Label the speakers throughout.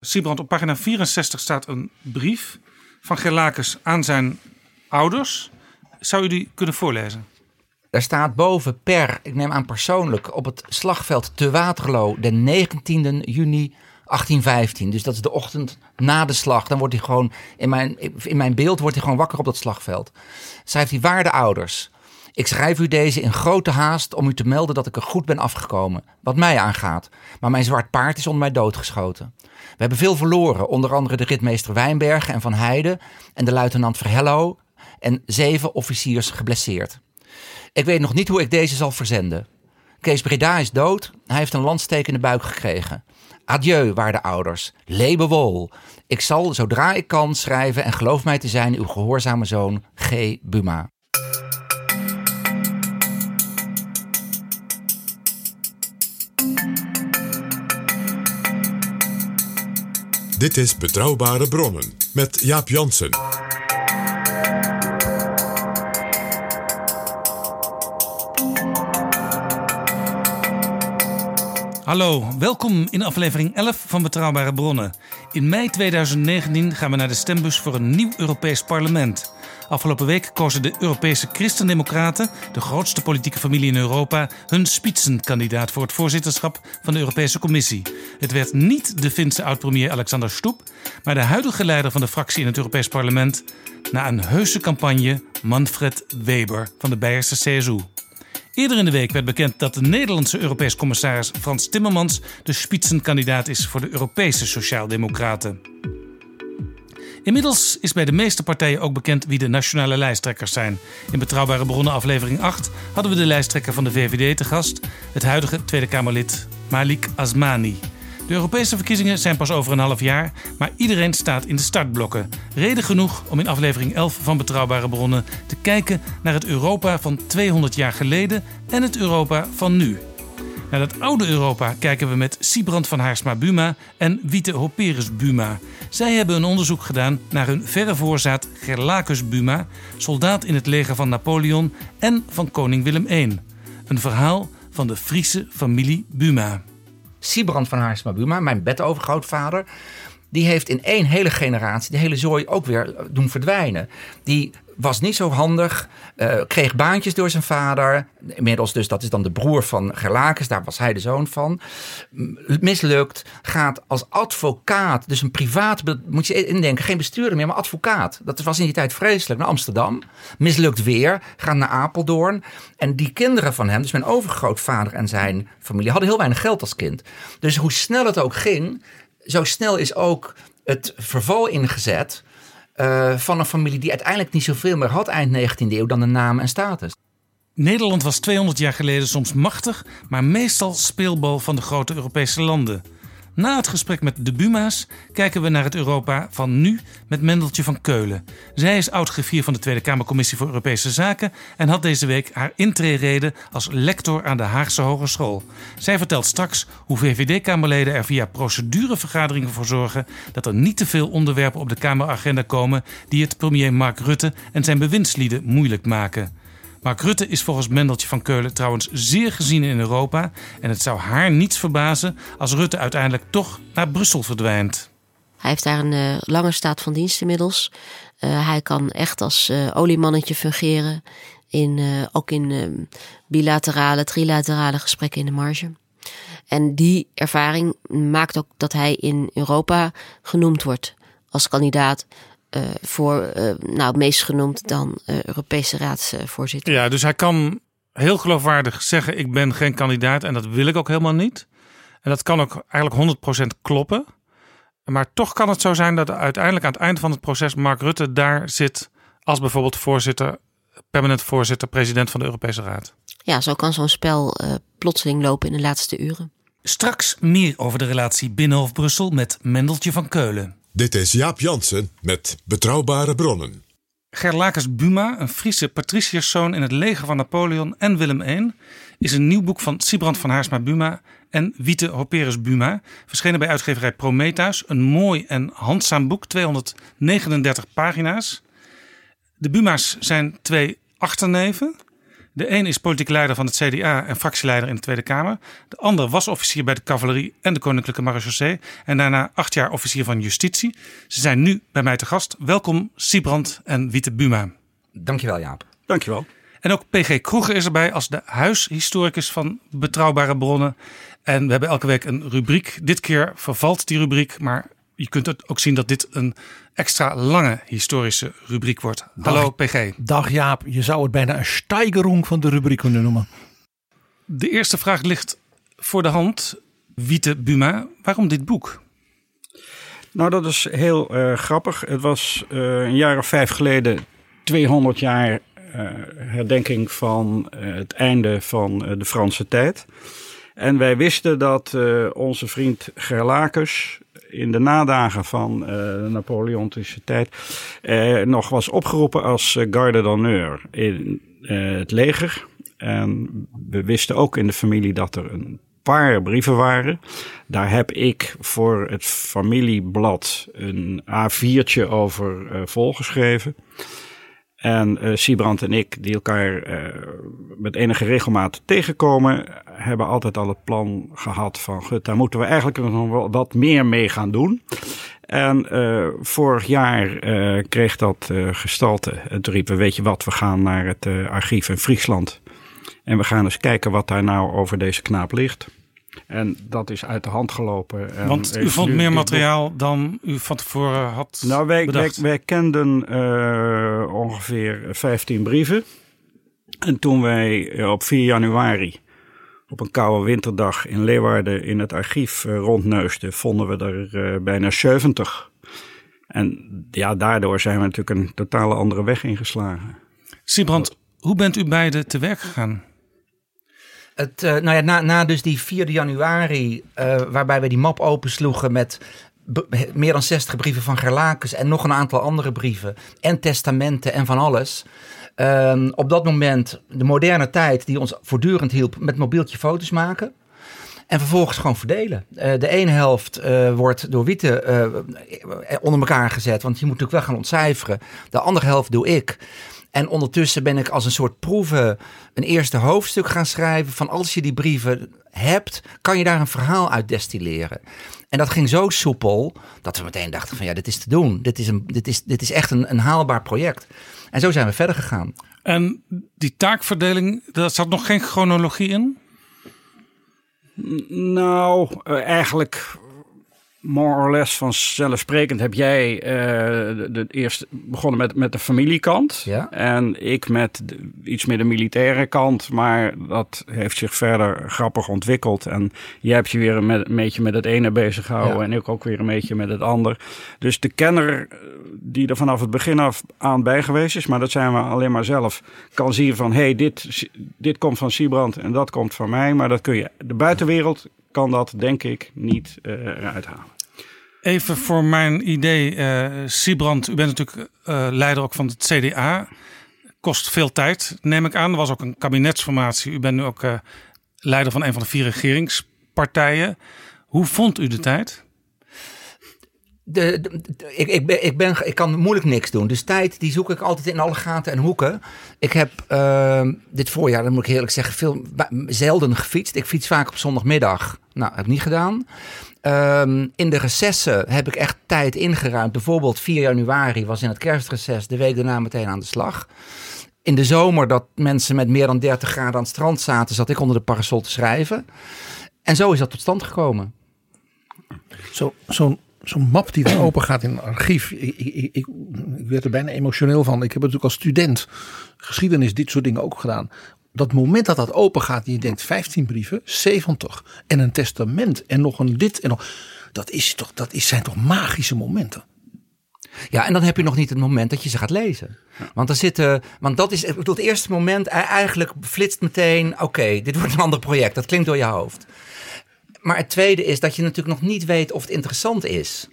Speaker 1: Siebrand, op pagina 64 staat een brief van Gerlakes aan zijn ouders. Zou u die kunnen voorlezen?
Speaker 2: Daar staat boven per, ik neem aan persoonlijk, op het slagveld te Waterloo, de 19e juni 1815. Dus dat is de ochtend na de slag. Dan wordt hij gewoon, in mijn, in mijn beeld wordt hij gewoon wakker op dat slagveld. Schrijft hij, waarde ouders. Ik schrijf u deze in grote haast om u te melden dat ik er goed ben afgekomen. Wat mij aangaat. Maar mijn zwart paard is onder mij doodgeschoten. We hebben veel verloren. Onder andere de ritmeester Wijnbergen en Van Heijden. En de luitenant Verhello. En zeven officiers geblesseerd. Ik weet nog niet hoe ik deze zal verzenden. Kees Breda is dood. Hij heeft een landsteek in de buik gekregen. Adieu, waarde ouders. Lebe wol. Ik zal, zodra ik kan, schrijven en geloof mij te zijn uw gehoorzame zoon G. Buma.
Speaker 3: Dit is Betrouwbare Bronnen met Jaap Jansen.
Speaker 1: Hallo, welkom in aflevering 11 van Betrouwbare Bronnen. In mei 2019 gaan we naar de stembus voor een nieuw Europees parlement. Afgelopen week kozen de Europese Christendemocraten, de grootste politieke familie in Europa, hun spitsenkandidaat voor het voorzitterschap van de Europese Commissie. Het werd niet de Finse oud-premier Alexander Stubb, maar de huidige leider van de fractie in het Europees parlement, na een heuse campagne Manfred Weber van de Beierse CSU. Eerder in de week werd bekend dat de Nederlandse Europees commissaris Frans Timmermans de spitsenkandidaat is voor de Europese Sociaaldemocraten. Inmiddels is bij de meeste partijen ook bekend wie de nationale lijsttrekkers zijn. In Betrouwbare Bronnen aflevering 8 hadden we de lijsttrekker van de VVD te gast, het huidige Tweede Kamerlid Malik Asmani. De Europese verkiezingen zijn pas over een half jaar, maar iedereen staat in de startblokken. Reden genoeg om in aflevering 11 van Betrouwbare Bronnen te kijken naar het Europa van 200 jaar geleden en het Europa van nu. Naar dat oude Europa kijken we met Siebrand van Haarsma Buma en Wiete Hoperus Buma. Zij hebben een onderzoek gedaan naar hun verre voorzaat Gerlacus Buma, soldaat in het leger van Napoleon en van koning Willem I. Een verhaal van de Friese familie Buma.
Speaker 2: Siebrand van Haarsma Buma, mijn bedovergrootvader, die heeft in één hele generatie de hele zooi ook weer doen verdwijnen. Die was niet zo handig, eh, kreeg baantjes door zijn vader. Inmiddels dus, dat is dan de broer van Gerlakes, daar was hij de zoon van. Mislukt, gaat als advocaat, dus een privaat, moet je indenken, geen bestuurder meer, maar advocaat. Dat was in die tijd vreselijk, naar Amsterdam. Mislukt weer, gaat naar Apeldoorn. En die kinderen van hem, dus mijn overgrootvader en zijn familie, hadden heel weinig geld als kind. Dus hoe snel het ook ging, zo snel is ook het verval ingezet eh, van een familie die uiteindelijk niet zoveel meer had eind 19e eeuw dan de naam en status.
Speaker 1: Nederland was 200 jaar geleden soms machtig, maar meestal speelbal van de grote Europese landen. Na het gesprek met de Buma's kijken we naar het Europa van nu met Mendeltje van Keulen. Zij is oud-griffier van de Tweede Kamercommissie voor Europese Zaken en had deze week haar intree als lector aan de Haagse Hogeschool. Zij vertelt straks hoe VVD-Kamerleden er via procedurevergaderingen voor zorgen dat er niet te veel onderwerpen op de Kameragenda komen die het premier Mark Rutte en zijn bewindslieden moeilijk maken. Mark Rutte is volgens Mendeltje van Keulen trouwens zeer gezien in Europa. En het zou haar niets verbazen als Rutte uiteindelijk toch naar Brussel verdwijnt.
Speaker 4: Hij heeft daar een eh, lange staat van dienst inmiddels. Eh, hij kan echt als eh, oliemannetje fungeren. In, ook in eh, bilaterale, trilaterale gesprekken in de marge. En die ervaring maakt ook dat hij in Europa genoemd wordt als kandidaat uh, voor, uh, nou, meest genoemd dan uh, Europese raadsvoorzitter.
Speaker 1: Ja, dus hij kan heel geloofwaardig zeggen: Ik ben geen kandidaat en dat wil ik ook helemaal niet. En dat kan ook eigenlijk 100% kloppen. Maar toch kan het zo zijn dat uiteindelijk aan het einde van het proces Mark Rutte daar zit als bijvoorbeeld voorzitter, permanent voorzitter, president van de Europese Raad.
Speaker 4: Ja, zo kan zo'n spel uh, plotseling lopen in de laatste uren.
Speaker 1: Straks meer over de relatie Binnenhof Brussel met Mendeltje van Keulen.
Speaker 3: Dit is Jaap Jansen met Betrouwbare Bronnen.
Speaker 1: Gerlakes Buma, een Friese patriciërszoon in het leger van Napoleon en Willem I, is een nieuw boek van Sibrand van Haarsma Buma en Wiete Hoperus Buma, verschenen bij uitgeverij Prometheus. Een mooi en handzaam boek, 239 pagina's. De Buma's zijn twee achterneven. De een is politiek leider van het CDA en fractieleider in de Tweede Kamer. De ander was officier bij de cavalerie en de Koninklijke Marechaussee. En daarna acht jaar officier van justitie. Ze zijn nu bij mij te gast. Welkom Sibrand en Wiete Buma.
Speaker 2: Dankjewel Jaap.
Speaker 5: Dankjewel.
Speaker 1: En ook PG Kroeger is erbij als de huishistoricus van Betrouwbare Bronnen. En we hebben elke week een rubriek. Dit keer vervalt die rubriek, maar je kunt het ook zien dat dit een extra lange historische rubriek wordt. Hallo PG.
Speaker 6: Dag Jaap, je zou het bijna een steigerung van de rubriek kunnen noemen.
Speaker 1: De eerste vraag ligt voor de hand. Wiete Buma, waarom dit boek?
Speaker 7: Nou, dat is heel uh, grappig. Het was uh, een jaar of vijf geleden 200 jaar uh, herdenking van het einde van de Franse tijd. En wij wisten dat onze vriend Gerlacus in de nadagen van uh, de Napoleontische tijd uh, nog was opgeroepen als uh, garde d'honneur in het leger. En we wisten ook in de familie dat er een paar brieven waren. Daar heb ik voor het familieblad een A4'tje over volgeschreven. En uh, Siebrand en ik, die elkaar uh, met enige regelmaat tegenkomen, hebben altijd al het plan gehad van, goed, daar moeten we eigenlijk nog wel wat meer mee gaan doen. En uh, vorig jaar kreeg dat gestalte. En riepen we, weet je wat, we gaan naar het archief in Friesland. En we gaan eens kijken wat daar nou over deze knaap ligt. En dat is uit de hand gelopen. En
Speaker 1: Want u vond meer materiaal dan u van tevoren had
Speaker 7: Nou, wij,
Speaker 1: wij,
Speaker 7: wij, kenden uh, ongeveer 15 brieven. En toen wij op 4 januari op een koude winterdag in Leeuwarden in het archief uh, rondneusden, vonden we er uh, bijna 70. En ja, daardoor zijn we natuurlijk een totale andere weg ingeslagen.
Speaker 1: Sibrand, hoe bent u beiden te werk gegaan?
Speaker 2: Het, uh, nou ja, na, na dus die 4 januari, uh, waarbij we die map opensloegen met meer dan 60 brieven van Gerlakes en nog een aantal andere brieven en testamenten en van alles. Uh, op dat moment de moderne tijd die ons voortdurend hielp met mobieltje foto's maken. En vervolgens gewoon verdelen. Uh, de ene helft wordt door Witte onder elkaar gezet, want je moet natuurlijk wel gaan ontcijferen. De andere helft doe ik. En ondertussen ben ik als een soort proeven een eerste hoofdstuk gaan schrijven. Van als je die brieven hebt, kan je daar een verhaal uit destilleren. En dat ging zo soepel dat we meteen dachten van ja, dit is te doen. Dit is, een, dit is, dit is echt een, een haalbaar project. En zo zijn we verder gegaan.
Speaker 1: En die taakverdeling, daar zat nog geen chronologie in?
Speaker 7: Nou, eigenlijk more or less vanzelfsprekend heb jij uh, de, de eerst begonnen met, met de familiekant.
Speaker 2: Ja.
Speaker 7: En ik met de, iets meer de militaire kant. Maar dat heeft zich verder grappig ontwikkeld. En jij hebt je weer een, met, een beetje met het ene bezig gehouden. Ja. En ik ook weer een beetje met het ander. Dus de kenner die er vanaf het begin af aan bij geweest is. Maar dat zijn we alleen maar zelf. Kan zien van hé, hey, dit, dit komt van Siebrand en dat komt van mij. Maar dat kun je. De buitenwereld kan dat denk ik niet uh, eruit halen.
Speaker 1: Even voor mijn idee, uh, Siebrand, u bent natuurlijk uh, leider ook van het CDA. Kost veel tijd, neem ik aan. Er was ook een kabinetsformatie. U bent nu ook uh, leider van een van de vier regeringspartijen. Hoe vond u de tijd?
Speaker 2: De, ik, ik, ben, ik, kan moeilijk niks doen. Dus tijd die zoek ik altijd in alle gaten en hoeken. Ik heb uh, dit voorjaar, dat moet ik eerlijk zeggen, veel, zelden gefietst. Ik fiets vaak op zondagmiddag. Nou, heb ik niet gedaan. Um, in de recessen heb ik echt tijd ingeruimd. Bijvoorbeeld 4 januari was in het kerstreces, de week daarna meteen aan de slag. In de zomer dat mensen met meer dan 30 graden aan het strand zaten, zat ik onder de parasol te schrijven. En zo is dat tot stand gekomen.
Speaker 6: Zo, zo'n zo'n map die dan open gaat in een archief. Ik, ik, ik, ik werd er bijna emotioneel van. Ik heb natuurlijk als student geschiedenis dit soort dingen ook gedaan. Dat moment dat dat open gaat en je denkt 15 brieven, 70 en een testament en nog een dit en nog. Dat, is toch, dat is, zijn toch magische momenten.
Speaker 2: Ja, en dan heb je nog niet het moment dat je ze gaat lezen. Want, er zitten, want dat is bedoel, het eerste moment, e- eigenlijk flitst meteen: oké, dit wordt een ander project. Dat klinkt door je hoofd. Maar het tweede is dat je natuurlijk nog niet weet of het interessant is.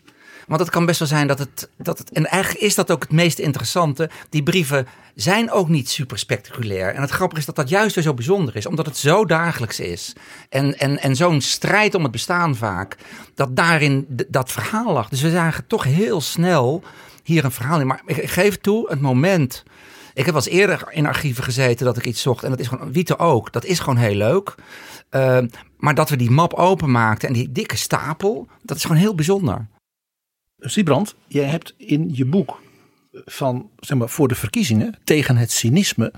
Speaker 2: Want het kan best wel zijn dat het, dat het. En eigenlijk is dat ook het meest interessante. Die brieven zijn ook niet super spectaculair. En het grappige is dat dat juist weer zo bijzonder is, omdat het zo dagelijks is. En, en, en zo'n strijd om het bestaan vaak. Dat daarin dat verhaal lag. Dus we zagen toch heel snel hier een verhaal in. Maar ik geef toe, het moment. Ik heb wel eerder in archieven gezeten dat ik iets zocht. En dat is gewoon, Wiete ook. Dat is gewoon heel leuk. Uh, maar dat we die map openmaakten en die dikke stapel. Dat is gewoon heel bijzonder.
Speaker 6: Siebrand, jij hebt in je boek van, zeg maar, voor de verkiezingen tegen het cynisme.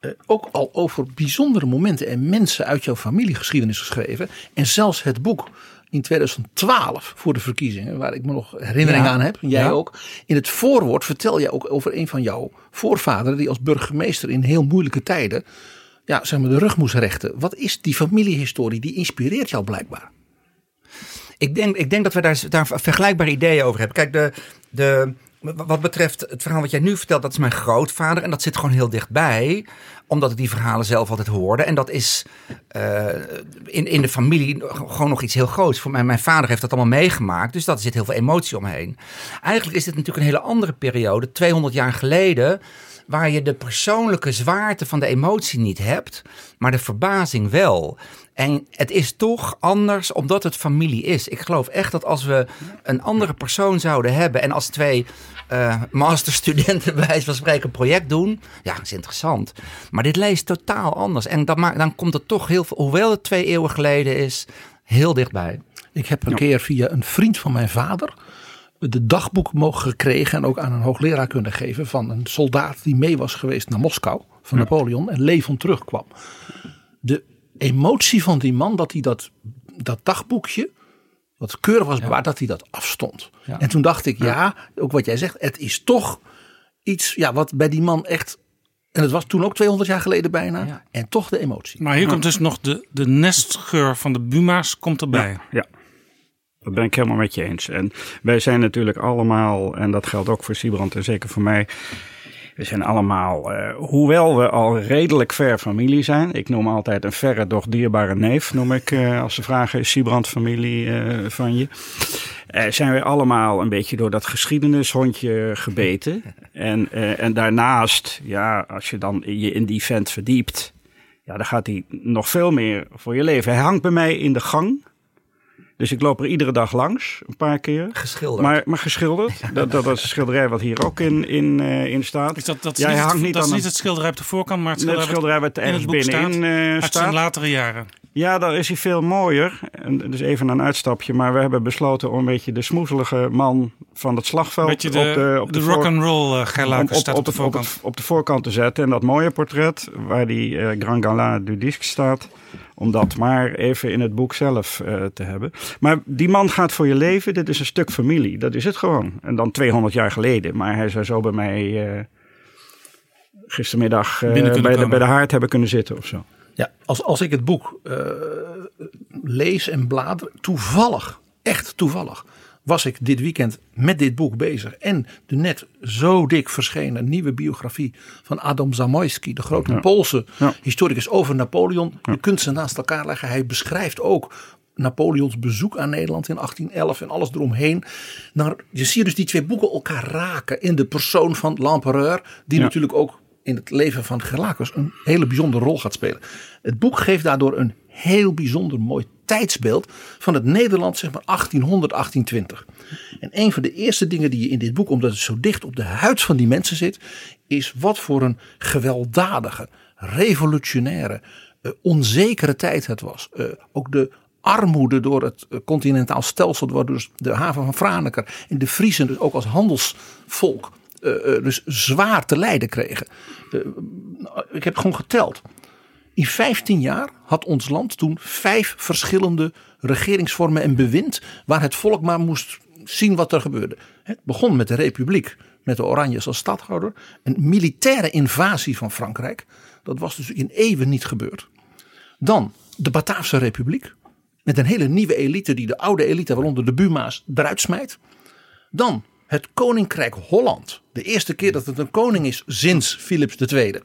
Speaker 6: eh, ook al over bijzondere momenten en mensen uit jouw familiegeschiedenis geschreven. En zelfs het boek in 2012 voor de verkiezingen, waar ik me nog herinneringen
Speaker 2: Ja.
Speaker 6: aan heb. Jij
Speaker 2: Ja.
Speaker 6: ook. In het voorwoord vertel je ook over een van jouw voorvaderen. die als burgemeester in heel moeilijke tijden. ja, zeg maar, de rug moest rechten. Wat is die familiehistorie? Die inspireert jou blijkbaar.
Speaker 2: Ik denk, ik denk dat we daar, daar vergelijkbare ideeën over hebben. Kijk, de, de, wat betreft het verhaal wat jij nu vertelt, dat is mijn grootvader. En dat zit gewoon heel dichtbij, omdat ik die verhalen zelf altijd hoorde. En dat is eh, in, in de familie gewoon nog iets heel groots. Voor mij, mijn vader heeft dat allemaal meegemaakt, dus daar zit heel veel emotie omheen. Eigenlijk is dit natuurlijk een hele andere periode, 200 jaar geleden waar je de persoonlijke zwaarte van de emotie niet hebt, maar de verbazing wel. En het is toch anders omdat het familie is. Ik geloof echt dat als we een andere persoon zouden hebben en als twee uh, masterstudenten bij wijze van spreken een project doen, ja, dat is interessant. Maar dit leest totaal anders. En dat maakt, dan komt het toch heel veel, hoewel het twee eeuwen geleden is, heel dichtbij.
Speaker 6: Ik heb een keer via een vriend van mijn vader de dagboek mogen gekregen en ook aan een hoogleraar kunnen geven van een soldaat die mee was geweest naar Moskou van ja. Napoleon en levend terugkwam. De emotie van die man dat hij dat, dat dagboekje, wat keurig was bewaard, ja. dat hij dat afstond. Ja. En toen dacht ik, ja, ook wat jij zegt, het is toch iets ja, wat bij die man echt. En het was toen ook 200 jaar geleden bijna. En toch de emotie.
Speaker 1: Maar hier komt dus nog de, de nestgeur van de Buma's komt erbij.
Speaker 7: ja. Dat ben ik helemaal met je eens. En wij zijn natuurlijk allemaal, en dat geldt ook voor Siebrand en zeker voor mij. We zijn allemaal, uh, hoewel we al redelijk ver familie zijn. Ik noem altijd een verre, doch dierbare neef, noem ik uh, als ze vragen, is familie uh, van je? zijn we allemaal een beetje door dat geschiedenishondje gebeten. En, en daarnaast, ja, als je dan je in die vent verdiept, ja, dan gaat hij nog veel meer voor je leven. Hij hangt bij mij in de gang. Dus ik loop er iedere dag langs, een paar keer.
Speaker 2: Geschilderd.
Speaker 7: Maar, maar geschilderd. Ja. Dat, dat is een schilderij wat hier ook in, in, uh, in staat.
Speaker 1: Is dat, dat is ja, niet, hangt niet, dat is niet het schilderij op de voorkant, maar het schilderij,
Speaker 7: het schilderij wat
Speaker 1: in het
Speaker 7: binnenin
Speaker 1: staat,
Speaker 7: uh,
Speaker 1: uit zijn latere jaren.
Speaker 7: Ja, daar is hij veel mooier. En, dus even een uitstapje. Maar we hebben besloten om een beetje de smoezelige man van het slagveld...
Speaker 1: Beetje de,
Speaker 7: op de, op
Speaker 1: de, de rock'n'roll uh, geluiden staat op,
Speaker 7: op,
Speaker 1: de voorkant.
Speaker 7: Op, op, op, de voorkant te zetten. En dat mooie portret waar die uh, Grand Gala du Disque staat... om dat maar even in het boek zelf uh, te hebben. Maar die man gaat voor je leven. Dit is een stuk familie. Dat is het gewoon. En dan 200 jaar geleden. Maar hij zou zo bij mij uh, gistermiddag uh, bij, de, bij de haard hebben kunnen zitten of zo.
Speaker 6: Ja, als, als ik het boek uh, lees en blader, toevallig, echt toevallig, was ik dit weekend met dit boek bezig. En de net zo dik verschenen nieuwe biografie van Adam Zamoyski, de grote ja. Poolse ja. historicus over Napoleon. Je kunt ze naast elkaar leggen. Hij beschrijft ook Napoleons bezoek aan Nederland in 1811 en alles eromheen. Nou, je ziet dus die twee boeken elkaar raken in de persoon van l'Empereur, die natuurlijk ook in het leven van Gerlacus een hele bijzondere rol gaat spelen. Het boek geeft daardoor een heel bijzonder mooi tijdsbeeld van het Nederland, zeg maar 1800, 1820. En een van de eerste dingen die je in dit boek, omdat het zo dicht op de huid van die mensen zit, is wat voor een gewelddadige, revolutionaire, uh, onzekere tijd het was. Uh, ook de armoede door het uh, continentaal stelsel, door dus de haven van Franeker en de Friesen dus ook als handelsvolk dus zwaar te lijden kregen. Ik heb gewoon geteld. In 15 jaar had ons land toen vijf verschillende regeringsvormen en bewind. waar het volk maar moest zien wat er gebeurde. Het begon met de Republiek, met de Oranjes als stadhouder. Een militaire invasie van Frankrijk. Dat was dus in eeuwen niet gebeurd. Dan de Bataafse Republiek. Met een hele nieuwe elite die de oude elite, waaronder de Buma's, eruit smijt. Dan het Koninkrijk Holland. De eerste keer dat het een koning is sinds Philips II.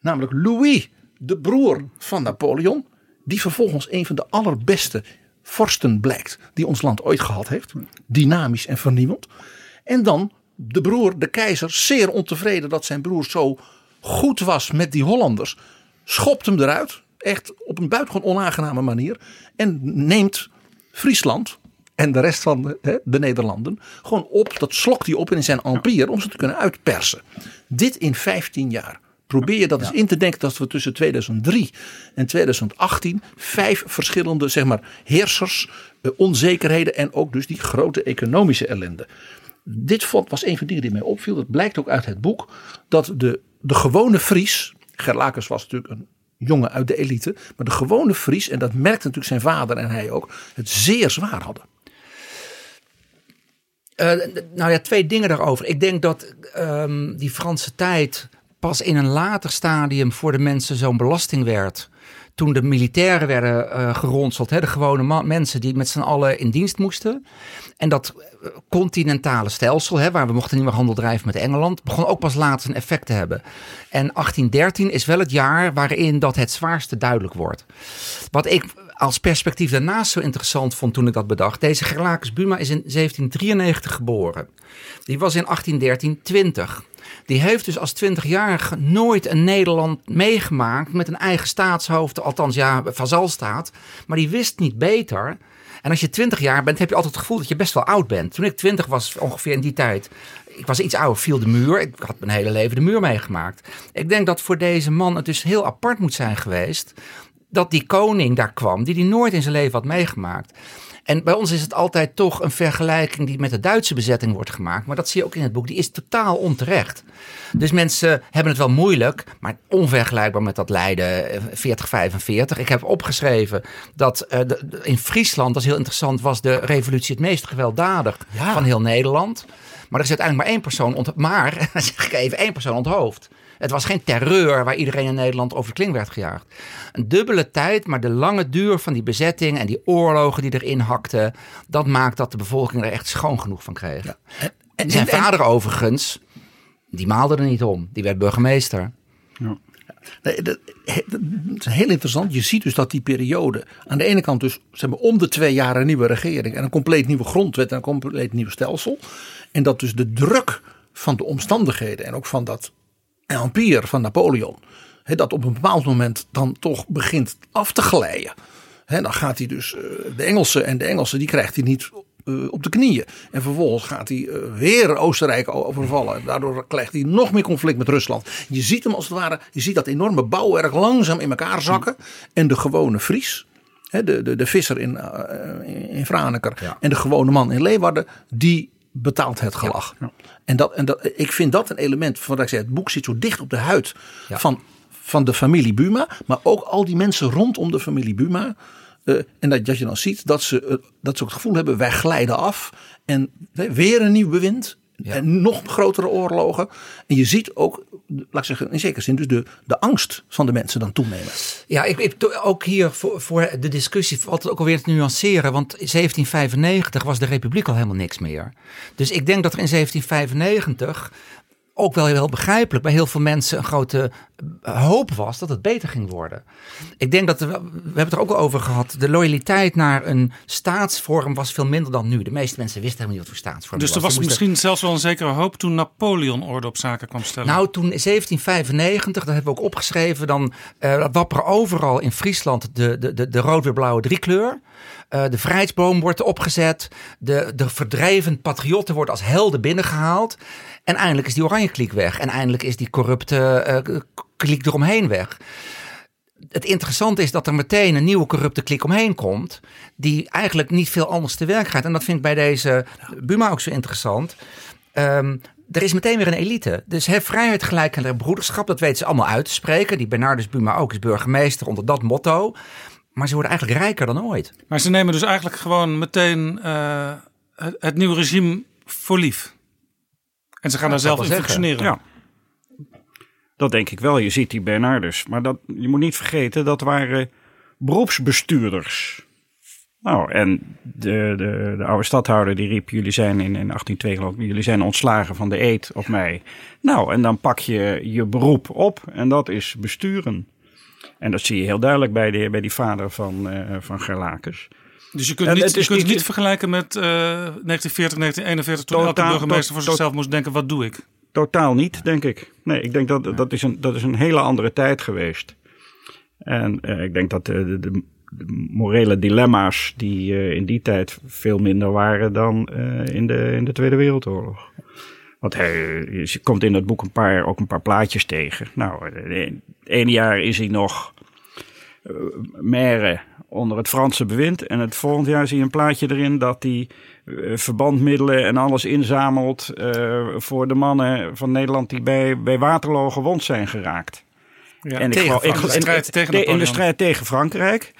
Speaker 6: Namelijk Louis, de broer van Napoleon. Die vervolgens een van de allerbeste vorsten blijkt die ons land ooit gehad heeft. Dynamisch en vernieuwend. En dan de broer, de keizer, zeer ontevreden dat zijn broer zo goed was met die Hollanders. Schopt hem eruit, echt op een buitengewoon onaangename manier. En neemt Friesland en de rest van de, de Nederlanden gewoon op. Dat slokt hij op in zijn empire om ze te kunnen uitpersen. Dit in 15 jaar. Probeer je dat eens in te denken dat we tussen 2003 en 2018 vijf verschillende zeg maar, heersers, eh, onzekerheden en ook dus die grote economische ellende. Dit vond, was een van de dingen die mij opviel. Dat blijkt ook uit het boek. Dat de, de gewone Fries. Gerlakens was natuurlijk een jongen uit de elite. Maar de gewone Fries, en dat merkte natuurlijk zijn vader en hij ook. Het zeer zwaar hadden.
Speaker 2: Uh, nou ja, twee dingen daarover. Ik denk dat um, die Franse tijd pas in een later stadium voor de mensen zo'n belasting werd. Toen de militairen werden uh, geronseld, hè, de gewone mensen die met z'n allen in dienst moesten. En dat eh, continentale stelsel, hè, waar we mochten niet meer handel drijven met Engeland, begon ook pas later een effect te hebben. En 1813 is wel het jaar waarin dat het zwaarste duidelijk wordt. Wat ik als perspectief daarnaast zo interessant vond toen ik dat bedacht. Deze Gerlacus Buma is in 1793 geboren. Die was in 1813 20. Die heeft dus als 20-jarige nooit een Nederland meegemaakt met een eigen staatshoofd, althans ja, vazalstaat. Maar die wist niet beter. En als je 20 jaar bent, heb je altijd het gevoel dat je best wel oud bent. Toen ik 20 was, ongeveer in die tijd, ik was iets ouder, viel de muur. Ik had mijn hele leven de muur meegemaakt. Ik denk dat voor deze man het dus heel apart moet zijn geweest dat die koning daar kwam, die hij nooit in zijn leven had meegemaakt. En bij ons is het altijd toch een vergelijking die met de Duitse bezetting wordt gemaakt. Maar dat zie je ook in het boek. Die is totaal onterecht. Dus mensen hebben het wel moeilijk, maar onvergelijkbaar met dat Leiden 4045. Eh, Ik heb opgeschreven dat uh, de, in Friesland, dat is heel interessant, was de revolutie het meest gewelddadig van heel Nederland. Maar er is uiteindelijk maar één persoon. Maar, zeg ik even, één persoon onthoofd. Het was geen terreur waar iedereen in Nederland over de kling werd gejaagd. Een dubbele tijd, maar de lange duur van die bezetting en die oorlogen die erin hakten, dat maakt dat de bevolking er echt schoon genoeg van kreeg. Ja. En, en, zijn vader overigens, die maalde er niet om. Die werd burgemeester.
Speaker 6: Ja. Nee, dat, is heel interessant. Je ziet dus dat die periode aan de ene kant dus zeg maar, om de twee jaar een nieuwe regering en een compleet nieuwe grondwet en een compleet nieuw stelsel. En dat dus de druk van de omstandigheden en ook van dat empire van Napoleon. dat op een bepaald moment dan toch begint af te glijden. dan gaat hij dus uh, de Engelsen en de Engelsen die krijgt hij niet uh, op de knieën. En vervolgens gaat hij uh, weer Oostenrijk overvallen. Daardoor krijgt hij nog meer conflict met Rusland. Je ziet hem als het ware, je ziet dat enorme bouwwerk langzaam in elkaar zakken. En de gewone Fries, de, de, de visser in, in Franeker ja. en de gewone man in Leeuwarden, die betaalt het gelach. Ja. En, dat, en dat, ik vind dat een element van dat ik zei, het boek zit zo dicht op de huid van, van de familie Buma, maar ook al die mensen rondom de familie Buma. Uh, en dat, dat je dan ziet dat ze, uh, dat ze ook het gevoel hebben, wij glijden af. En weer een nieuw bewind. Ja. En nog grotere oorlogen. En je ziet ook, laat ik zeggen, in zekere zin dus de, de angst van de mensen dan toenemen.
Speaker 2: Ja, ik, ik ook hier voor, voor de discussie altijd ook alweer te nuanceren. Want in 1795 was de republiek al helemaal niks meer. Dus ik denk dat er in 1795 ook wel heel begrijpelijk bij heel veel mensen een grote hoop was dat het beter ging worden. Ik denk dat, we, we hebben het er ook al over gehad, de loyaliteit naar een staatsvorm was veel minder dan nu. De meeste mensen wisten helemaal niet wat voor staatsvorm
Speaker 1: dus
Speaker 2: was.
Speaker 1: Dus er was misschien zelfs wel een zekere hoop toen Napoleon orde op zaken kwam stellen?
Speaker 2: Nou, toen in 1795, dat hebben we ook opgeschreven, dan uh, wapperen overal in Friesland de, de, de, de rood-weer-blauwe driekleur. Uh, de vrijheidsboom wordt opgezet. De, de verdreven patriotten worden als helden binnengehaald. En eindelijk is die oranje kliek weg. En eindelijk is die corrupte uh, kliek eromheen weg. Het interessante is dat er meteen een nieuwe corrupte klik omheen komt. Die eigenlijk niet veel anders te werk gaat. En dat vind ik bij deze Buma ook zo interessant. Um, er is meteen weer een elite. Dus vrijheid, gelijkheid en broederschap, dat weten ze allemaal uit te spreken. Die Bernardus Buma ook is burgemeester onder dat motto. Maar ze worden eigenlijk rijker dan ooit.
Speaker 1: Maar ze nemen dus eigenlijk gewoon meteen eh, het, het nieuwe regime voor lief. En ze gaan daar zelf in functioneren.
Speaker 7: Ja. Dat denk ik wel. Je ziet die Bernardus. Maar dat, je moet niet vergeten, dat waren beroepsbestuurders. Nou, en de, de, de oude stadhouder die riep, jullie zijn in, in 1802 geloof ik, jullie zijn ontslagen van de eed op mij. Nou, en dan pak je je beroep op en dat is besturen. En dat zie je heel duidelijk bij, de, bij die vader van, uh, van Gerlakes.
Speaker 1: Dus je kunt, niet, je kunt het niet vergelijken met uh, 1940, 1941, toen totaal, elke burgemeester voor zichzelf moest denken, wat doe ik?
Speaker 7: Totaal niet, denk ik. Nee, ik denk dat dat is een, dat is een hele andere tijd geweest. En uh, ik denk dat de, de, de, morele dilemma's die uh, in die tijd veel minder waren dan uh, in, de, in de Tweede Wereldoorlog. Want hij, je komt in dat boek een paar, ook een paar plaatjes tegen. Nou, het ene jaar is hij nog maire onder het Franse bewind. En het volgende jaar zie je een plaatje erin dat hij uh, verbandmiddelen en alles inzamelt uh, voor de mannen van Nederland die bij, bij Waterloo gewond zijn geraakt.
Speaker 1: Ja, en tegen, ik, ik,
Speaker 7: in de strijd tegen Frankrijk.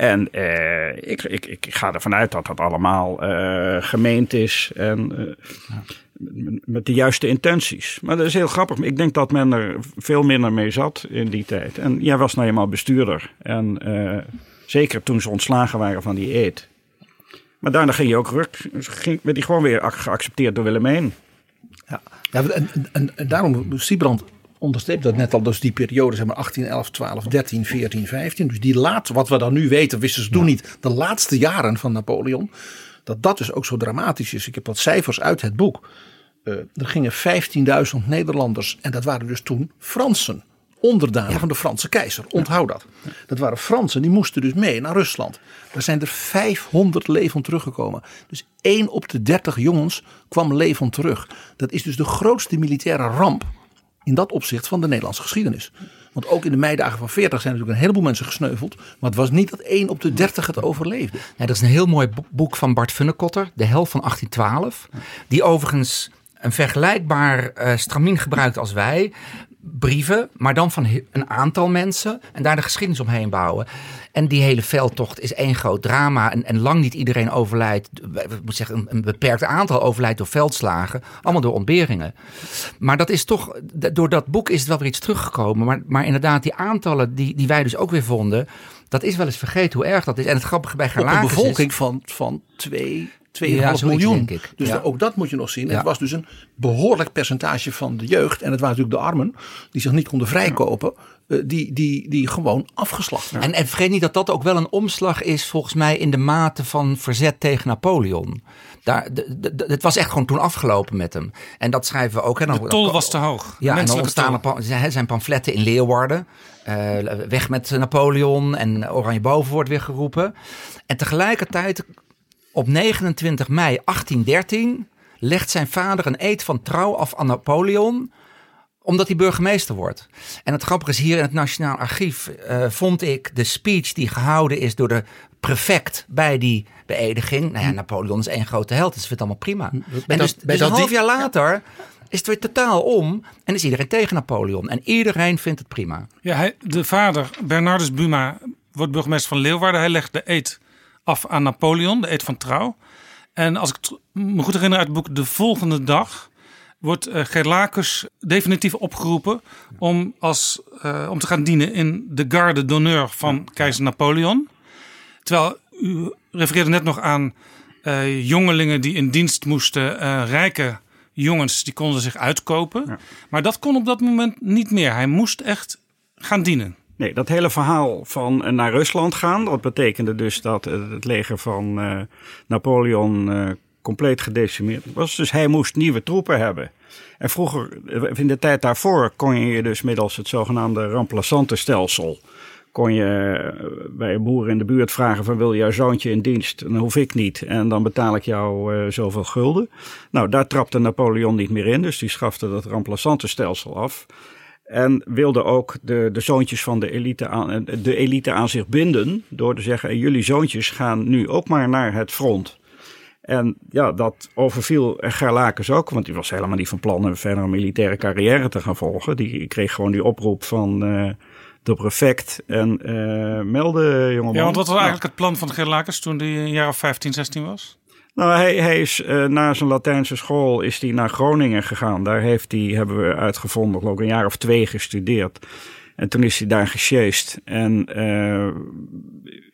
Speaker 7: En uh, ik, ik, ik ga ervan uit dat dat allemaal uh, gemeend is en uh, met de juiste intenties. Maar dat is heel grappig. Ik denk dat men er veel minder mee zat in die tijd. En jij was nou eenmaal bestuurder. En zeker toen ze ontslagen waren van die eet. Maar daarna ging je ook ruk, ging, werd hij gewoon weer geaccepteerd door Willemijn.
Speaker 6: Ja, ja en, en, en daarom, Siebrand onderstreept dat net al, dus die periode, zeg maar 18, 11, 12, 13, 14, 15. Dus die laatste, wat we dan nu weten, wisten ze toen niet, de laatste jaren van Napoleon. Dat dat dus ook zo dramatisch is. Ik heb wat cijfers uit het boek. Uh, er gingen 15.000 Nederlanders, en dat waren dus toen Fransen onderdanen ja. van de Franse keizer. Onthoud dat. Dat waren Fransen, die moesten dus mee naar Rusland. Daar zijn er 500 levend teruggekomen. Dus 1 op de 30 jongens kwam levend terug. Dat is dus de grootste militaire ramp in dat opzicht van de Nederlandse geschiedenis. Want ook in de meidagen van 40 zijn natuurlijk een heleboel mensen gesneuveld. Maar het was niet dat 1 op de 30 het overleefde.
Speaker 2: Ja, dat is een heel mooi boek van Bart Funnekotter, De Hel van 1812. Die overigens een vergelijkbaar uh, stramien gebruikt als wij brieven, maar dan van een aantal mensen en daar de geschiedenis omheen bouwen. En die hele veldtocht is één groot drama en, en lang niet iedereen overlijdt, ik moet zeggen, een, een, beperkt aantal overlijdt door veldslagen, allemaal door ontberingen. Maar dat is toch, door dat boek is het wel weer iets teruggekomen, maar, maar inderdaad die aantallen die, die wij dus ook weer vonden, dat is wel eens vergeten hoe erg dat is. En het grappige bij
Speaker 6: Op een bevolking van, van twee 2,5 ja, miljoen. Dus ja. ook dat moet je nog zien. Ja. Het was dus een behoorlijk percentage van de jeugd. En het waren natuurlijk de armen die zich niet konden vrijkopen. Uh, die, die, die gewoon afgeslacht
Speaker 2: En, en vergeet niet dat dat ook wel een omslag is volgens mij in de mate van verzet tegen Napoleon. Daar, het was echt gewoon toen afgelopen met hem. En dat schrijven we ook. Hè,
Speaker 1: de tol was te hoog.
Speaker 2: Ja, en dan ontstaan er zijn pamfletten in Leeuwarden. Uh, weg met Napoleon en Oranje Boven wordt weer geroepen. En tegelijkertijd op 29 mei 1813 legt zijn vader een eed van trouw af aan Napoleon omdat hij burgemeester wordt. En het grappige is, hier in het Nationaal Archief uh, vond ik de speech die gehouden is door de prefect bij die beëdiging. Nou ja, Napoleon is één grote held, dus vindt het allemaal prima. Bij en dus, dat, dus een half jaar later is het weer totaal om en is iedereen tegen Napoleon. En iedereen vindt het prima.
Speaker 1: Ja, hij, de vader, Bernardus Buma, wordt burgemeester van Leeuwarden. Hij legt de eed af aan Napoleon, de eed van trouw. En als ik me goed herinner uit het boek, de volgende dag wordt uh, Gerlacus definitief opgeroepen om, als, uh, om te gaan dienen in de garde d'honneur van keizer Napoleon. Terwijl u refereerde net nog aan uh, jongelingen die in dienst moesten, rijke jongens die konden zich uitkopen. Ja. Maar dat kon op dat moment niet meer. Hij moest echt gaan dienen.
Speaker 7: Nee, dat hele verhaal van naar Rusland gaan, dat betekende dus dat het leger van uh, Napoleon compleet gedecimeerd was. Dus hij moest nieuwe troepen hebben. En vroeger, in de tijd daarvoor, kon je dus middels het zogenaamde remplaçantenstelsel kon je bij een boer in de buurt vragen van wil jouw zoontje in dienst? Dan hoef ik niet en dan betaal ik jou zoveel gulden. Nou, daar trapte Napoleon niet meer in, dus die schafte dat remplaçantenstelsel af. En wilde ook de, de zoontjes van de elite, aan, de elite aan zich binden. Door te zeggen: jullie zoontjes gaan nu ook maar naar het front. en ja, dat overviel Gerlakens ook, want die was helemaal niet van plan een verder een militaire carrière te gaan volgen. Die kreeg gewoon die oproep van uh, de prefect en uh, melde jongeman.
Speaker 1: Ja, want wat was eigenlijk het plan van Gerlakens toen hij een jaar of 15, 16 was?
Speaker 7: Nou, hij, hij is uh, na zijn Latijnse school is hij naar Groningen gegaan. Daar heeft hij, hebben we uitgevonden, geloof ik, een jaar of twee gestudeerd. En toen is hij daar gesjeest. En uh,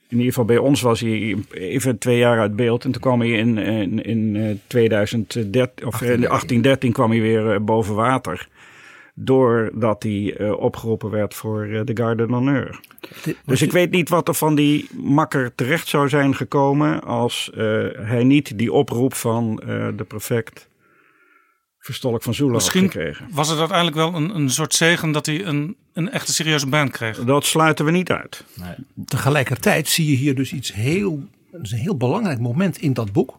Speaker 7: in ieder geval bij ons was hij even twee jaar uit beeld. En toen kwam hij in, in, in 2013, of in 1813 kwam hij weer boven water. Doordat hij uh, opgeroepen werd voor uh, de Garde d'Honneur. Dus ik weet niet wat er van die makker terecht zou zijn gekomen. als uh, hij niet die oproep van de prefect Verstolk van Zoelen
Speaker 1: Misschien
Speaker 7: had gekregen.
Speaker 1: was het uiteindelijk wel een, een soort zegen dat hij een, een echte serieuze baan kreeg.
Speaker 7: Dat sluiten we niet uit.
Speaker 6: Nee. Tegelijkertijd zie je hier dus iets heel, is een heel belangrijk moment in dat boek.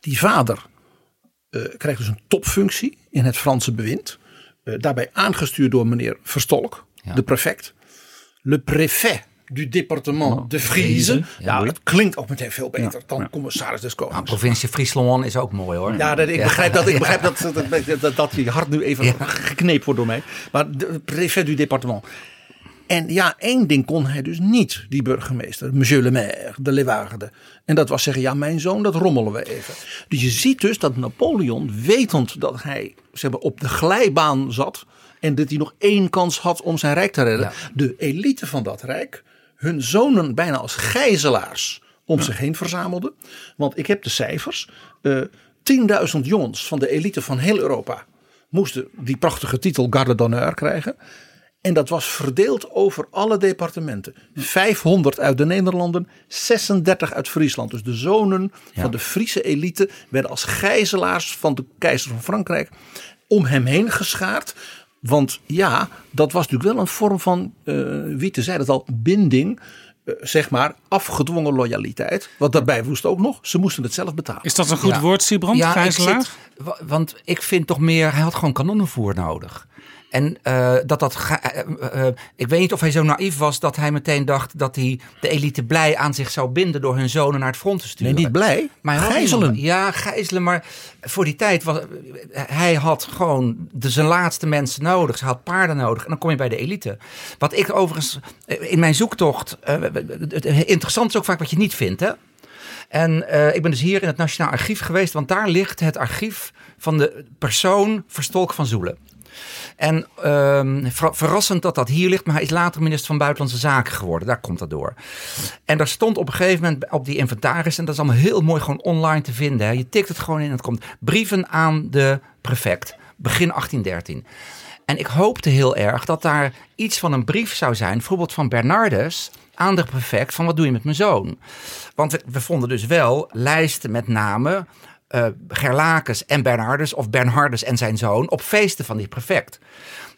Speaker 6: Die vader uh, krijgt dus een topfunctie in het Franse bewind. Uh, daarbij aangestuurd door meneer Verstolk, ja. de prefect. Le préfet du département de Friese. Ja, dat klinkt ook meteen veel beter dan ja. commissaris des Konings.
Speaker 2: Nou, provincie Friesland is ook mooi hoor.
Speaker 6: Ja, dat, ik begrijp, dat, ik begrijp dat, dat, dat, dat je hart nu even gekneept wordt door mij. Maar de préfet du département. En ja, één ding kon hij dus niet, die burgemeester, monsieur le maire de Leeuwarden. En dat was zeggen, ja mijn zoon, dat rommelen we even. Dus je ziet dus dat Napoleon, wetend dat hij zeg maar, op de glijbaan zat... en dat hij nog één kans had om zijn rijk te redden. Ja. De elite van dat rijk, hun zonen bijna als gijzelaars om ja. zich heen verzamelden. Want ik heb de cijfers. Uh, 10.000 jongens van de elite van heel Europa moesten die prachtige titel Garde d'honneur krijgen. En dat was verdeeld over alle departementen. 500 uit de Nederlanden, 36 uit Friesland. Dus de zonen ja. van de Friese elite werden als gijzelaars van de keizer van Frankrijk om hem heen geschaard. Want ja, dat was natuurlijk wel een vorm van, uh, Wiete zei het al, binding. Uh, zeg maar afgedwongen loyaliteit. Wat daarbij woest ook nog, ze moesten het zelf betalen.
Speaker 1: Is dat een goed
Speaker 2: ja.
Speaker 1: woord, Siebrand?
Speaker 2: Ja,
Speaker 1: gijzelaar?
Speaker 2: ik zit, want ik vind toch meer, hij had gewoon kanonnenvoer nodig. En uh, dat dat. Uh, uh, ik weet niet of hij zo naïef was dat hij meteen dacht dat hij de elite blij aan zich zou binden door hun zonen naar het front te sturen.
Speaker 6: Nee, niet blij.
Speaker 2: Maar
Speaker 6: gijzelen.
Speaker 2: Ja, gijzelen. Maar voor die tijd was. Hij had gewoon de zijn laatste mensen nodig. Ze had paarden nodig. En dan kom je bij de elite. Wat ik overigens in mijn zoektocht. interessant is ook vaak wat je niet vindt, hè? En uh, ik ben dus hier in het Nationaal Archief geweest, want daar ligt het archief van de persoon Verstolk van Zoelen. En ver verrassend dat dat hier ligt, maar hij is later minister van Buitenlandse Zaken geworden. Daar komt dat door. En daar stond op een gegeven moment op die inventaris, en dat is allemaal heel mooi gewoon online te vinden. Je tikt het gewoon in en het komt brieven aan de prefect, begin 1813. En ik hoopte heel erg dat daar iets van een brief zou zijn, bijvoorbeeld van Bernardus aan de prefect, van wat doe je met mijn zoon? Want we, we vonden dus wel lijsten met namen uh, Gerlakes en Bernardus of Bernhardus en zijn zoon op feesten van die prefect.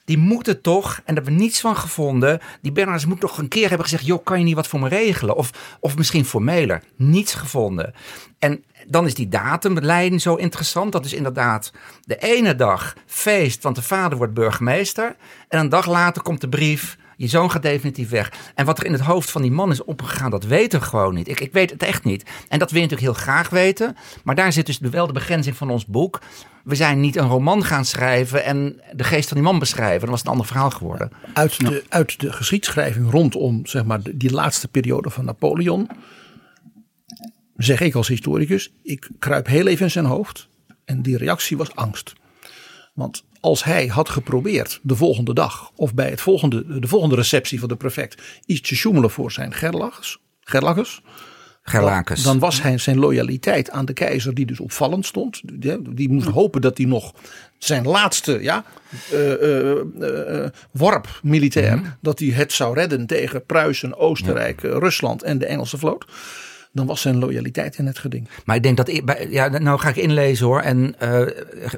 Speaker 2: Die moeten toch, en daar hebben we niets van gevonden. Die Bernardus moet toch een keer hebben gezegd: joh, kan je niet wat voor me regelen? Of, of misschien formeler. Niets gevonden. En dan is die datumlijn zo interessant. Dat is inderdaad de ene dag feest, want de vader wordt burgemeester. En een dag later komt de brief. Je zoon gaat definitief weg. En wat er in het hoofd van die man is opgegaan, dat weten we gewoon niet. Ik, ik weet het echt niet. En dat wil je natuurlijk heel graag weten. Maar daar zit dus wel de begrenzing van ons boek. We zijn niet een roman gaan schrijven en de geest van die man beschrijven. Dan was het een ander verhaal geworden.
Speaker 6: Uit de, uit de geschiedschrijving rondom zeg maar, die laatste periode van Napoleon. Zeg ik als historicus, ik kruip heel even in zijn hoofd. En die reactie was angst. Want als hij had geprobeerd de volgende dag of bij het volgende, de volgende receptie van de prefect iets te sjoemelen voor zijn gerlachs, gerlachs
Speaker 2: Gerlakes.
Speaker 6: Dan was hij zijn loyaliteit aan de keizer, die dus opvallend stond. Die, die moest hopen dat hij nog zijn laatste ja, uh, uh, uh, worp militair, mm -hmm. dat hij het zou redden tegen Pruisen, Oostenrijk, ja. Rusland en de Engelse vloot dan was zijn loyaliteit in het geding.
Speaker 2: Maar ik denk dat, ik, ja, nou ga ik inlezen hoor. En uh,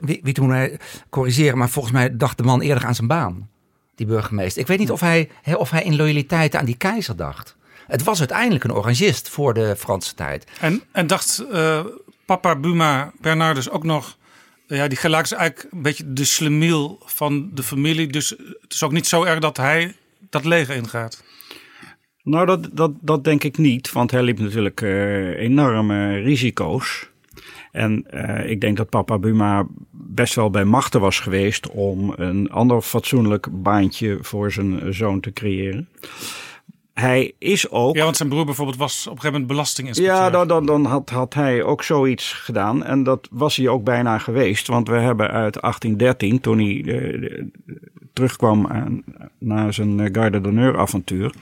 Speaker 2: wie, wie toen hij corrigeren, maar volgens mij dacht de man eerder aan zijn baan, die burgemeester. Ik weet niet of hij, of hij in loyaliteit aan die keizer dacht. Het was uiteindelijk een orangist voor de Franse tijd.
Speaker 1: En, en dacht uh, papa Buma Bernardus ook nog, ja, die gelijk is eigenlijk een beetje de slemiel van de familie. Dus het is ook niet zo erg dat hij dat leger ingaat.
Speaker 7: Nou, dat, dat, dat denk ik niet, want hij liep natuurlijk uh, enorme risico's. En uh, ik denk dat papa Buma best wel bij machten was geweest om een ander fatsoenlijk baantje voor zijn zoon te creëren. Hij is ook.
Speaker 1: Ja, want zijn broer bijvoorbeeld was op een gegeven moment belastinginspecteur.
Speaker 7: Ja, dan, dan, dan had, had hij ook zoiets gedaan. En dat was hij ook bijna geweest. Want we hebben uit 1813, toen hij uh, terugkwam aan, na zijn Garde d'honneur avontuur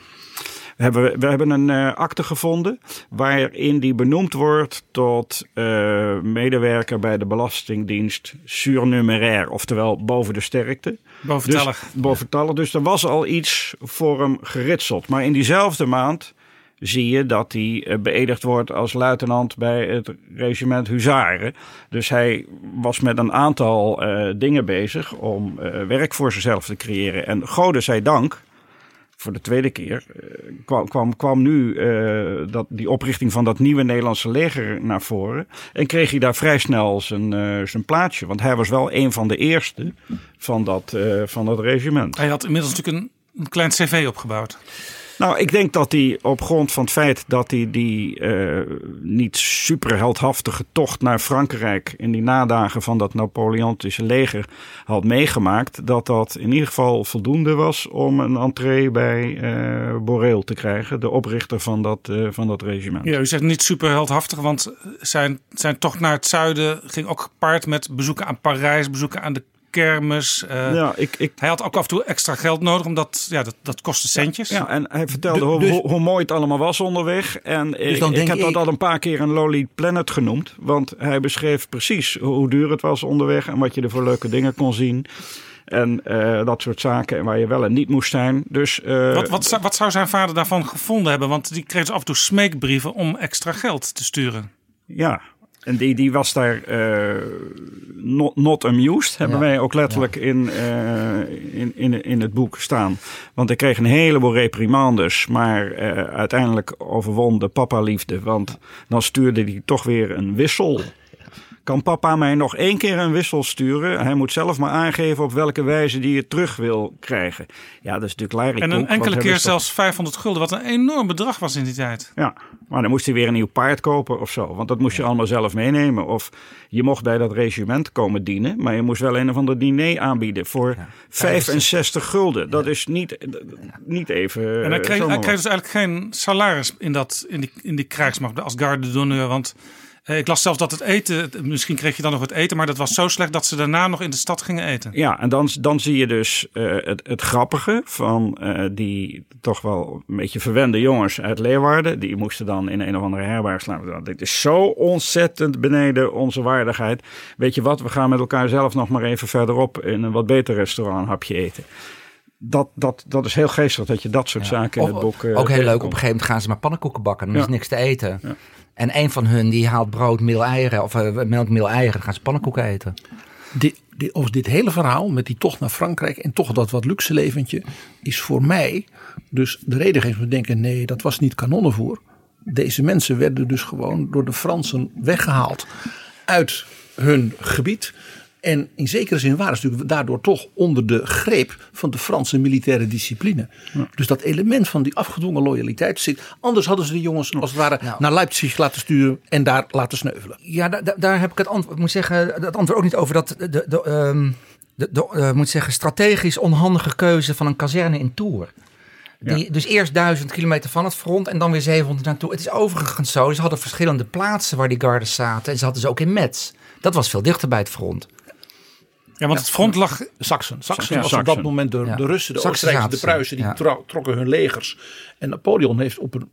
Speaker 7: hebben, we hebben een uh, akte gevonden waarin die benoemd wordt tot uh, medewerker bij de Belastingdienst surnumerair, oftewel boven de sterkte.
Speaker 1: Boventallig.
Speaker 7: Dus, boventallig. Dus er was al iets voor hem geritseld. Maar in diezelfde maand zie je dat hij uh, beëdigd wordt als luitenant bij het regiment Huzaren. Dus hij was met een aantal dingen bezig om werk voor zichzelf te creëren. En gode zij dank voor de tweede keer uh, kwam, kwam, kwam nu uh, dat, die oprichting van dat nieuwe Nederlandse leger naar voren. En kreeg hij daar vrij snel zijn, uh, zijn plaatsje. Want hij was wel een van de eerste van dat, van regiment.
Speaker 1: Hij had inmiddels natuurlijk een, een klein cv opgebouwd.
Speaker 7: Nou, ik denk dat hij op grond van het feit dat hij die uh, niet super heldhaftige tocht naar Frankrijk in die nadagen van dat Napoleontische leger had meegemaakt, dat dat in ieder geval voldoende was om een entree bij uh, Boreel te krijgen, de oprichter van dat, uh, van dat regiment.
Speaker 1: Ja, u zegt niet super heldhaftig, want zijn, zijn tocht naar het zuiden ging ook gepaard met bezoeken aan Parijs, bezoeken aan de kermis. Uh,
Speaker 7: ja, ik, ik,
Speaker 1: hij had ook af en toe extra geld nodig, omdat ja, dat, dat kostte centjes.
Speaker 7: Ja, en hij vertelde hoe, dus, hoe, mooi het allemaal was onderweg. En dus ik, ik heb dat al een paar keer een Lowly Planet genoemd. Want hij beschreef precies hoe duur het was onderweg en wat je er voor leuke dingen kon zien. En uh, dat soort zaken en waar je wel en niet moest zijn. Dus, uh,
Speaker 1: wat, wat, zou, wat zou zijn vader daarvan gevonden hebben? Want die kreeg dus af en toe smeekbrieven om extra geld te sturen.
Speaker 7: Ja, en die, die was daar uh, not, not amused, hebben ja. wij ook letterlijk ja. in, uh, in, in, in het boek staan. Want hij kreeg een heleboel reprimandes, maar uh, uiteindelijk overwon de papa-liefde. Want dan stuurde hij toch weer een wissel. Kan papa mij nog één keer een wissel sturen? Hij moet zelf maar aangeven op welke wijze die het terug wil krijgen. Ja, dat is natuurlijk Larry
Speaker 1: En een enkele keer zelfs 500 gulden, wat een enorm bedrag was in die tijd.
Speaker 7: Ja, maar dan moest hij weer een nieuw paard kopen of zo. Want dat moest je allemaal zelf meenemen. Of je mocht bij dat regiment komen dienen. Maar je moest wel een of ander diner aanbieden voor ja. 65 gulden. Dat is niet, niet even.
Speaker 1: En hij kreeg, hij kreeg dus eigenlijk geen salaris in, dat, in, die, in die krijgsmacht als garde d'honneur. Want ik las zelfs dat het eten, misschien kreeg je dan nog het eten, maar dat was zo slecht dat ze daarna nog in de stad gingen eten.
Speaker 7: Ja, en dan, dan zie je dus uh, het, het grappige van uh, die toch wel een beetje verwende jongens uit Leeuwarden. Die moesten dan in een of andere herberg slaan. Dit is zo ontzettend beneden onze waardigheid. Weet je wat, we gaan met elkaar zelf nog maar even verderop in een wat beter restaurant een hapje eten dat, dat, dat is heel geestig dat je dat soort ja. zaken in het boek.
Speaker 2: Ook heel leuk. Op een gegeven moment gaan ze maar pannenkoeken bakken. Dan ja. is niks te eten. Ja. En een van hun die haalt brood, meel, eieren. Of uh, melk, meel, eieren. Dan gaan pannenkoeken eten.
Speaker 6: Dit, dit, of dit hele verhaal met die tocht naar Frankrijk. En toch dat wat luxe leventje. Is voor mij dus de reden geeft me denken. Nee, dat was niet kanonnenvoer. Deze mensen werden dus gewoon door de Fransen weggehaald. Uit hun gebied. En in zekere zin waren ze natuurlijk daardoor toch onder de greep van de Franse militaire discipline. Ja. Dus dat element van die afgedwongen loyaliteit zit. Anders hadden ze de jongens als het ware nou. naar Leipzig laten sturen en daar laten sneuvelen.
Speaker 2: Ja, daar, daar heb ik het antwoord. Ik moet zeggen, het antwoord ook niet over dat de, de, de, um, de, de uh, moet zeggen, strategisch onhandige keuze van een kazerne in Tours. Die, ja. Dus eerst duizend kilometer van het front en dan weer 700 naartoe. Het is overigens zo. Ze hadden verschillende plaatsen waar die gardes zaten. En ze hadden ze ook in Metz. Dat was veel dichter bij het front.
Speaker 1: Ja, want het front lag...
Speaker 6: Saxen. Saxen ja, was op dat moment de, ja. de Russen, de Oostenrijkers, de Pruisen, die ja. trokken hun legers. En Napoleon heeft op een,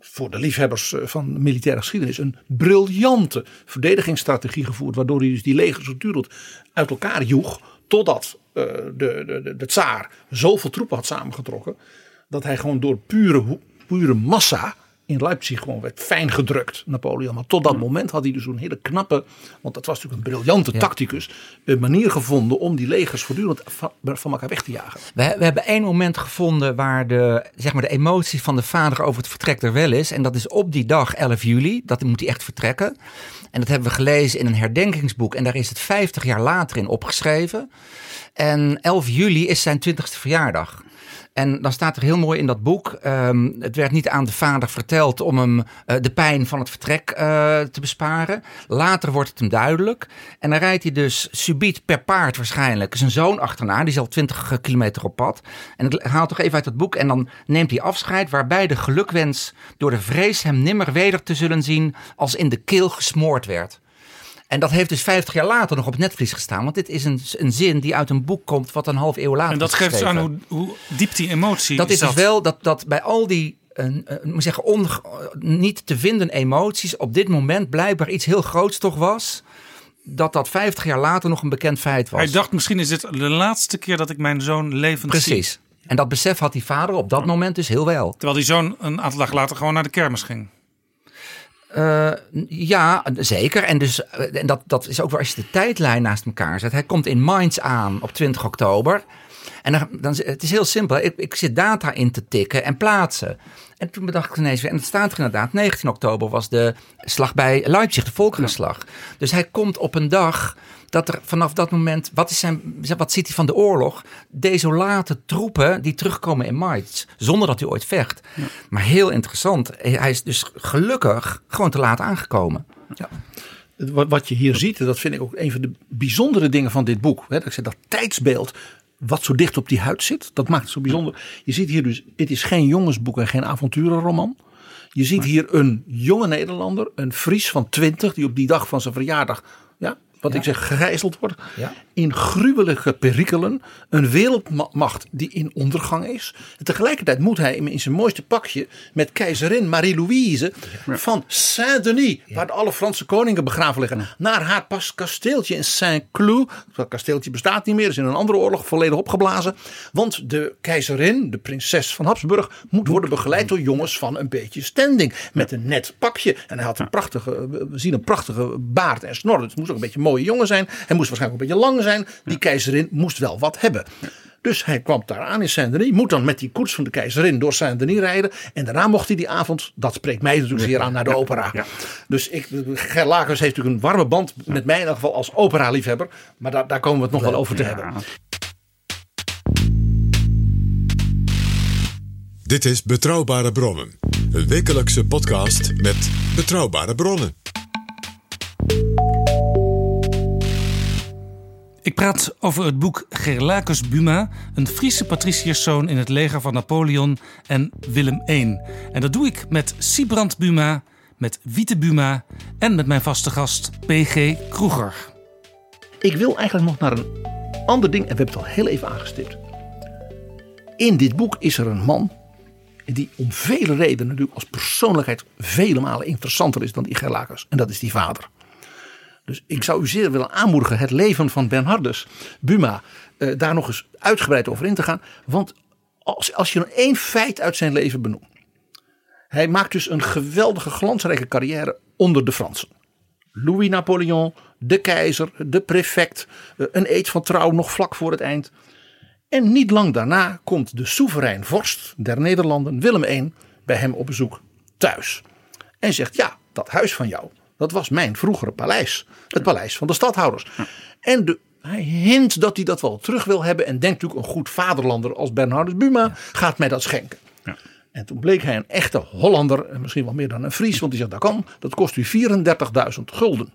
Speaker 6: voor de liefhebbers van militaire geschiedenis een briljante verdedigingsstrategie gevoerd. Waardoor hij dus die legers voortdurend uit elkaar joeg. Totdat uh, de, de, de, de tsaar zoveel troepen had samengetrokken. Dat hij gewoon door pure, pure massa in Leipzig gewoon werd fijn gedrukt, Napoleon. Maar tot dat moment had hij dus een hele knappe, want dat was natuurlijk een briljante ja. tacticus, een manier gevonden om die legers voortdurend van, van elkaar weg te jagen.
Speaker 2: We, we, hebben één moment gevonden waar de, zeg maar de emotie van de vader over het vertrek er wel is. En dat is op die dag, 11 juli, dat moet hij echt vertrekken. En dat hebben we gelezen in een herdenkingsboek en daar is het 50 jaar later in opgeschreven. En 11 juli is zijn 20ste verjaardag. En dan staat er heel mooi in dat boek: ehm, het werd niet aan de vader verteld om hem eh, de pijn van het vertrek eh, te besparen. Later wordt het hem duidelijk. En dan rijdt hij dus subiet per paard waarschijnlijk zijn zoon achterna. Die is al 20 kilometer op pad. En ik haal toch even uit het boek. En dan neemt hij afscheid, waarbij de gelukwens door de vrees hem nimmer weder te zullen zien als in de keel gesmoord werd. En dat heeft dus 50 jaar later nog op het netvlies gestaan. Want dit is een, een zin die uit een boek komt wat een half eeuw later
Speaker 1: En dat
Speaker 2: is
Speaker 1: geeft dus aan hoe, hoe diep die emotie
Speaker 2: Dat is
Speaker 1: zat.
Speaker 2: dus wel dat, dat bij al die eh, eh, moet zeggen, onge- niet te vinden emoties op dit moment blijkbaar iets heel groots toch was. Dat dat 50 jaar later nog een bekend feit was.
Speaker 1: Hij dacht, misschien is dit de laatste keer dat ik mijn zoon levend zie.
Speaker 2: Precies. En dat besef had die vader op dat moment dus heel wel.
Speaker 1: Terwijl die zoon een aantal dagen later gewoon naar de kermis ging.
Speaker 2: Eh, ja, zeker. En, dus, eh, en dat, dat is ook weer als je de tijdlijn naast elkaar zet. Hij komt in Mainz aan op 20 oktober. En dan, dan, het is heel simpel. Ik, ik zit data in te tikken en plaatsen. En toen bedacht ik ineens weer, en het staat er inderdaad, 19 oktober was de slag bij Leipzig, de Volkerenslag. Dus hij komt op een dag dat er vanaf dat moment, wat, is zijn, wat ziet hij van de oorlog? Desolate troepen die terugkomen in Mainz, zonder dat hij ooit vecht. Maar heel interessant, hij is dus gelukkig gewoon te laat aangekomen.
Speaker 6: Ja. Wat, wat je hier ziet, en dat vind ik ook een van de bijzondere dingen van dit boek. Hè, dat ik zeg, dat tijdsbeeld, wat zo dicht op die huid zit, dat maakt het zo bijzonder. Je ziet hier dus, het is geen jongensboek en geen avonturenroman. Je ziet hier een jonge Nederlander, een Fries van 20, die op die dag van zijn verjaardag, ja, wat ik zeg, gegijzeld wordt.
Speaker 2: Ja.
Speaker 6: In gruwelijke perikelen. Een wereldmacht die in ondergang is. En tegelijkertijd moet hij in zijn mooiste pakje met keizerin Marie-Louise van Saint-Denis, waar alle Franse koningen begraven liggen, naar haar pas kasteeltje in Saint-Cloud. Dat kasteeltje bestaat niet meer, is in een andere oorlog volledig opgeblazen. Want de keizerin, de prinses van Habsburg, moet worden begeleid door jongens van een beetje standing. Met een net pakje. En hij had een prachtige, we zien een prachtige baard en snor. Dus het moest ook een beetje mooie jongen zijn. Hij moest waarschijnlijk een beetje lang zijn. Die keizerin moest wel wat hebben. Dus hij kwam daar aan in Saint-Denis. Moet dan met die koets van de keizerin door Saint-Denis rijden. En daarna mocht hij die avond, dat spreekt mij natuurlijk zeer aan, naar de opera. Dus ik, Ger Lakers heeft natuurlijk een warme band met mij in ieder geval als opera-liefhebber. Maar daar, daar komen we het nog wel over te hebben.
Speaker 3: Dit is Betrouwbare Bronnen. Een wekelijkse podcast met betrouwbare bronnen.
Speaker 1: Ik praat over het boek Gerlacus Buma, een Friese patriciërszoon in het leger van Napoleon en Willem I. En dat doe ik met Siebrand Buma, met Wiete Buma en met mijn vaste gast P.G. Kroeger.
Speaker 6: Ik wil eigenlijk nog naar een ander ding, en we hebben het al heel even aangestipt. In dit boek is er een man die om vele redenen natuurlijk als persoonlijkheid vele malen interessanter is dan die Gerlacus. En dat is die vader. Dus ik zou u zeer willen aanmoedigen het leven van Bernhardus Buma eh, daar nog eens uitgebreid over in te gaan. Want als, als je dan één feit uit zijn leven benoemt. Hij maakt dus een geweldige glansrijke carrière onder de Fransen. Louis Napoleon, de keizer, de prefect, eh, een eed van trouw nog vlak voor het eind. En niet lang daarna komt de soeverein vorst der Nederlanden, Willem I, bij hem op bezoek thuis. En zegt, ja, dat huis van jou, dat was mijn vroegere paleis. Het paleis van de stadhouders. En de, hij hint dat hij dat wel terug wil hebben. En denkt natuurlijk een goed vaderlander als Bernhardus Buma gaat mij dat schenken. En toen bleek hij een echte Hollander, en misschien wel meer dan een Fries, want hij zegt dat kan, dat kost u 34.000 gulden.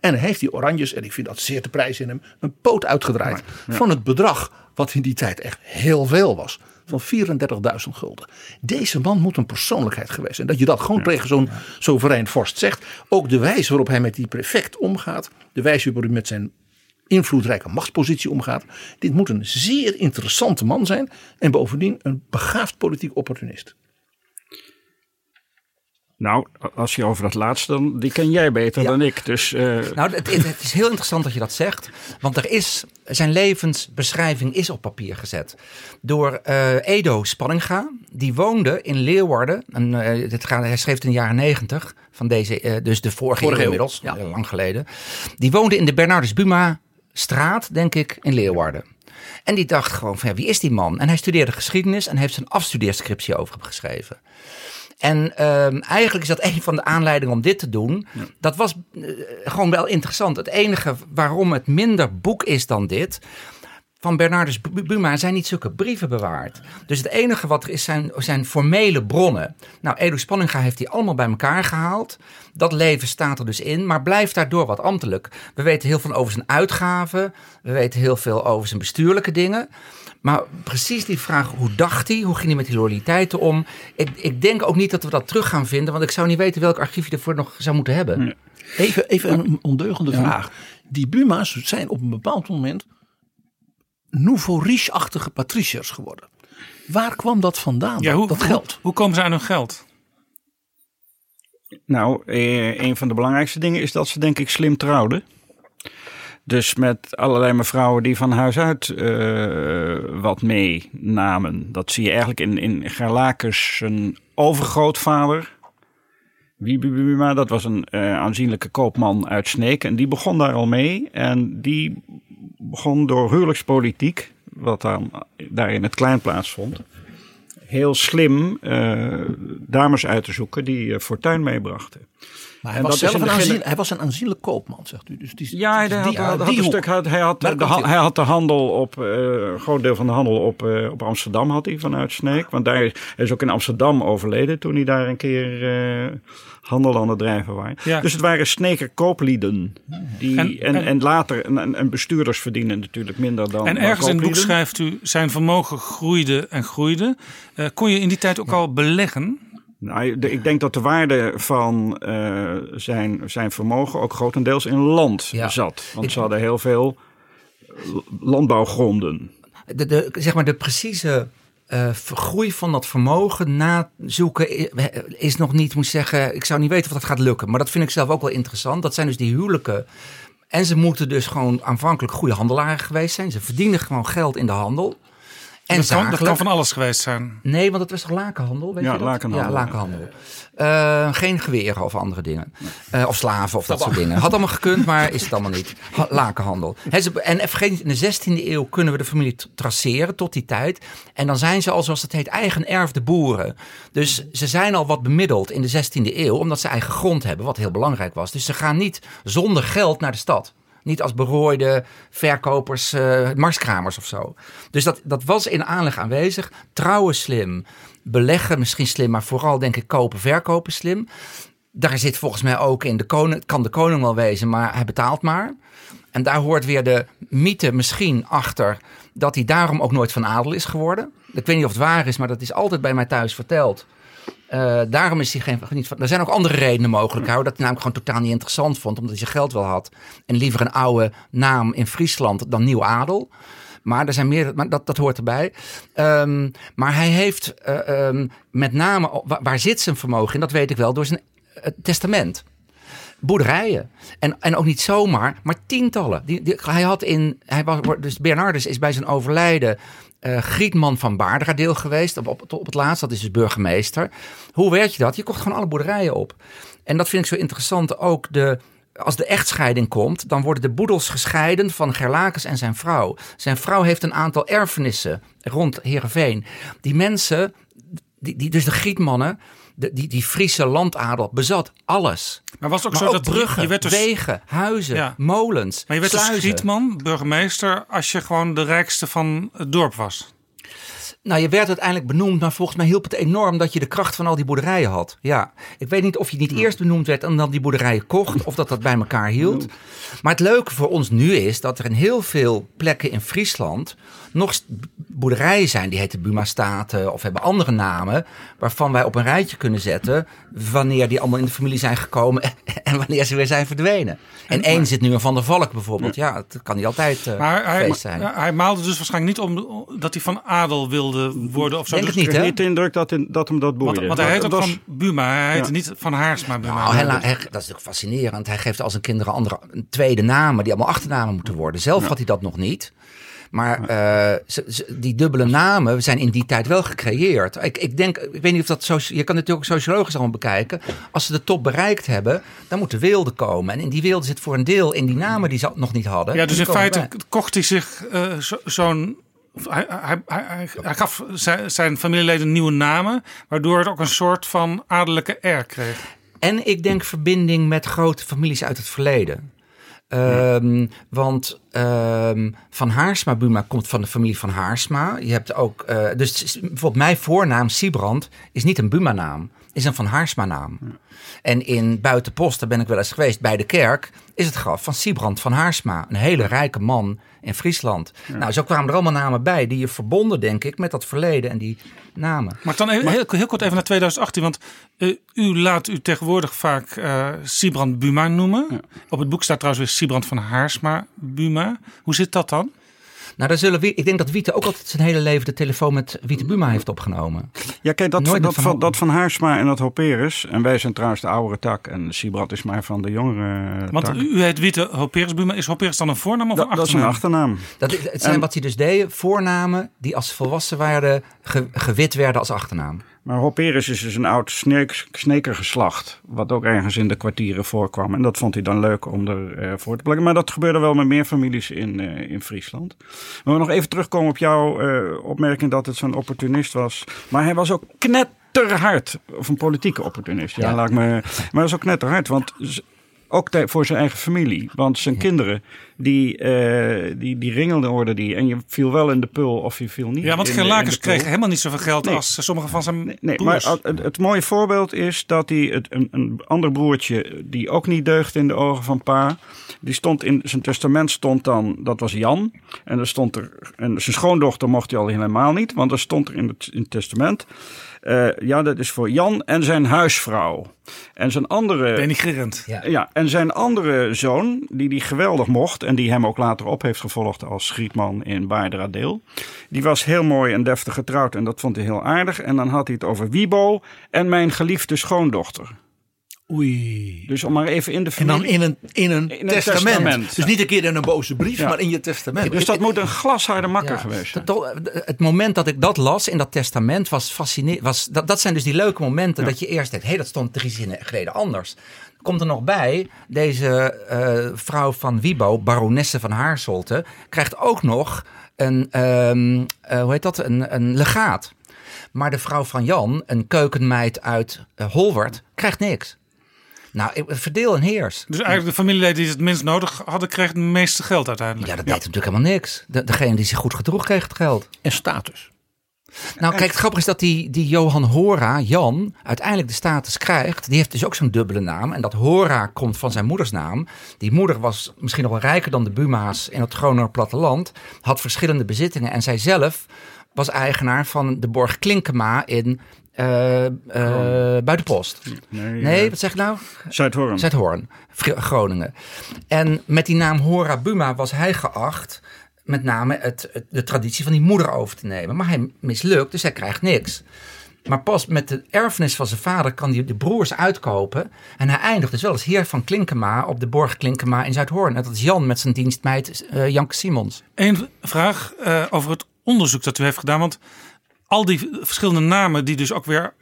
Speaker 6: En dan heeft die Oranjes, en ik vind dat zeer te prijs in hem, een poot uitgedraaid van het bedrag wat in die tijd echt heel veel was. Van 34.000 gulden. Deze man moet een persoonlijkheid geweest zijn. Dat je dat gewoon tegen zo'n soeverein vorst zegt. Ook de wijze waarop hij met die prefect omgaat. De wijze waarop hij met zijn invloedrijke machtspositie omgaat. Dit moet een zeer interessante man zijn. En bovendien een begaafd politiek opportunist.
Speaker 7: Nou, als je over dat laatste, dan die ken jij beter dan ik. Dus, eh,
Speaker 2: Nou, het, het, is heel interessant dat je dat zegt. Want er is, zijn levensbeschrijving is op papier gezet. Door eh, Edo Spanninga. Die woonde in Leeuwarden. En, eh, dit gaat, hij schreef het in de jaren negentig. Van deze, eh, dus de vorige,
Speaker 6: Vorige
Speaker 2: eeuw inmiddels. heel lang geleden. Die woonde in de Bernardus Buma straat, denk ik, in Leeuwarden. En die dacht gewoon van, ja, wie is die man? En hij studeerde geschiedenis en heeft zijn afstudeerscriptie over hem geschreven. En ehm, eigenlijk is dat een van de aanleidingen om dit te doen. Dat was eh, gewoon wel interessant. Het enige waarom het minder boek is dan dit. van Bernardus Bu- Buma zijn niet zulke brieven bewaard. Dus het enige wat er is zijn, zijn formele bronnen. Nou, Edo Spanninga heeft die allemaal bij elkaar gehaald. Dat leven staat er dus in, maar blijft daardoor wat ambtelijk. We weten heel veel over zijn uitgaven. We weten heel veel over zijn bestuurlijke dingen. Maar precies die vraag, hoe dacht hij? Hoe ging hij met die loyaliteiten om? Ik, ik denk ook niet dat we dat terug gaan vinden. Want ik zou niet weten welk archief je ervoor nog zou moeten hebben.
Speaker 6: Even, even een ondeugende vraag. Die Buma's zijn op een bepaald moment nouveau riche-achtige patriciërs geworden. Waar kwam dat vandaan?
Speaker 1: Ja, hoe,
Speaker 6: dat geld?
Speaker 1: Hoe, hoe komen ze aan hun geld?
Speaker 7: Nou, eh, een van de belangrijkste dingen is dat ze denk ik slim trouwden. Dus met allerlei mevrouwen die van huis uit eh, wat meenamen. Dat zie je eigenlijk in, in Gerlakes zijn overgrootvader. Wiebe Buma, dat was een eh, aanzienlijke koopman uit Sneek. En die begon daar al mee. En die begon door huwelijkspolitiek, wat dan daar in het klein plaatsvond, heel slim eh, dames uit te zoeken die fortuin meebrachten.
Speaker 6: Maar hij,
Speaker 7: En
Speaker 6: was zelf een aanzien, hij was een aanzienlijk koopman, zegt u. Dus die,
Speaker 7: Ja, hij
Speaker 6: die,
Speaker 7: had,
Speaker 6: die,
Speaker 7: had, had
Speaker 6: die
Speaker 7: een stuk, hij had, hij had,
Speaker 6: Maar
Speaker 7: de, ha-
Speaker 6: hij-
Speaker 7: had de handel op, eh, een groot deel van de handel op, eh, op Amsterdam had hij vanuit Sneek. Want daar is, hij is ook in Amsterdam overleden toen hij daar een keer eh, handel aan het drijven waren.
Speaker 1: Ja.
Speaker 7: Dus het waren Sneker kooplieden. Die,
Speaker 1: En-
Speaker 7: en, en,
Speaker 1: en-
Speaker 7: later, en, en- bestuurders verdienen natuurlijk minder dan
Speaker 1: En ergens in het boek schrijft u, zijn vermogen groeide en groeide. Eh, kon je in die tijd ook al beleggen?
Speaker 7: Nou, de- ik denk dat de waarde van eh, zijn, zijn vermogen ook grotendeels in land
Speaker 2: Ja.
Speaker 7: zat. Want
Speaker 2: Ik-
Speaker 7: ze hadden heel veel landbouwgronden.
Speaker 2: de, de, zeg maar de precieze eh, vergroei van dat vermogen nazoeken i- is nog niet, moet zeggen, ik zou niet weten of dat gaat lukken. Maar dat vind ik zelf ook wel interessant. Dat zijn dus die huwelijken. En ze moeten dus gewoon aanvankelijk goede handelaren geweest zijn. Ze verdienen gewoon geld in de handel. En
Speaker 1: dat, kan, dat kan van alles geweest zijn.
Speaker 2: Nee, want het was toch lakenhandel? Weet
Speaker 7: Ja,
Speaker 2: je dat?
Speaker 7: lakenhandel.
Speaker 2: Ja, lakenhandel. Eh, geen geweren of andere dingen. Eh, of slaven of dat soort dingen. Had allemaal gekund, maar is het allemaal niet. Ha- lakenhandel. En vergeet in de 16e eeuw kunnen we de familie traceren tot die tijd. En dan zijn ze al, zoals het heet, eigen erfde boeren. Dus ze zijn al wat bemiddeld in de 16e eeuw, omdat ze eigen grond hebben, wat heel belangrijk was. Dus ze gaan niet zonder geld naar de stad. Niet als berooide verkopers, eh marskramers of zo. Dus dat, dat was in aanleg aanwezig. Trouwen slim, beleggen misschien slim, maar vooral denk ik kopen, verkopen slim. Daar zit volgens mij ook in de koning, kan de koning wel wezen, maar hij betaalt maar. En daar hoort weer de mythe misschien achter dat hij daarom ook nooit van adel is geworden. Ik weet niet of het waar is, maar dat is altijd bij mij thuis verteld. Eh, daarom is hij geen. Niet van, er zijn ook andere redenen mogelijk. Hoor, dat hij namelijk gewoon totaal niet interessant vond. Omdat hij zijn geld wel had. En liever een oude naam in Friesland dan nieuw adel. Maar er zijn meer, maar dat, dat hoort erbij. Ehm, maar hij heeft eh, ehm, met name, waar, zit zijn vermogen in? Dat weet ik wel, door zijn eh, testament. Boerderijen. En, en ook niet zomaar, maar tientallen. Die, hij had in, hij was, dus Bernardus is bij zijn overlijden eh Grietman van Baardradeel geweest. Op, op, op het laatst, dat is dus burgemeester. Hoe werd je dat? Je kocht gewoon alle boerderijen op. En dat vind ik zo interessant. Ook de, als de echtscheiding komt, dan worden de boedels gescheiden van Gerlakes en zijn vrouw. Zijn vrouw heeft een aantal erfenissen rond Heerenveen. Die mensen, die, die, dus de Grietmannen, de, die, die Friese landadel bezat alles.
Speaker 1: Maar was ook
Speaker 2: Maar
Speaker 1: zo
Speaker 2: ook
Speaker 1: dat
Speaker 2: bruggen,
Speaker 1: je werd dus,
Speaker 2: wegen, huizen,
Speaker 1: Ja.
Speaker 2: molens,
Speaker 1: Maar je werd dus
Speaker 2: sluizen.
Speaker 1: schietman, burgemeester, als je gewoon de rijkste van het dorp was.
Speaker 2: Nou, je werd uiteindelijk benoemd, maar volgens mij hielp het enorm dat je de kracht van al die boerderijen had. Ja, ik weet niet of je niet eerst benoemd werd en dan die boerderijen kocht, of dat dat bij elkaar hield. Maar het leuke voor ons nu is dat er in heel veel plekken in Friesland nog boerderijen zijn. Die heten Buma-staten of hebben andere namen, waarvan wij op een rijtje kunnen zetten wanneer die allemaal in de familie zijn gekomen en wanneer ze weer zijn verdwenen. En één zit nu in Van der Valk bijvoorbeeld. Ja, het kan niet altijd eh
Speaker 1: Maar hij,
Speaker 2: feest zijn.
Speaker 1: hij maalde dus waarschijnlijk niet om dat hij van adel wilde worden of zo.
Speaker 2: Denk
Speaker 1: Dus-
Speaker 2: het niet,
Speaker 7: Ik
Speaker 2: hè?
Speaker 7: heb niet de indruk dat, in- dat hem dat boeide.
Speaker 1: Want, want hij heet ook
Speaker 7: Dat was-
Speaker 1: van Buma, hij heette
Speaker 7: Ja.
Speaker 1: niet van Haarsma Buma.
Speaker 2: Nou, hij- dat is natuurlijk fascinerend. Hij geeft al zijn kinderen andere, een tweede namen die allemaal achternamen moeten worden. Zelf had hij dat nog niet. Maar eh, ze- ze- die dubbele namen zijn in die tijd wel gecreëerd. Ik, ik denk, ik weet niet of dat zo. Je kan natuurlijk ook sociologisch allemaal bekijken. Als ze de top bereikt hebben, dan moeten weelden komen. En in die weelden zit voor een deel in die namen die ze nog niet hadden.
Speaker 1: Ja, dus in feite kocht hij zich eh, zo- zo'n. Hij, hij, hij, hij, gaf zijn, zijn familieleden nieuwe namen, waardoor het ook een soort van adellijke air kreeg.
Speaker 2: En ik denk verbinding met grote families uit het verleden. Ehm, want ehm, Van Haarsma Buma komt van de familie van Haarsma. Je hebt ook, eh, dus bijvoorbeeld mijn voornaam Siebrand is niet een Buma-naam, is een Van Haarsma naam. En in Buitenpost, daar ben ik wel eens geweest, bij de kerk, is het graf van Siebrand van Haarsma. Een hele rijke man in Friesland. Nou, zo kwamen er allemaal namen bij die je verbonden, denk ik, met dat verleden en die namen.
Speaker 1: Maar dan even, heel, heel kort even naar 2018, want eh, u laat u tegenwoordig vaak eh Siebrand Buma noemen. Op het boek staat trouwens weer Siebrand van Haarsma Buma. Hoe zit dat dan?
Speaker 2: Nou, daar zullen we, ik denk dat Wiete ook altijd zijn hele leven de telefoon met Wiete Buma heeft opgenomen.
Speaker 7: Ja, kijk, dat,
Speaker 2: Nooit
Speaker 7: dat, van,
Speaker 2: Van-
Speaker 7: dat van Haarsma en dat Hoperus. En wij zijn trouwens de oudere tak. En Siebrand is maar van de jongere
Speaker 1: Want
Speaker 7: tak.
Speaker 1: u, u heet Wiete Hoperus Buma. Is Hoperus dan een voornaam of
Speaker 7: Dat-
Speaker 1: een
Speaker 7: dat is een
Speaker 1: achternaam?
Speaker 2: Dat, het zijn
Speaker 7: En-
Speaker 2: wat hij dus deed, voornamen die als volwassen waren ge- gewit werden als achternaam.
Speaker 7: Maar Hoperus is dus een oud sneek, snekergeslacht. Wat ook ergens in de kwartieren voorkwam. En dat vond hij dan leuk om er eh, voor te plakken. Maar dat gebeurde wel met meer families in, eh, in Friesland. Maar we nog even terugkomen op jouw eh, opmerking dat het zo'n opportunist was. Maar hij was ook knetterhard. Of een politieke opportunist. Ja,
Speaker 2: Ja.
Speaker 7: laat ik me. Maar hij was ook knetterhard. Want ook voor zijn eigen familie. Want zijn kinderen, die, eh die, die ringelden worden die. En je viel wel in de pul of je viel niet
Speaker 1: Ja, want
Speaker 7: pul.
Speaker 1: kreeg helemaal niet zoveel geld
Speaker 7: Nee.
Speaker 1: als sommige van zijn
Speaker 7: Nee, maar
Speaker 1: broers.
Speaker 7: het, het mooie voorbeeld is dat hij het, een, een ander broertje, die ook niet deugde in de ogen van pa, die stond in zijn testament stond dan, dat was Jan, en er stond er, en zijn schoondochter mocht hij al helemaal niet, want er stond er in het, in het testament, eh, ja, dat is voor Jan en zijn huisvrouw. En zijn andere.
Speaker 1: Denigrerend.
Speaker 2: Ja.
Speaker 7: Ja, en zijn andere zoon, die die geweldig mocht en die hem ook later op heeft gevolgd als schietman in Baarderadeel. Die was heel mooi en deftig getrouwd en dat vond hij heel aardig. En dan had hij het over Wibo en mijn geliefde schoondochter.
Speaker 6: Oei.
Speaker 7: Dus om maar even in de
Speaker 6: En dan
Speaker 7: familie...
Speaker 6: in een, in een,
Speaker 7: In een
Speaker 6: testament.
Speaker 7: testament.
Speaker 6: Dus niet een keer in een boze brief,
Speaker 7: Ja.
Speaker 6: maar in je testament.
Speaker 7: Dus dat moet een glasharde makker
Speaker 2: Ja,
Speaker 7: geweest zijn.
Speaker 2: dat- Het moment dat ik dat las in dat testament was fascinerend. Was, dat, dat zijn dus die leuke momenten dat je eerst denkt: hé, hey, dat stond drie zinnen geleden anders. Komt er nog bij, deze eh, vrouw van Wibo, baronesse van Haarsolte, krijgt ook nog een, ehm, eh, hoe heet dat, een, een legaat. Maar de vrouw van Jan, een keukenmeid uit eh, Holwert, krijgt niks. Nou, ik- verdeel en heers.
Speaker 1: Dus eigenlijk de familieleden die het minst nodig hadden, kregen het meeste geld uiteindelijk.
Speaker 2: Ja, dat deed natuurlijk helemaal niks. De, degene die zich goed gedroeg kreeg het geld.
Speaker 6: En status.
Speaker 2: Nou, kijk, het grappige is dat die, die Johan Hora, Jan, uiteindelijk de status krijgt. Die heeft dus ook zo'n dubbele naam. En dat Hora komt van zijn moeders naam. Die moeder was misschien nog wel rijker dan de Buma's in het Groninger platteland. Had verschillende bezittingen. En zij zelf was eigenaar van de borg Klinkema in eh eh Buitenpost.
Speaker 7: Nee,
Speaker 2: Nee,
Speaker 7: eh,
Speaker 2: wat zeg ik nou?
Speaker 7: Zuidhoorn.
Speaker 2: Zuidhoorn, Gr- Groningen. En met die naam Hora Buma was hij geacht met name het, het- de traditie van die moeder over te nemen. Maar hij mislukt, dus hij krijgt niks. Maar pas met de erfenis van zijn vader kan hij de broers uitkopen. En hij eindigt dus wel als heer van Klinkema op de borg Klinkema in Zuidhoorn. En dat is Jan met zijn dienstmeid eh, Janke Simons.
Speaker 1: Eén vraag eh, over het onderzoek dat u heeft gedaan. Want al die verschillende namen die dus ook weer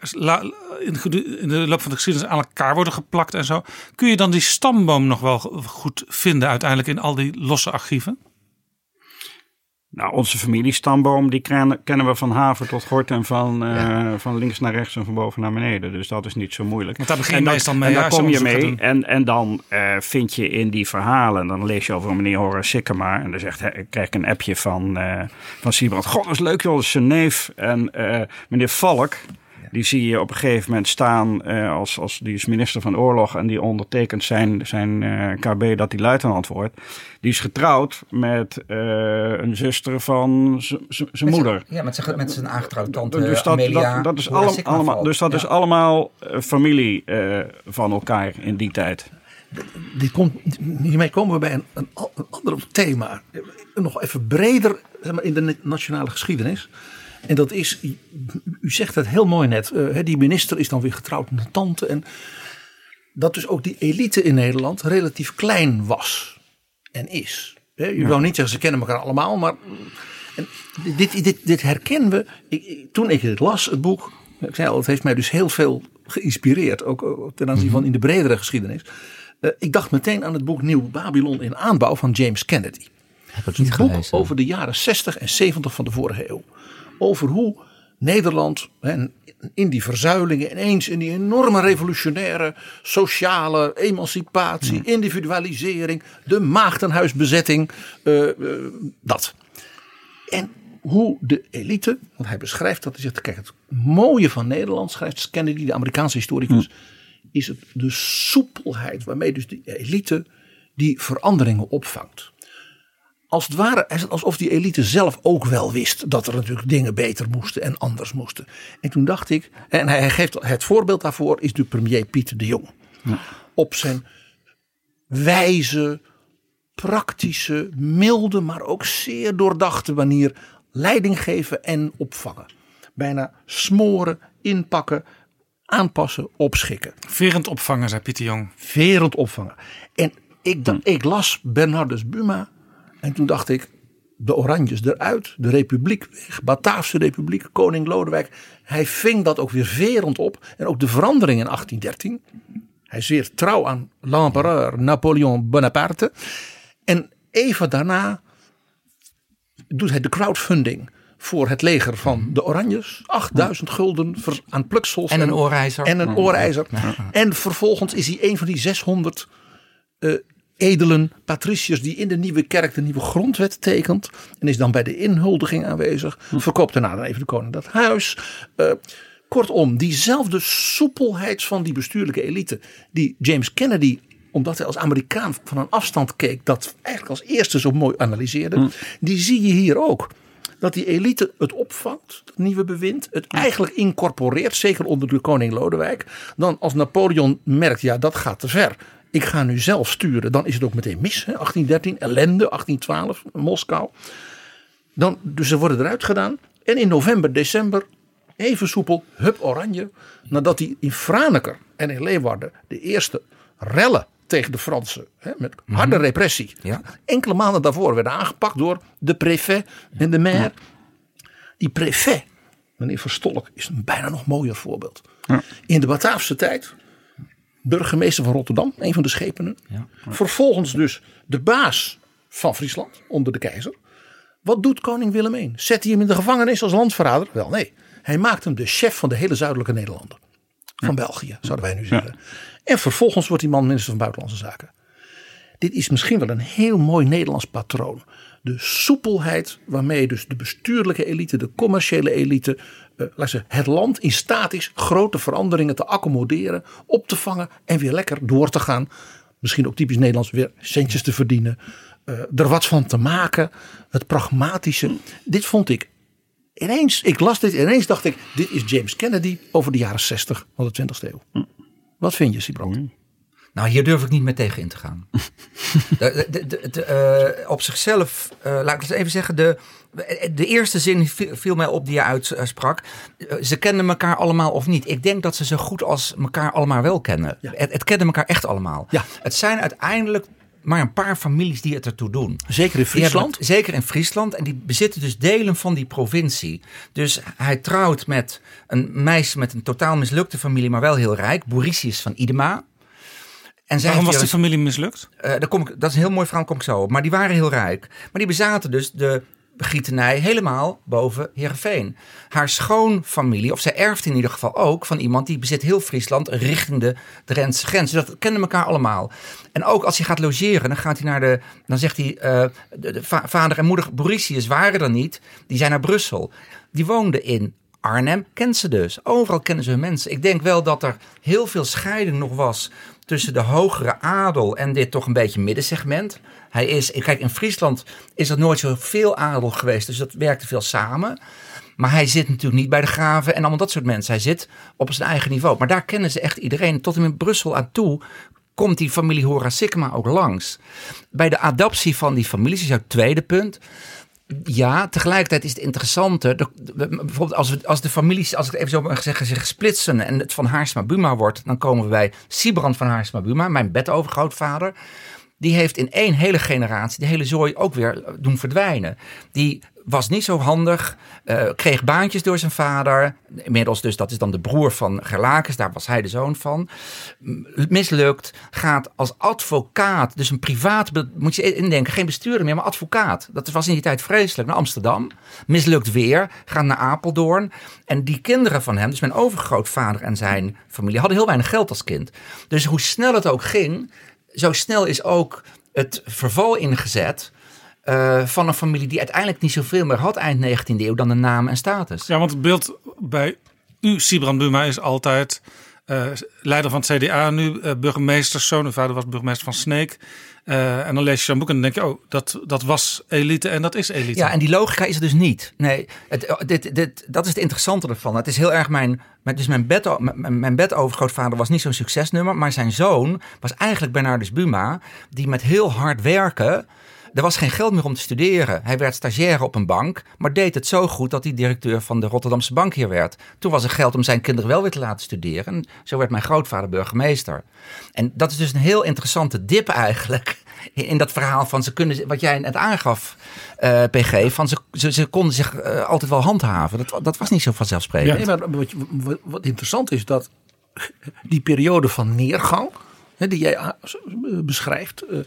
Speaker 1: in de loop van de geschiedenis aan elkaar worden geplakt en zo. Kun je dan die stamboom nog wel goed vinden uiteindelijk in al die losse archieven?
Speaker 7: Nou, onze familiestamboom, die kennen, we van haven tot gort en van, eh, van links naar rechts en van boven naar beneden. Dus dat is niet zo moeilijk.
Speaker 1: Want daar begin je
Speaker 7: en dan-
Speaker 1: meestal mee,
Speaker 7: En daar kom je mee. En, en dan eh, vind je in die verhalen, dan lees je over meneer Horace Sikkema. En dan zegt hij, krijg ik een appje van, eh van Siebrand. God, dat is leuk joh, dat is zijn neef. En meneer Valk, die zie je op een gegeven moment staan eh, als, als die is minister van Oorlog en die ondertekent zijn, zijn eh, KB dat hij luitenant wordt. Die is getrouwd met eh, een zuster van zijn moeder.
Speaker 2: Ja, met zijn, met zijn aangetrouwde tante
Speaker 7: Dus dat,
Speaker 2: Amelia.
Speaker 7: dat, dat is, allemaal, dus dat
Speaker 2: Ja.
Speaker 7: is allemaal familie eh, van elkaar in die tijd.
Speaker 6: Dit komt, hiermee komen we bij een, een, ander thema. Nog even breder zeg maar, in de na- nationale geschiedenis. En dat is, u- zegt het heel mooi net. eh, die minister is dan weer getrouwd met een tante. En dat dus ook die elite in Nederland relatief klein was. En is. Je wou niet zeggen ze kennen elkaar allemaal. Maar en dit, dit, dit herkennen we. Ik, toen ik het las, het boek. Ik zei al, het heeft mij dus heel veel geïnspireerd. Ook eh, ten aanzien van in de bredere geschiedenis. Eh, ik dacht meteen aan het boek Nieuw Babylon in aanbouw van James Kennedy.
Speaker 2: Heb ik
Speaker 6: Een boek
Speaker 2: gelezen.
Speaker 6: over de jaren 60 en 70 van de vorige eeuw. Over hoe Nederland in die verzuilingen ineens in die enorme revolutionaire sociale emancipatie, individualisering, de maagdenhuisbezetting, eh, eh, dat. En hoe de elite, want hij beschrijft dat, hij zegt, kijk het mooie van Nederland, schrijft Kennedy, de Amerikaanse historicus, is het de soepelheid waarmee dus de elite die veranderingen opvangt als het ware is het alsof die elite zelf ook wel wist dat er natuurlijk dingen beter moesten en anders moesten. En toen dacht ik, en hij geeft het voorbeeld daarvoor is de premier Pieter de Jong. Op zijn wijze, praktische, milde, maar ook zeer doordachte manier leiding geven en opvangen. Bijna smoren, inpakken, aanpassen, opschikken.
Speaker 1: Verend opvangen, zei Pieter Jong.
Speaker 6: Verend opvangen. En ik, dacht, ik las Bernardus Buma en toen dacht ik, de Oranjes eruit, de Republiek weg, Bataafse Republiek, Koning Lodewijk. Hij ving dat ook weer verend op. En ook de verandering in 1813. Hij is weer trouw aan l'empereur Napoleon Bonaparte. En even daarna doet hij de crowdfunding voor het leger van de Oranjes. 8000 gulden aan pluksels.
Speaker 2: En een oorijzer.
Speaker 6: En een oorijzer. En vervolgens is hij een van die 600 eh, edelen, patriciërs die in de nieuwe kerk de nieuwe grondwet tekent. En is dan bij de inhuldiging aanwezig. Verkoopt daarna dan even de koning dat huis. Eh, kortom, diezelfde soepelheid van die bestuurlijke elite. Die James Kennedy, omdat hij als Amerikaan van een afstand keek. Dat eigenlijk als eerste zo mooi analyseerde. Die zie je hier ook. Dat die elite het opvangt, het nieuwe bewind, het eigenlijk incorporeert, zeker onder de koning Lodewijk. Dan als Napoleon merkt, ja dat gaat te ver, ik ga nu zelf sturen, dan is het ook meteen mis. Hè? 1813, ellende, 1812, Moskou. Dan, dus ze worden eruit gedaan. En in november, december, even soepel, hup oranje. Nadat hij in Franeker en in Leeuwarden de eerste rellen tegen de Fransen, hè, met harde repressie.
Speaker 2: Ja.
Speaker 6: Enkele maanden daarvoor werden aangepakt door de préfet en de maire. Die préfet, meneer Verstolk, is een bijna nog mooier voorbeeld. In de Bataafse tijd, burgemeester van Rotterdam, een van de schepenen. Vervolgens dus de baas van Friesland onder de keizer. Wat doet koning Willem I? Zet hij hem in de gevangenis als landverrader? Wel nee, hij maakt hem de chef van de hele zuidelijke Nederlanden. Van België, zouden wij nu zeggen. En vervolgens wordt die man minister van Buitenlandse Zaken. Dit is misschien wel een heel mooi Nederlands patroon. De soepelheid waarmee dus de bestuurlijke elite, de commerciële elite, zeggen, het land in staat is grote veranderingen te accommoderen, op te vangen en weer lekker door te gaan. Misschien ook typisch Nederlands weer centjes te verdienen, eh, er wat van te maken, het pragmatische. Dit vond ik ineens, ik las dit en ineens dacht ik, dit is James Kennedy over de jaren 60 van de 20e eeuw. Wat vind je, Sibrand?
Speaker 2: Nou, hier durf ik niet meer tegen in te gaan. de, de, de, de, eh, op zichzelf, eh, laat ik eens even zeggen, de, de eerste zin viel, mij op die je uitsprak. Eh, ze kennen elkaar allemaal of niet. Ik denk dat ze zo goed als elkaar allemaal wel kennen. Het, het kennen elkaar echt allemaal.
Speaker 6: Ja.
Speaker 2: Het zijn uiteindelijk maar een paar families die het ertoe doen.
Speaker 6: Zeker in Friesland?
Speaker 2: het- zeker in Friesland. En die bezitten dus delen van die provincie. Dus hij trouwt met een meisje met een totaal mislukte familie, maar wel heel rijk. Borisius van Idema. En
Speaker 1: Waarom was
Speaker 2: weer
Speaker 1: familie mislukt?
Speaker 2: eh, daar kom ik, dat is een heel mooi verhaal, kom ik zo op. Maar die waren heel rijk. Maar die bezaten dus de gietenij helemaal boven Heerenveen. Haar schoonfamilie, of zij erft in ieder geval ook van iemand die bezit heel Friesland richting de Drentse grens. Dus dat kennen elkaar allemaal. En ook als hij gaat logeren, dan gaat hij naar de. Dan zegt hij. eh, de, de va- vader en moeder Borisius waren er niet. Die zijn naar Brussel. Die woonden in Arnhem. Kent ze dus. Overal kennen ze hun mensen. Ik denk wel dat er heel veel scheiding nog was tussen de hogere adel en dit toch een beetje middensegment. Hij is, kijk, in Friesland is er nooit zoveel adel geweest, dus dat werkte veel samen. Maar hij zit natuurlijk niet bij de graven en allemaal dat soort mensen. Hij zit op zijn eigen niveau. Maar daar kennen ze echt iedereen. Tot met Brussel aan toe komt die familie Hora Sikma ook langs. Bij de adaptie van die families is jouw tweede punt. Ja, tegelijkertijd is het interessante. de- de- bijvoorbeeld als, we, als de families, als ik even zo mag zeggen, zich splitsen en het van Haarsma Buma wordt, dan komen we bij Sibrand van Haarsma Buma, mijn bedovergrootvader. die heeft in één hele generatie de hele zooi ook weer doen verdwijnen. Die was niet zo handig, eh, kreeg baantjes door zijn vader. Inmiddels dus, dat is dan de broer van Gerlakes, daar was hij de zoon van. Mislukt, gaat als advocaat, dus een privaat, moet je indenken, geen bestuurder meer, maar advocaat. Dat was in die tijd vreselijk, naar Amsterdam. Mislukt weer, gaat naar Apeldoorn. En die kinderen van hem, dus mijn overgrootvader en zijn familie, hadden heel weinig geld als kind. Dus hoe snel het ook ging, zo snel is ook het verval ingezet eh, van een familie die uiteindelijk niet zoveel meer had eind 19e eeuw dan de naam en status.
Speaker 1: Ja, want het beeld bij u, Sibran Buma, is altijd eh, leider van het CDA nu, eh burgemeesterszoon. Uw vader was burgemeester van Sneek. En dan lees je zo'n boek en dan denk je, oh, dat, dat was elite en dat is elite.
Speaker 2: Ja, en die logica is er dus niet. Nee, het, eh, dit, dit, dat is het interessante ervan. Het is heel erg mijn. mijn- Dus mijn, bed, mijn, mijn bedovergrootvader was niet zo'n succesnummer. Maar zijn zoon was eigenlijk Bernardus Buma. Die met heel hard werken. Er was geen geld meer om te studeren. Hij werd stagiair op een bank. Maar deed het zo goed dat hij directeur van de Rotterdamse bank hier werd. Toen was er geld om zijn kinderen wel weer te laten studeren. En zo werd mijn grootvader burgemeester. En dat is dus een heel interessante dip eigenlijk. In dat verhaal van ze kunnen, wat jij net aangaf, eh, PG, van ze, ze, konden zich eh, altijd wel handhaven. Dat, dat was niet zo vanzelfsprekend.
Speaker 6: Maar wat, wat, wat interessant is dat die periode van neergang, die jij beschrijft, eh,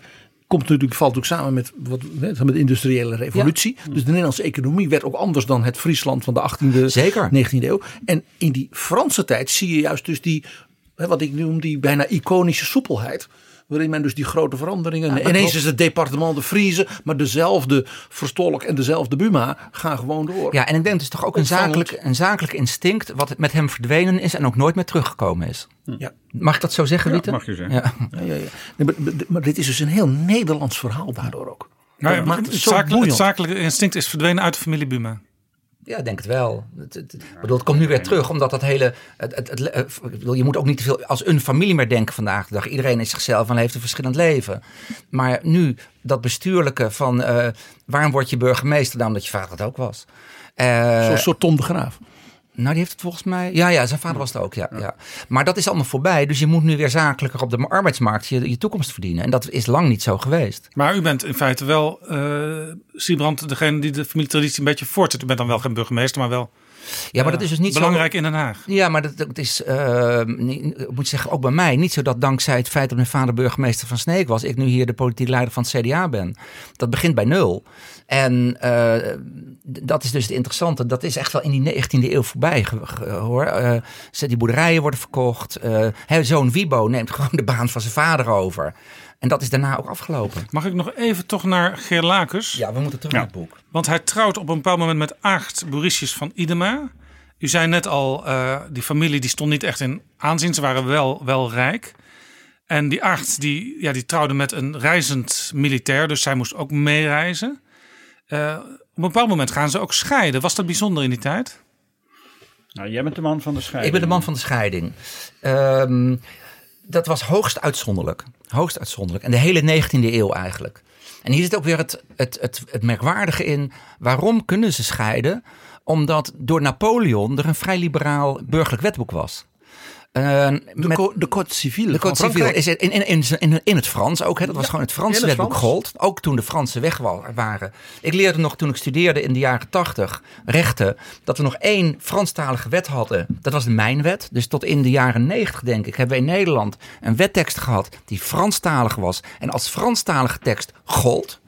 Speaker 6: komt natuurlijk, valt ook samen met, wat, met de industriële revolutie. Dus de Nederlandse economie werd ook anders dan het Friesland van de 18e,
Speaker 2: Zeker.
Speaker 6: 19e eeuw. En in die Franse tijd zie je juist dus die, wat ik noem, die bijna iconische soepelheid. Waarin men dus die grote veranderingen.
Speaker 2: dat
Speaker 6: ineens
Speaker 2: klopt.
Speaker 6: is het departement de Friese, maar dezelfde Verstolk en dezelfde Buma gaan gewoon door.
Speaker 2: Ja, en ik denk het is toch ook een zakelijk, een zakelijk instinct wat met hem verdwenen is en ook nooit meer teruggekomen is.
Speaker 6: Ja.
Speaker 2: Mag ik dat zo zeggen,
Speaker 7: Ja,
Speaker 2: Wiete?
Speaker 7: mag je zeggen.
Speaker 2: Ja.
Speaker 6: Ja, ja, ja. Nee, maar, dit is dus een heel Nederlands verhaal daardoor ook.
Speaker 1: Nou ja, het,
Speaker 6: het zo
Speaker 1: zakelijk, het
Speaker 6: boeiend.
Speaker 1: zakelijke instinct is verdwenen uit de familie Buma.
Speaker 2: Ja, denk het wel. Het, bedoel, het komt nu weer terug, omdat dat hele. Het, bedoel, je moet ook niet te veel als een familie meer denken vandaag de dag. Iedereen is zichzelf en heeft een verschillend leven. Maar nu dat bestuurlijke van eh, waarom word je burgemeester? Nou, omdat je vader het ook was. Eh,
Speaker 6: Zo'n soort Tom Graaf.
Speaker 2: Nou, die heeft het volgens mij. Ja, ja, zijn vader was het ook. Ja, ja. Maar dat is allemaal voorbij. Dus je moet nu weer zakelijker op de arbeidsmarkt je, je toekomst verdienen. En dat is lang niet zo geweest.
Speaker 1: Maar u bent in feite wel, eh Siebrand, degene die de familietraditie een beetje voortzet. U bent dan wel geen burgemeester, maar wel
Speaker 2: Ja, maar
Speaker 1: eh,
Speaker 2: dat is dus niet
Speaker 1: belangrijk
Speaker 2: zo.
Speaker 1: in Den Haag.
Speaker 2: Ja, maar dat, dat is, eh, niet- ik moet zeggen, ook bij mij niet zo dat dankzij het feit dat mijn vader burgemeester van Sneek was, ik nu hier de politiek leider van het CDA ben. Dat begint bij nul. En eh, dat is dus het interessante. Dat is echt wel in die 19e eeuw voorbij hoor. Eh, ze- die boerderijen worden verkocht. Eh, hè, zoon Wibo neemt gewoon de baan van zijn vader over. En dat is daarna ook afgelopen.
Speaker 1: Mag ik nog even toch naar Geerlakens?
Speaker 2: Ja, we moeten terug naar het boek.
Speaker 1: Want hij trouwt op een bepaald moment met Aagt Borisius van Idema. U zei net al, eh, die familie die stond niet echt in aanzien. Ze waren wel, wel rijk. En die Aagt die, ja, die trouwde met een reizend militair. Dus zij moest ook meereizen. Eh, op een bepaald moment gaan ze ook scheiden. Was dat bijzonder in die tijd?
Speaker 7: Nou, jij bent de man van de scheiding.
Speaker 2: Ik ben de man van de scheiding. Ehm, dat was hoogst uitzonderlijk. Hoogst uitzonderlijk. En de hele 19e eeuw eigenlijk. En hier zit ook weer het, het, het, het merkwaardige in. Waarom kunnen ze scheiden? Omdat door Napoleon er een vrij liberaal burgerlijk wetboek was. Eh,
Speaker 6: De,
Speaker 2: met-
Speaker 6: co- de Code Civile
Speaker 2: de Code Civil is in, in, in, in, in het Frans ook. Hè? Dat was
Speaker 6: Ja,
Speaker 2: gewoon het Franse wetboek
Speaker 6: Frans.
Speaker 2: gold. Ook toen de Fransen weg wa- waren. Ik leerde nog toen ik studeerde in de jaren tachtig rechten. Dat we nog één Franstalige wet hadden. Dat was de Mijnwet. Dus tot in de jaren negentig denk ik hebben we in Nederland een wettekst gehad die Franstalig was. En als Franstalige tekst gold.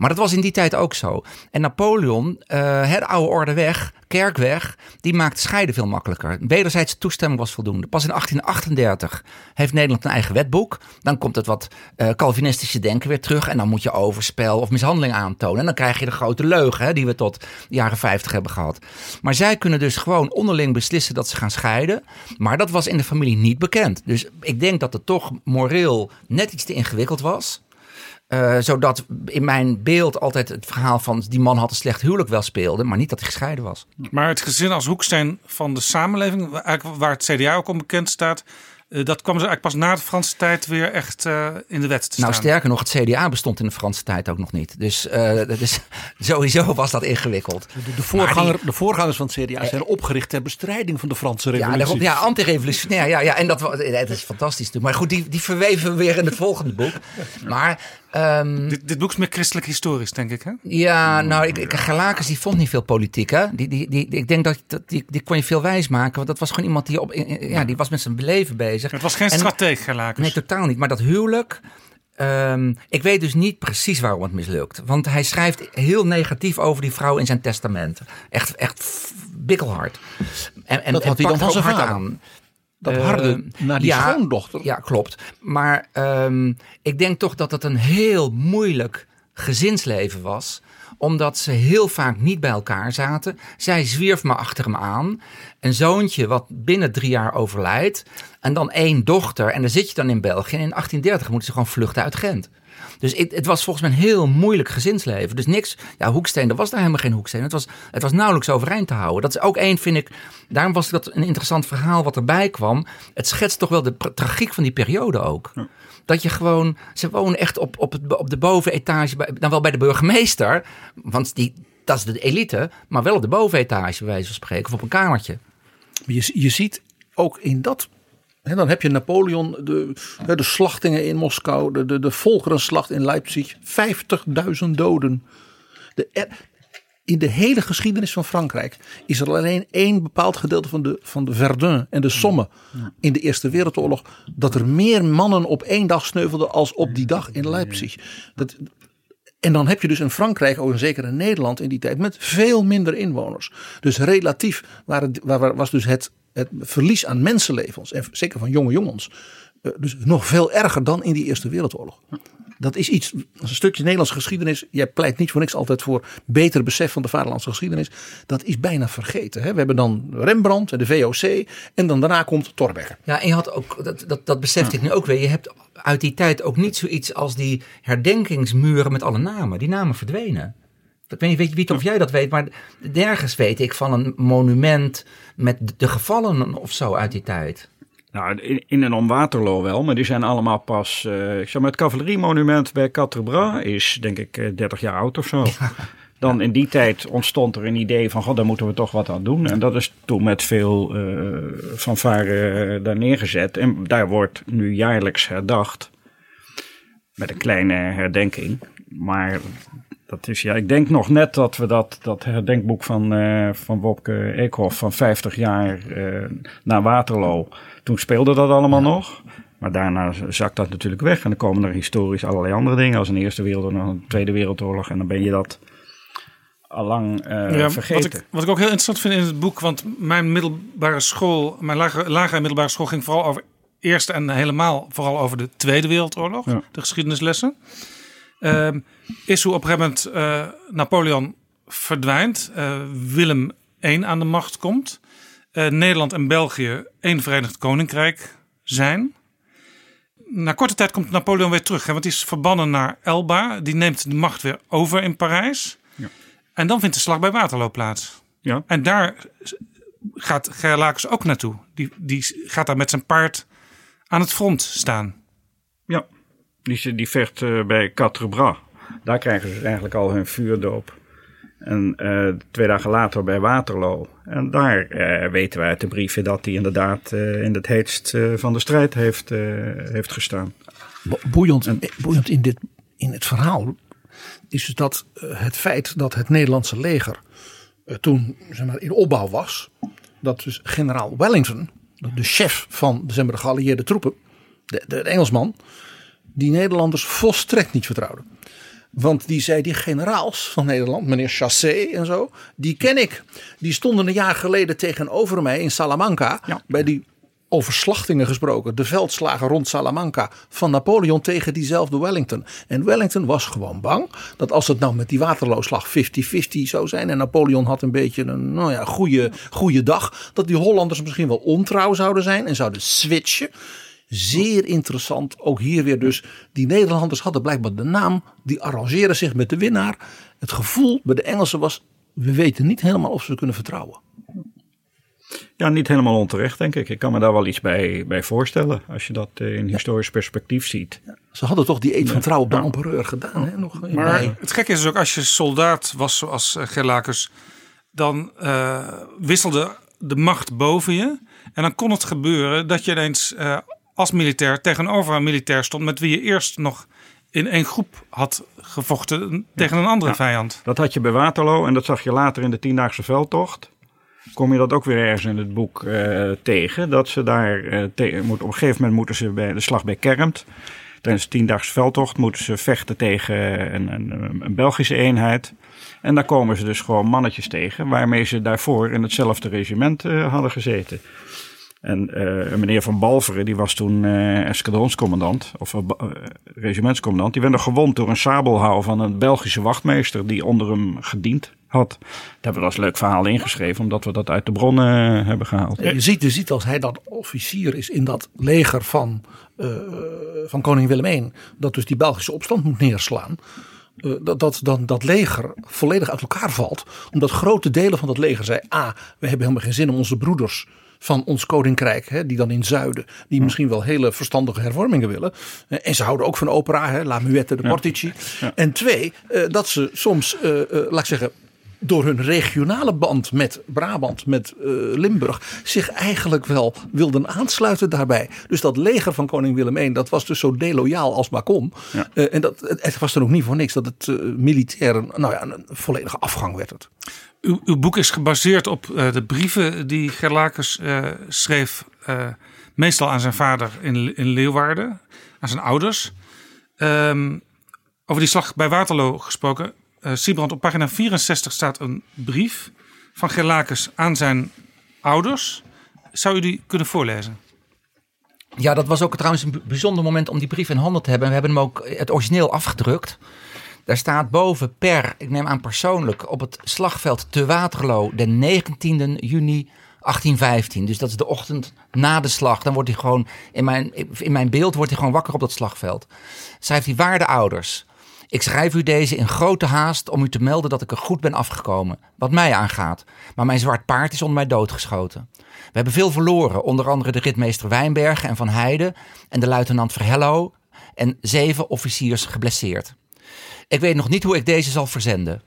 Speaker 2: Maar dat was in die tijd ook zo. En Napoleon, eh het oude orde weg, kerk weg, die maakte scheiden veel makkelijker. Wederzijdse toestemming was voldoende. Pas in 1838 heeft Nederland een eigen wetboek. Dan komt het wat eh, Calvinistische denken weer terug. En dan moet je overspel of mishandeling aantonen. En dan krijg je de grote leugen hè, die we tot de jaren 50 hebben gehad. Maar zij kunnen dus gewoon onderling beslissen dat ze gaan scheiden. Maar dat was in de familie niet bekend. Dus ik denk dat het toch moreel net iets te ingewikkeld was. Eh, zodat in mijn beeld altijd het verhaal van die man had een slecht huwelijk wel speelde, maar niet dat hij gescheiden was.
Speaker 1: Maar het gezin als hoeksteen van de samenleving, waar het CDA ook om bekend staat, dat kwam ze eigenlijk pas na de Franse tijd weer echt eh, in de wet te staan.
Speaker 2: Nou, sterker nog, het CDA bestond in de Franse tijd ook nog niet. Dus, eh, dat is, sowieso was dat ingewikkeld.
Speaker 6: De, de voorganger, de voorgangers van het CDA zijn opgericht ter bestrijding van de Franse
Speaker 2: Ja,
Speaker 6: revolutie.
Speaker 2: daarom, ja anti-revolutionair. Ja, ja, en dat, wa- ja, dat is fantastisch. Maar goed, die, die verweven we weer in het volgende boek. Maar ehm,
Speaker 1: dit, dit boek is meer christelijk historisch, denk ik. Hè?
Speaker 2: ja, nou, ik, ik, die vond niet veel politiek. Hè? Die, die, die, ik denk dat, dat die, die kon je veel wijs maken. Want dat was gewoon iemand die, op, ja, die was met zijn leven bezig.
Speaker 1: Het was geen
Speaker 2: En-
Speaker 1: strateeg, Gerlakens.
Speaker 2: Nee, totaal niet. Maar dat huwelijk. ehm, ik weet dus niet precies waarom het mislukt. Want hij schrijft heel negatief over die vrouw in zijn testament. Echt, echt bikkelhard. En, en,
Speaker 6: Dat had
Speaker 2: en
Speaker 6: hij dan van
Speaker 2: er
Speaker 6: zijn
Speaker 2: hard
Speaker 6: vader.
Speaker 2: aan.
Speaker 6: Dat
Speaker 2: Eh,
Speaker 6: harde naar die
Speaker 2: ja,
Speaker 6: schoondochter.
Speaker 2: Ja, klopt. Maar ehm, ik denk toch dat het een heel moeilijk gezinsleven was omdat ze heel vaak niet bij elkaar zaten. Zij zwierf maar achter hem aan. Een zoontje wat binnen drie jaar overlijdt. En dan één dochter. En dan zit je dan in België. En in 1830 moeten ze gewoon vluchten uit Gent. Dus het, het was volgens mij een heel moeilijk gezinsleven. Dus niks, ja, hoeksteen, er was daar helemaal geen hoeksteen. Het was, het was nauwelijks overeind te houden. Dat is ook één, vind ik, daarom was dat een interessant verhaal wat erbij kwam. Het schetst toch wel de tragiek van die periode ook. Dat je gewoon, ze wonen echt op, op, het, op de bovenetage, dan wel bij de burgemeester. Want die, dat is de elite, maar wel op de bovenetage, bij wijze van spreken, of op een kamertje.
Speaker 6: Je, je ziet ook in dat. Hè, dan heb je Napoleon, de, de slachtingen in Moskou, de, de, de volkerenslacht in Leipzig. 50.000 doden. De, er- in de hele geschiedenis van Frankrijk is er alleen één bepaald gedeelte van de, van de Verdun en de Somme in de Eerste Wereldoorlog. dat er meer mannen op één dag sneuvelden als op die dag in Leipzig. Dat, en dan heb je dus in Frankrijk, ook zeker in Nederland in die tijd, met veel minder inwoners. Dus relatief waren, was dus het, het verlies aan mensenlevens, en zeker van jonge jongens, eh, dus nog veel erger dan in die Eerste Wereldoorlog. Dat is iets, is een stukje Nederlandse geschiedenis. Jij pleit niet voor niks altijd voor beter besef van de vaderlandse geschiedenis. Dat is bijna vergeten. Hè? We hebben dan Rembrandt en de VOC en dan daarna komt Thorbecke.
Speaker 2: Ja, en je had ook, dat, dat, dat besefte ik nu ook weer. Je hebt uit die tijd ook niet zoiets als die herdenkingsmuren met alle namen. Die namen verdwenen. Ik weet niet, weet of jij dat weet, maar nergens weet ik van een monument met de gevallen of zo uit die tijd.
Speaker 7: Nou, in, in en om Waterloo wel, maar die zijn allemaal pas. eh ik zeg maar, het cavaleriemonument bij Quatre-Bras is denk ik eh, 30 jaar oud of zo. Dan in die tijd ontstond er een idee van, god, daar moeten we toch wat aan doen. En dat is toen met veel eh fanfare eh, daar neergezet. En daar wordt nu jaarlijks herdacht. Met een kleine herdenking. Maar dat is, ja, ik denk nog net dat we dat, dat herdenkboek van, eh, van Wopke Eekhoff van 50 jaar eh, na Waterloo. Toen speelde dat allemaal nog. Maar daarna zakt dat natuurlijk weg. En dan komen er historisch allerlei andere dingen. Als een Eerste Wereldoorlog, een Tweede Wereldoorlog. En dan ben je dat allang eh
Speaker 1: Ja,
Speaker 7: vergeten.
Speaker 1: Wat ik, wat ik ook heel interessant vind in het boek, want mijn middelbare school, mijn lagere, lagere en middelbare school ging vooral over Eerste en helemaal vooral over de Tweede Wereldoorlog,
Speaker 7: Ja.
Speaker 1: de geschiedenislessen. Ehm, is hoe op een gegeven moment eh, Napoleon verdwijnt, eh, Willem I aan de macht komt, eh, Nederland en België één Verenigd Koninkrijk zijn. Na korte tijd komt Napoleon weer terug, hè, want die is verbannen naar Elba. Die neemt de macht weer over in Parijs. En dan vindt de slag bij Waterloo plaats.
Speaker 7: Ja.
Speaker 1: En daar gaat Gerlakens ook naartoe. Die, die gaat daar met zijn paard aan het front staan.
Speaker 7: Ja, die, die vecht eh, bij Quatre-Bras. Daar krijgen ze dus eigenlijk al hun vuurdoop. En eh, twee dagen later bij Waterloo. En daar eh, weten we uit de brieven dat hij inderdaad in het heetst van de strijd heeft, heeft gestaan.
Speaker 6: Bo- Boeiend, eh, boeiend in, dit, in het verhaal is dus dat het feit dat het Nederlandse leger toen zeg maar, in opbouw was. Dat dus generaal Wellington, de- chef van zeg maar, de geallieerde troepen, de, de Engelsman, die Nederlanders volstrekt niet vertrouwde. Want die zei, die generaals van Nederland, meneer Chassé en zo, die ken ik. Die stonden een jaar geleden tegenover mij in Salamanca. Bij die over slachtingen gesproken. De veldslagen rond Salamanca van Napoleon tegen diezelfde Wellington. En Wellington was gewoon bang dat als het nou met die Waterlooslag 50-50 zou zijn. En Napoleon had een beetje een nou ja, goede, goede dag. Dat die Hollanders misschien wel ontrouw zouden zijn en zouden switchen. Zeer interessant. Ook hier weer dus. Die Nederlanders hadden blijkbaar de naam. Die arrangeren zich met de winnaar. Het gevoel bij de Engelsen was. We weten niet helemaal of ze kunnen vertrouwen.
Speaker 7: Ja, niet helemaal onterecht, denk ik. Ik kan me daar wel iets bij, bij voorstellen, als je dat eh, in historisch perspectief ziet.
Speaker 6: Ze hadden toch die eet van trouw op de empereur gedaan. Hè? Nog in
Speaker 1: Maar
Speaker 6: mei.
Speaker 1: het gekke is dus ook als je soldaat was zoals uh, Gerlacus, dan eh, wisselde de macht boven je. En dan kon het gebeuren dat je ineens eh, als militair tegenover een militair stond met wie je eerst nog in één groep had gevochten tegen een andere
Speaker 7: Ja.
Speaker 1: vijand.
Speaker 7: Dat had je bij Waterloo en dat zag je later in de Tiendaagse Veldtocht. Kom je dat ook weer ergens in het boek eh, tegen. Dat ze daar, eh, te- moet, op een gegeven moment moeten ze bij de slag bij Kermt. Tijdens de Tiendaagse Veldtocht moeten ze vechten tegen een, een, een Belgische eenheid. En daar komen ze dus gewoon mannetjes tegen. Waarmee ze daarvoor in hetzelfde regiment eh, hadden gezeten. En eh, meneer Van Balveren, die was toen eh eskadronscommandant, of eh, regimentscommandant. Die werd nog gewond door een sabelhouw van een Belgische wachtmeester die onder hem gediend had. Daar hebben we als leuk verhaal ingeschreven, omdat we dat uit de bronnen hebben gehaald.
Speaker 6: Je, ziet, je ziet als hij dan officier is in dat leger van, van koning Willem I. Dat dus die Belgische opstand moet neerslaan. dat, dat dan dat leger volledig uit elkaar valt. Omdat grote delen van dat leger zei. A, we hebben helemaal geen zin om onze broeders van ons koninkrijk. Hè, die dan in zuiden. Die misschien wel hele verstandige hervormingen willen. Eh, en ze houden ook van opera. Hè, La Muette de. Portici.
Speaker 7: Ja.
Speaker 6: En twee, eh, dat ze soms, eh, laat ik zeggen door hun regionale band met Brabant, met Limburg, zich eigenlijk wel wilden aansluiten daarbij. Dus dat leger van koning Willem I, dat was dus zo deloyaal als maar kon.
Speaker 7: Ja.
Speaker 6: En dat, het, was dan ook niet voor niks dat het eh, militair, nou ja, een volledige afgang werd het.
Speaker 1: Uw, boek is gebaseerd op eh, de brieven die Gerlacus eh, schreef, eh, meestal aan zijn vader in, in Leeuwarden, aan zijn ouders. Ehm, over die slag bij Waterloo gesproken. Siebrand, op pagina 64 staat een brief van Gerlacus aan zijn ouders. Zou u die kunnen voorlezen?
Speaker 2: Ja, dat was ook trouwens een bijzonder moment om die brief in handen te hebben. We hebben hem ook het origineel afgedrukt. Daar staat boven per, ik neem aan persoonlijk, op het slagveld te Waterloo, de 19e juni 1815. Dus dat is de ochtend na de slag. Dan wordt hij gewoon, in mijn, in mijn beeld wordt hij gewoon wakker op dat slagveld. Schrijft hij, waarde ouders. Ik schrijf u deze in grote haast om u te melden dat ik er goed ben afgekomen. Wat mij aangaat. Maar mijn zwart paard is onder mij doodgeschoten. We hebben veel verloren. Onder andere de ritmeester Wijnbergen en Van Heijden. En de luitenant Verhello. En zeven officiers geblesseerd. Ik weet nog niet hoe ik deze zal verzenden.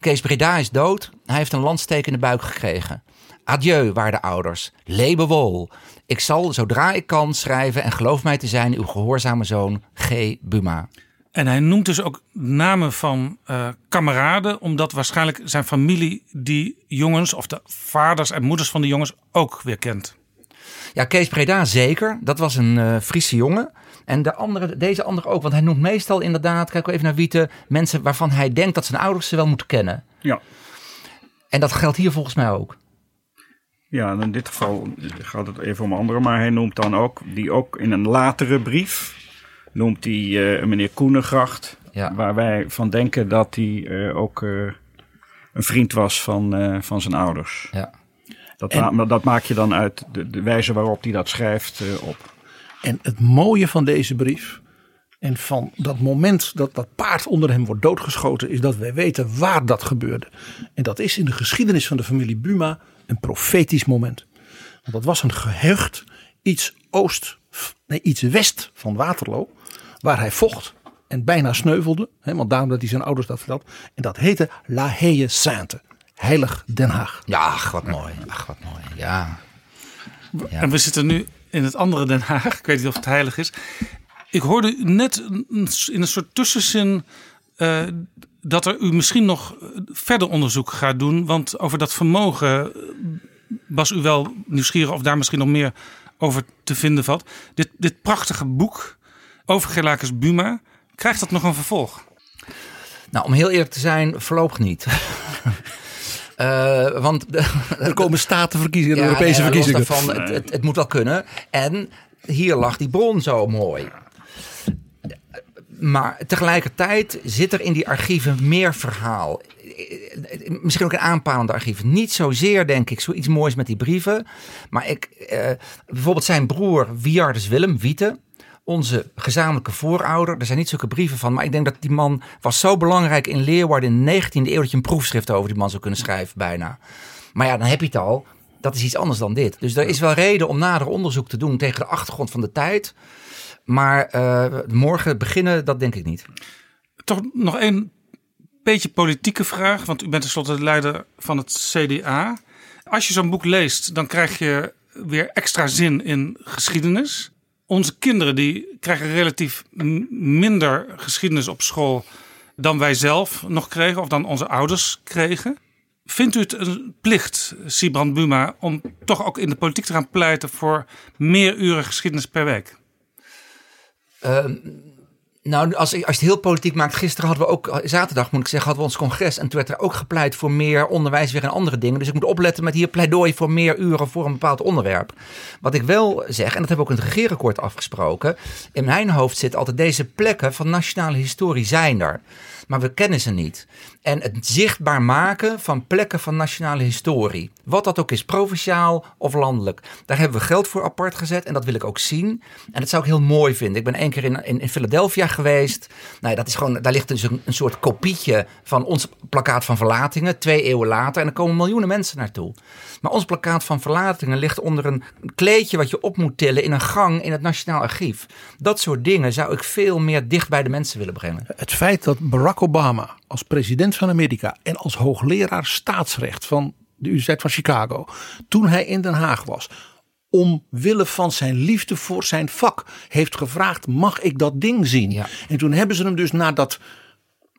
Speaker 2: Kees Breda is dood. Hij heeft een landsteek in de buik gekregen. Adieu, waarde ouders. Lebe wol. Ik zal, zodra ik kan, schrijven en geloof mij te zijn uw gehoorzame zoon G. Buma.
Speaker 1: En hij noemt dus ook namen van eh, kameraden, omdat waarschijnlijk zijn familie die jongens, of de vaders en moeders van de jongens, ook weer kent.
Speaker 2: Ja, Kees Breda zeker. Dat was een eh Friese jongen. En de andere, deze andere ook. Want hij noemt meestal inderdaad, kijk even naar Wiete, mensen waarvan hij denkt dat zijn ouders ze wel moeten kennen.
Speaker 7: Ja.
Speaker 2: En dat geldt hier volgens mij ook.
Speaker 7: Ja, in dit geval gaat het even om anderen, maar hij noemt dan ook, die ook in een latere brief, noemt hij eh, meneer Koenengracht,
Speaker 2: Ja.
Speaker 7: waar wij van denken dat hij eh, ook eh, een vriend was van, van zijn ouders.
Speaker 2: Ja.
Speaker 7: Dat,
Speaker 6: En-
Speaker 7: ma- dat maak je dan uit de, de wijze waarop hij dat schrijft op.
Speaker 6: En het mooie van deze brief en van dat moment dat dat paard onder hem wordt doodgeschoten, is dat wij weten waar dat gebeurde. En dat is in de geschiedenis van de familie Buma een profetisch moment. Want dat was een gehucht, iets oost, nee, iets west van Waterloo, waar hij vocht en bijna sneuvelde. Hè, want daarom dat hij zijn ouders dat vertelt. En dat heette La Haye Sainte, Heilig Den Haag.
Speaker 2: Ja, ach, wat mooi. Ach, wat mooi. Ja. Ja.
Speaker 1: En we zitten nu in het andere Den Haag. Ik weet niet of het heilig is. Ik hoorde net in een soort tussenzin eh, dat er u misschien nog verder onderzoek gaat doen. Want over dat vermogen eh, was u wel nieuwsgierig of daar misschien nog meer over te vinden valt. Dit, dit prachtige boek over Gerlacus Buma, krijgt dat nog een vervolg?
Speaker 2: Nou, om heel eerlijk te zijn, voorlopig niet. Eh, want
Speaker 6: Er komen statenverkiezingen,
Speaker 2: Ja,
Speaker 6: Europese
Speaker 2: nee,
Speaker 6: verkiezingen.
Speaker 2: daarvan, het, het, het moet wel kunnen. En hier lag die bron zo mooi. Maar tegelijkertijd zit er in die archieven meer verhaal. Misschien ook een aanpalende archief. Niet zozeer, denk ik, zoiets moois met die brieven. Maar ik, eh, bijvoorbeeld zijn broer Wiardus Willem, Wiete. Onze gezamenlijke voorouder. Er zijn niet zulke brieven van. Maar ik denk dat die man was zo belangrijk in Leeuwarden in de 19e eeuw. dat je een proefschrift over die man zou kunnen schrijven, bijna. Maar ja, dan heb je het al. dat is iets anders dan dit. Dus er is wel reden om nader onderzoek te doen tegen de achtergrond van de tijd. Maar uh, morgen beginnen, dat denk ik niet.
Speaker 1: Toch nog een beetje politieke vraag, want u bent tenslotte de leider van het CDA. Als je zo'n boek leest, dan krijg je weer extra zin in geschiedenis. Onze kinderen die krijgen relatief minder geschiedenis op school dan wij zelf nog kregen of dan onze ouders kregen. Vindt u het een plicht, Sibrand Buma, om toch ook in de politiek te gaan pleiten voor meer uren geschiedenis per week?
Speaker 2: Uh, nou, als, als je het heel politiek maakt, gisteren hadden we ook, zaterdag moet ik zeggen, hadden we ons congres. En toen werd er ook gepleit voor meer onderwijs weer en andere dingen. Dus ik moet opletten met hier pleidooi voor meer uren voor een bepaald onderwerp. Wat ik wel zeg, en dat hebben we ook in het regeerakkoord afgesproken. In mijn hoofd zit altijd deze plekken van nationale historie zijn er maar we kennen ze niet. En het zichtbaar maken van plekken van nationale historie. Wat dat ook is, provinciaal of landelijk. Daar hebben we geld voor apart gezet en dat wil ik ook zien. En dat zou ik heel mooi vinden. Ik ben één keer in, in, Philadelphia geweest. Nou, dat is gewoon, daar ligt dus een, een soort kopietje van ons plakkaat van verlatingen, twee eeuwen later. En er komen miljoenen mensen naartoe. Maar ons plakkaat van verlatingen ligt onder een kleedje wat je op moet tillen in een gang in het Nationaal Archief. Dat soort dingen zou ik veel meer dicht bij de mensen willen brengen.
Speaker 6: Het feit dat Barack Obama als president van Amerika en als hoogleraar staatsrecht van de Universiteit van Chicago, toen hij in Den Haag was, omwille van zijn liefde voor zijn vak, heeft gevraagd: mag ik dat ding zien? En toen hebben ze hem dus naar dat,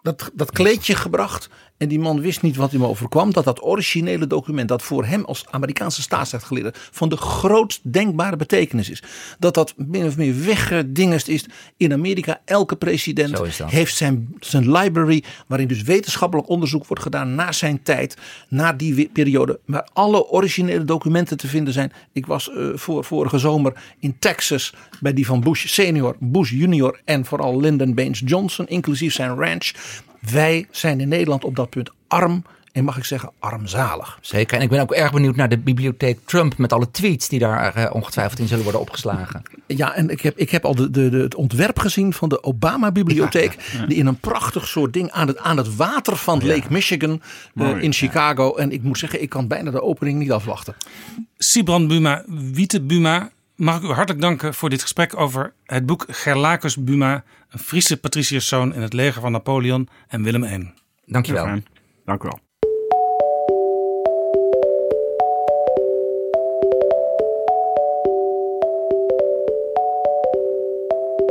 Speaker 6: dat, dat kleedje gebracht. En die man wist niet wat hem overkwam. Dat dat originele document, dat voor hem als Amerikaanse staatsrechtgeleerde van de grootst denkbare betekenis is. Dat dat min of meer weggedingest is. In Amerika, elke president heeft zijn, zijn library. Waarin dus wetenschappelijk onderzoek wordt gedaan naar zijn tijd. Naar die periode. Waar alle originele documenten te vinden zijn. Ik was uh, voor, vorige zomer in Texas bij die van Bush senior, Bush junior en vooral Lyndon Baines Johnson. Inclusief zijn ranch. Wij zijn in Nederland op dat punt arm en mag ik zeggen armzalig.
Speaker 2: Zeker. En ik ben ook erg benieuwd naar de bibliotheek Trump met alle tweets die daar uh, ongetwijfeld in zullen worden opgeslagen.
Speaker 6: Ja, en ik heb, ik heb al de, de, de het ontwerp gezien van de Obama-bibliotheek. Die in een prachtig soort ding aan het, aan het water van Lake Michigan uh, in Chicago. En ik moet zeggen, ik kan bijna de opening niet afwachten.
Speaker 1: Sibrand Buma, Wiete Buma, mag ik u hartelijk danken voor dit gesprek over het boek Gerlacus Buma, een Friese patriciërszoon in het leger van Napoleon en Willem I.
Speaker 2: Dankjewel.
Speaker 7: Ja, dank u wel.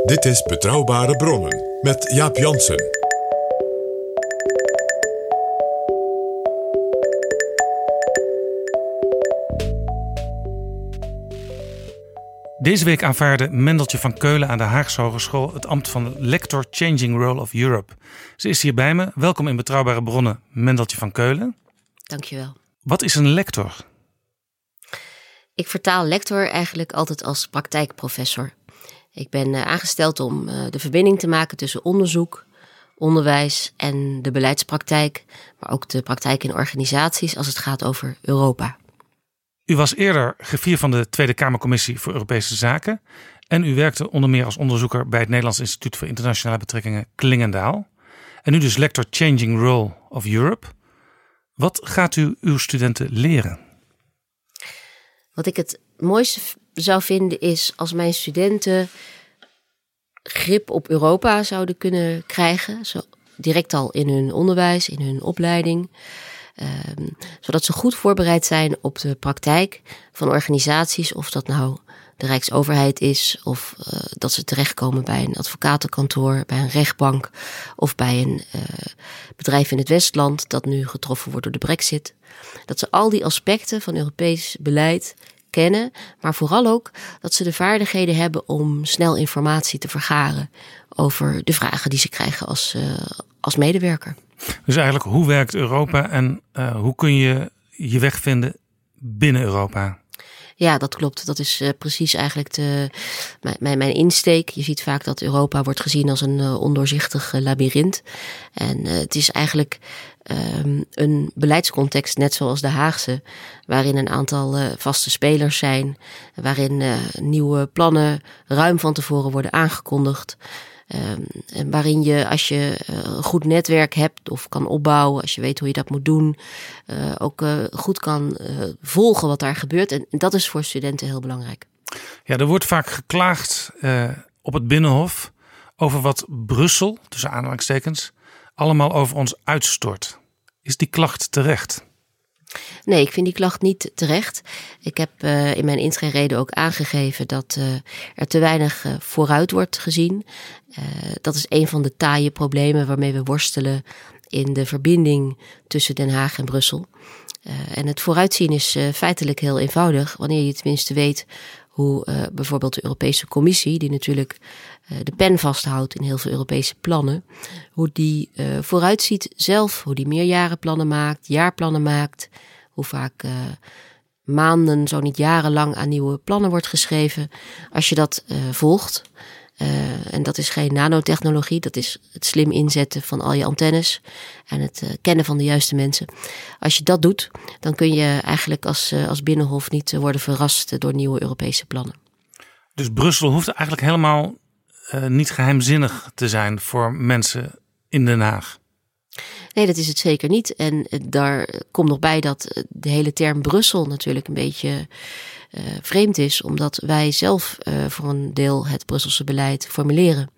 Speaker 3: Dit is Betrouwbare Bronnen met Jaap Jansen.
Speaker 1: Deze week aanvaarde Mendeltje van Keulen aan de Haagse Hogeschool het ambt van Lector Changing Role of Europe. Ze is hier bij me. Welkom in Betrouwbare Bronnen, Mendeltje van Keulen.
Speaker 4: Dankjewel.
Speaker 1: Wat is een lector?
Speaker 4: Ik vertaal lector eigenlijk altijd als praktijkprofessor. Ik ben eh, aangesteld om eh, de verbinding te maken tussen onderzoek, onderwijs en de beleidspraktijk, maar ook de praktijk in organisaties als het gaat over Europa.
Speaker 1: U was eerder gevier van de Tweede Kamercommissie voor Europese Zaken. En u werkte onder meer als onderzoeker bij het Nederlands Instituut voor Internationale Betrekkingen Klingendaal. En nu dus lector Changing Role of Europe. Wat gaat u uw studenten leren?
Speaker 4: Wat ik het mooiste zou vinden is als mijn studenten grip op Europa zouden kunnen krijgen. Zo direct al in hun onderwijs, in hun opleiding. Ehm, zodat ze goed voorbereid zijn op de praktijk van organisaties, of dat nou de Rijksoverheid is, of uh, dat ze terechtkomen bij een advocatenkantoor, bij een rechtbank of bij een uh, bedrijf in het Westland dat nu getroffen wordt door de Brexit. Dat ze al die aspecten van Europees beleid kennen, maar vooral ook dat ze de vaardigheden hebben om snel informatie te vergaren over de vragen die ze krijgen als, uh, als medewerker.
Speaker 1: Dus eigenlijk, hoe werkt Europa en uh, hoe kun je je weg vinden binnen Europa?
Speaker 4: Ja, dat klopt. Dat is uh, precies eigenlijk de, mijn, mijn insteek. Je ziet vaak dat Europa wordt gezien als een uh, ondoorzichtig labyrint. En het is eigenlijk um, een beleidscontext, net zoals de Haagse, waarin een aantal vaste spelers zijn, waarin nieuwe plannen ruim van tevoren worden aangekondigd. Ehm, en waarin je, als je eh, een goed netwerk hebt of kan opbouwen, als je weet hoe je dat moet doen, eh, ook eh, goed kan eh, volgen wat daar gebeurt. En dat is voor studenten heel belangrijk.
Speaker 1: Ja, er wordt vaak geklaagd eh, op het Binnenhof over wat Brussel, tussen aanhalingstekens, allemaal over ons uitstort. Is die klacht terecht?
Speaker 4: Nee, ik vind die klacht niet terecht. Ik heb uh, in mijn intrede ook aangegeven dat uh, er te weinig uh, vooruit wordt gezien. dat is een van de taaie problemen waarmee we worstelen in de verbinding tussen Den Haag en Brussel. en het vooruitzien is feitelijk heel eenvoudig, wanneer je tenminste weet hoe bijvoorbeeld de Europese Commissie, die natuurlijk de pen vasthoudt in heel veel Europese plannen, hoe die vooruitziet zelf, hoe die meerjarenplannen maakt, jaarplannen maakt hoe vaak maanden, zo niet jarenlang aan nieuwe plannen wordt geschreven. Als je dat volgt, uh, en dat is geen nanotechnologie, dat is het slim inzetten van al je antennes en het kennen van de juiste mensen. Als je dat doet, dan kun je eigenlijk als, als binnenhof niet worden verrast door nieuwe Europese plannen.
Speaker 1: Dus Brussel hoeft eigenlijk helemaal niet geheimzinnig te zijn voor mensen in Den Haag.
Speaker 4: Nee, dat is het zeker niet. En daar komt nog bij dat de hele term Brussel natuurlijk een beetje vreemd is, omdat wij zelf uh, voor een deel het Brusselse beleid formuleren.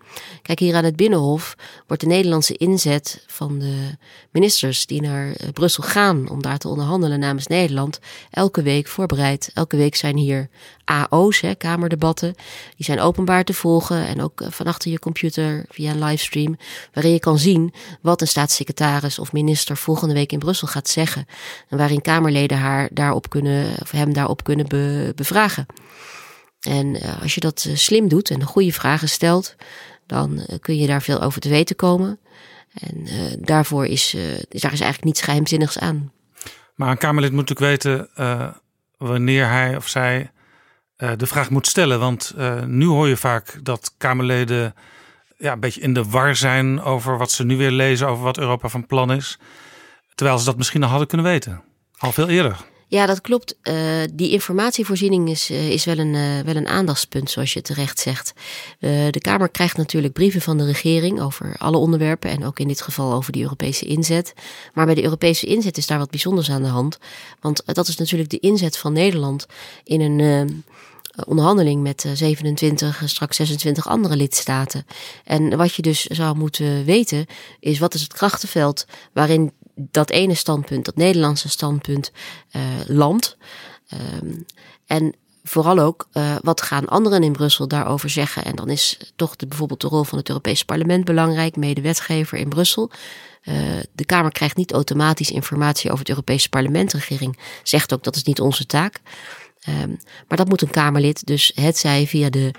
Speaker 4: Kijk, hier aan het Binnenhof wordt de Nederlandse inzet van de ministers die naar Brussel gaan om daar te onderhandelen namens Nederland elke week voorbereid. Elke week zijn hier AO's, kamerdebatten, die zijn openbaar te volgen en ook van achter je computer via een livestream, waarin je kan zien wat een staatssecretaris of minister volgende week in Brussel gaat zeggen en waarin Kamerleden haar daarop kunnen, of hem daarop kunnen be, bevragen. En uh, als je dat slim doet en de goede vragen stelt, dan uh, kun je daar veel over te weten komen. En daarvoor is, is daar is eigenlijk niets geheimzinnigs aan.
Speaker 1: Maar een Kamerlid moet natuurlijk weten wanneer hij of zij de vraag moet stellen. Want nu hoor je vaak dat Kamerleden ja, een beetje in de war zijn over wat ze nu weer lezen, over wat Europa van plan is. Terwijl ze dat misschien al hadden kunnen weten. Al veel eerder.
Speaker 4: Ja, dat klopt. Uh, die informatievoorziening is, uh, is wel, een, uh, wel een aandachtspunt, zoals je terecht zegt. de Kamer krijgt natuurlijk brieven van de regering over alle onderwerpen en ook in dit geval over die Europese inzet. Maar bij de Europese inzet is daar wat bijzonders aan de hand. Want dat is natuurlijk de inzet van Nederland in een onderhandeling met 27, straks 26 andere lidstaten. En wat je dus zou moeten weten, is wat is het krachtenveld waarin dat ene standpunt, dat Nederlandse standpunt, uh, landt. Um, en vooral ook, uh, wat gaan anderen in Brussel daarover zeggen? En dan is toch de, bijvoorbeeld de rol van het Europese parlement belangrijk, medewetgever in Brussel. Uh, de Kamer krijgt niet automatisch informatie over het Europese parlement. De regering zegt ook dat is niet onze taak. Um, maar dat moet een Kamerlid, dus het zij via de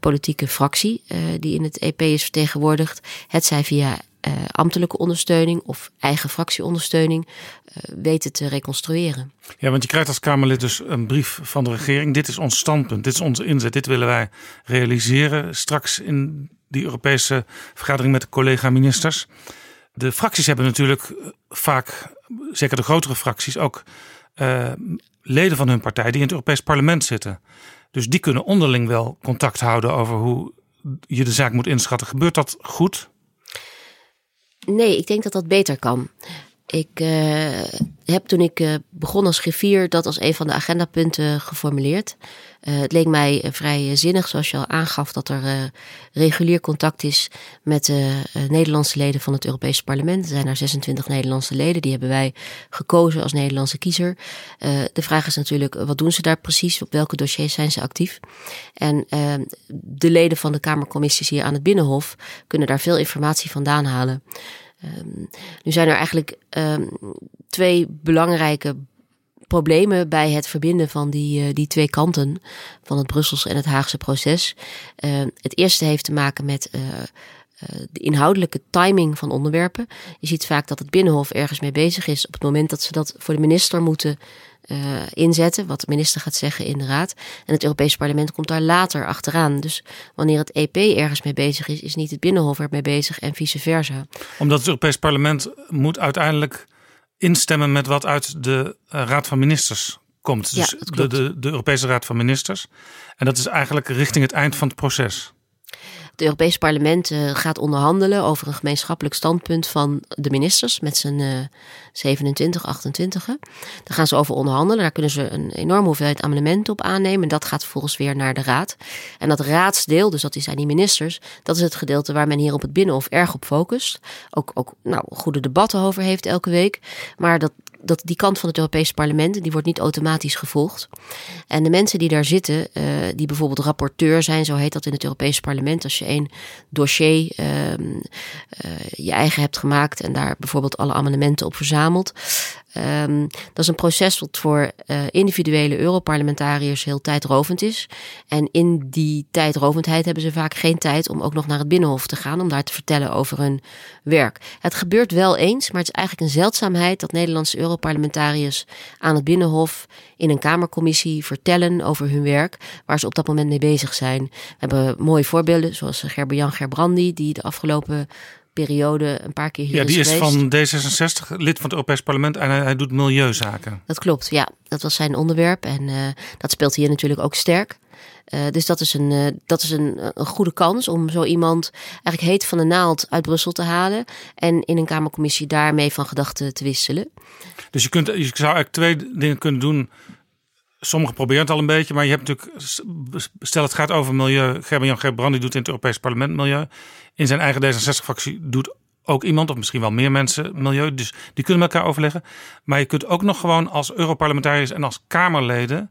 Speaker 4: politieke fractie die in het EP is vertegenwoordigd, het zij via uh, ambtelijke ondersteuning of eigen fractieondersteuning uh, weten te reconstrueren.
Speaker 1: Ja, want je krijgt als Kamerlid dus een brief van de regering. Dit is ons standpunt, dit is onze inzet, dit willen wij realiseren straks in die Europese vergadering met de collega-ministers. De fracties hebben natuurlijk vaak, zeker de grotere fracties, ook leden van hun partij die in het Europees Parlement zitten. Dus die kunnen onderling wel contact houden over hoe je de zaak moet inschatten. Gebeurt dat goed?
Speaker 4: Nee, ik denk dat dat beter kan. Ik uh, heb toen ik uh, begon als griffier dat als een van de agendapunten geformuleerd. Uh, het leek mij vrij zinnig, zoals je al aangaf, dat er regulier contact is met de Nederlandse leden van het Europees Parlement. Er zijn er 26 Nederlandse leden, die hebben wij gekozen als Nederlandse kiezer. de vraag is natuurlijk, wat doen ze daar precies? Op welke dossiers zijn ze actief? En de leden van de Kamercommissies hier aan het Binnenhof kunnen daar veel informatie vandaan halen. Um, nu zijn er eigenlijk um, twee belangrijke problemen bij het verbinden van die, uh, die twee kanten van het Brusselse en het Haagse proces. Uh, het eerste heeft te maken met uh, de inhoudelijke timing van onderwerpen. Je ziet vaak dat het Binnenhof ergens mee bezig is op het moment dat ze dat voor de minister moeten uh, inzetten, wat de minister gaat zeggen in de Raad. En het Europese parlement komt daar later achteraan. Dus wanneer het EP ergens mee bezig is, is niet het Binnenhof er mee bezig en vice versa.
Speaker 1: Omdat het Europees parlement moet uiteindelijk instemmen met wat uit de uh, Raad van Ministers komt. Dus
Speaker 4: ja,
Speaker 1: de, de, de Europese Raad van Ministers. En dat is eigenlijk richting het eind van het proces.
Speaker 4: Het Europese parlement uh, gaat onderhandelen over een gemeenschappelijk standpunt van de ministers met uh, 27, 28. Daar gaan ze over onderhandelen. Daar kunnen ze een enorme hoeveelheid amendementen op aannemen. En dat gaat vervolgens weer naar de raad. En dat raadsdeel, dus dat zijn die ministers, dat is het gedeelte waar men hier op het Binnenhof erg op focust. Ook, ook nou, goede debatten over heeft elke week. Maar dat, dat die kant van het Europese parlement, die wordt niet automatisch gevolgd. En de mensen die daar zitten, uh, die bijvoorbeeld rapporteur zijn, zo heet dat in het Europese parlement, als je één dossier uh, uh, je eigen hebt gemaakt en daar bijvoorbeeld alle amendementen op verzamelt. Um, dat is een proces wat voor uh, individuele Europarlementariërs heel tijdrovend is. En in die tijdrovendheid hebben ze vaak geen tijd om ook nog naar het Binnenhof te gaan om daar te vertellen over hun werk. Het gebeurt wel eens, maar het is eigenlijk een zeldzaamheid dat Nederlandse Europarlementariërs aan het Binnenhof in een Kamercommissie vertellen over hun werk, waar ze op dat moment mee bezig zijn. We hebben mooie voorbeelden, zoals Gerber-Jan Gerbrandi, die de afgelopen periode een paar keer hier
Speaker 1: Ja, die is,
Speaker 4: is
Speaker 1: van D66, lid van het Europees Parlement en hij, hij doet milieuzaken.
Speaker 4: Dat klopt, ja. Dat was zijn onderwerp en uh, dat speelt hier natuurlijk ook sterk. Uh, dus dat is, een, uh, dat is een, een goede kans om zo iemand eigenlijk heet van de naald uit Brussel te halen. En in een Kamercommissie daarmee van gedachten te wisselen.
Speaker 1: Dus je, kunt, je zou eigenlijk twee dingen kunnen doen. Sommigen proberen het al een beetje, maar je hebt natuurlijk, stel het gaat over milieu. Gerben-Jan Gerbrandi doet in het Europees Parlement milieu. In zijn eigen D66-fractie doet ook iemand, of misschien wel meer mensen, milieu. Dus die kunnen met elkaar overleggen. Maar je kunt ook nog gewoon als Europarlementariërs en als Kamerleden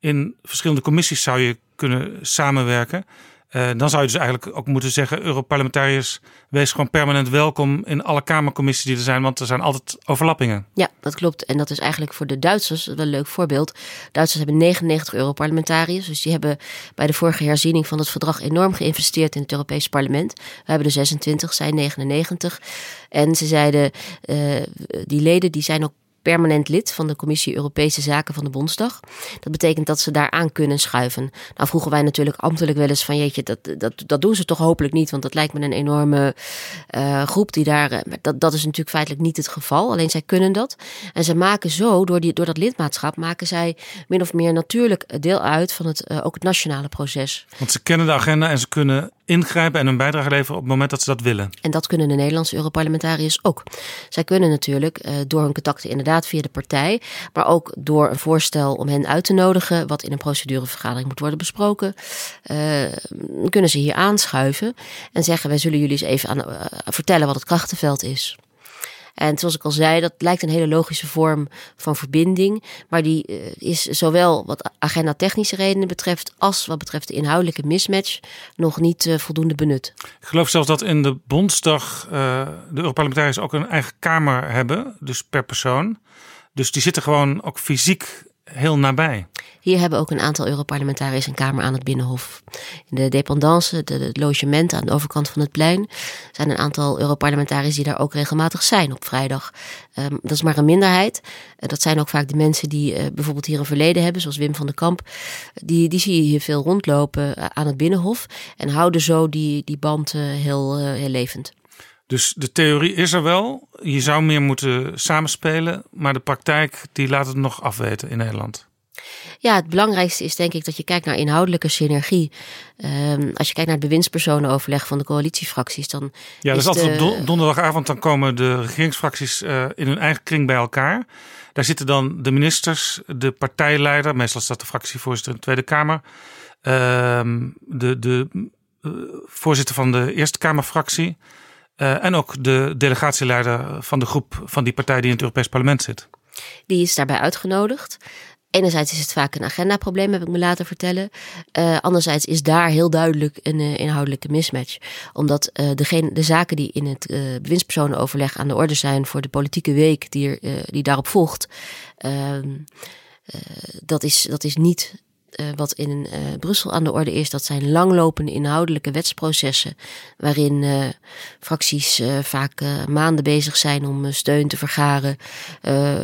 Speaker 1: in verschillende commissies zou je kunnen samenwerken. Uh, dan zou je dus eigenlijk ook moeten zeggen: Europarlementariërs, wees gewoon permanent welkom in alle Kamercommissies die er zijn, want er zijn altijd overlappingen.
Speaker 4: Ja, dat klopt. En dat is eigenlijk voor de Duitsers wel een leuk voorbeeld. Duitsers hebben 99 Europarlementariërs, dus die hebben bij de vorige herziening van het verdrag enorm geïnvesteerd in het Europees Parlement. We hebben er 26, zij 99. En ze zeiden: uh, die leden die zijn ook permanent lid van de Commissie Europese Zaken van de Bondsdag. Dat betekent dat ze daar aan kunnen schuiven. Nou vroegen wij natuurlijk ambtelijk wel eens van jeetje, dat, dat, dat doen ze toch hopelijk niet, want dat lijkt me een enorme uh, groep die daar. Uh, dat, dat is natuurlijk feitelijk niet het geval. Alleen zij kunnen dat. En ze maken zo, door, die, door dat lidmaatschap, maken zij min of meer natuurlijk deel uit van het, uh, ook het nationale proces.
Speaker 1: Want ze kennen de agenda en ze kunnen ingrijpen en hun bijdrage leveren op het moment dat ze dat willen.
Speaker 4: En dat kunnen de Nederlandse Europarlementariërs ook. Zij kunnen natuurlijk uh, door hun contacten inderdaad via de partij, maar ook door een voorstel om hen uit te nodigen, wat in een procedurevergadering moet worden besproken, uh, kunnen ze hier aanschuiven en zeggen: wij zullen jullie eens even uh, vertellen wat het krachtenveld is. En zoals ik al zei, dat lijkt een hele logische vorm van verbinding. Maar die uh, is zowel wat agenda technische redenen betreft, als wat betreft de inhoudelijke mismatch, nog niet uh, voldoende benut.
Speaker 1: Ik geloof zelfs dat in de Bondsdag uh, de Europarlementariërs ook een eigen kamer hebben, dus per persoon. Dus die zitten gewoon ook fysiek heel nabij.
Speaker 4: Hier hebben ook een aantal Europarlementariërs een kamer aan het Binnenhof. In de dependance, de, de logementen aan de overkant van het plein, zijn een aantal Europarlementariërs die daar ook regelmatig zijn op vrijdag. Um, dat is maar een minderheid. Dat zijn ook vaak de mensen die uh, bijvoorbeeld hier een verleden hebben, zoals Wim van den Kamp. Die, die zie je hier veel rondlopen uh, aan het Binnenhof en houden zo die, die band heel, heel levend.
Speaker 1: Dus de theorie is er wel. Je zou meer moeten samenspelen. Maar de praktijk die laat het nog afweten in Nederland.
Speaker 4: Ja, het belangrijkste is denk ik dat je kijkt naar inhoudelijke synergie. Um, als je kijkt naar het bewindspersonenoverleg van de coalitiefracties, dan.
Speaker 1: Ja, dat is altijd de... op donderdagavond. Dan komen de regeringsfracties uh, in hun eigen kring bij elkaar. Daar zitten dan de ministers, de partijleider, meestal staat de fractievoorzitter in de Tweede Kamer, uh, de, de uh, voorzitter van de Eerste Kamerfractie. Uh, en ook de delegatieleider van de groep van die partij die in het Europees Parlement zit.
Speaker 4: Die is daarbij uitgenodigd. Enerzijds is het vaak een agendaprobleem, heb ik me laten vertellen. Uh, anderzijds is daar heel duidelijk een uh, inhoudelijke mismatch. Omdat uh, degene, de zaken die in het bewindspersonenoverleg aan de orde zijn voor de politieke week die, er, die daarop volgt, ehm, dat, is, dat is niet uh, wat in uh, Brussel aan de orde is, dat zijn langlopende inhoudelijke wetsprocessen. Waarin uh, fracties vaak maanden bezig zijn om steun te vergaren.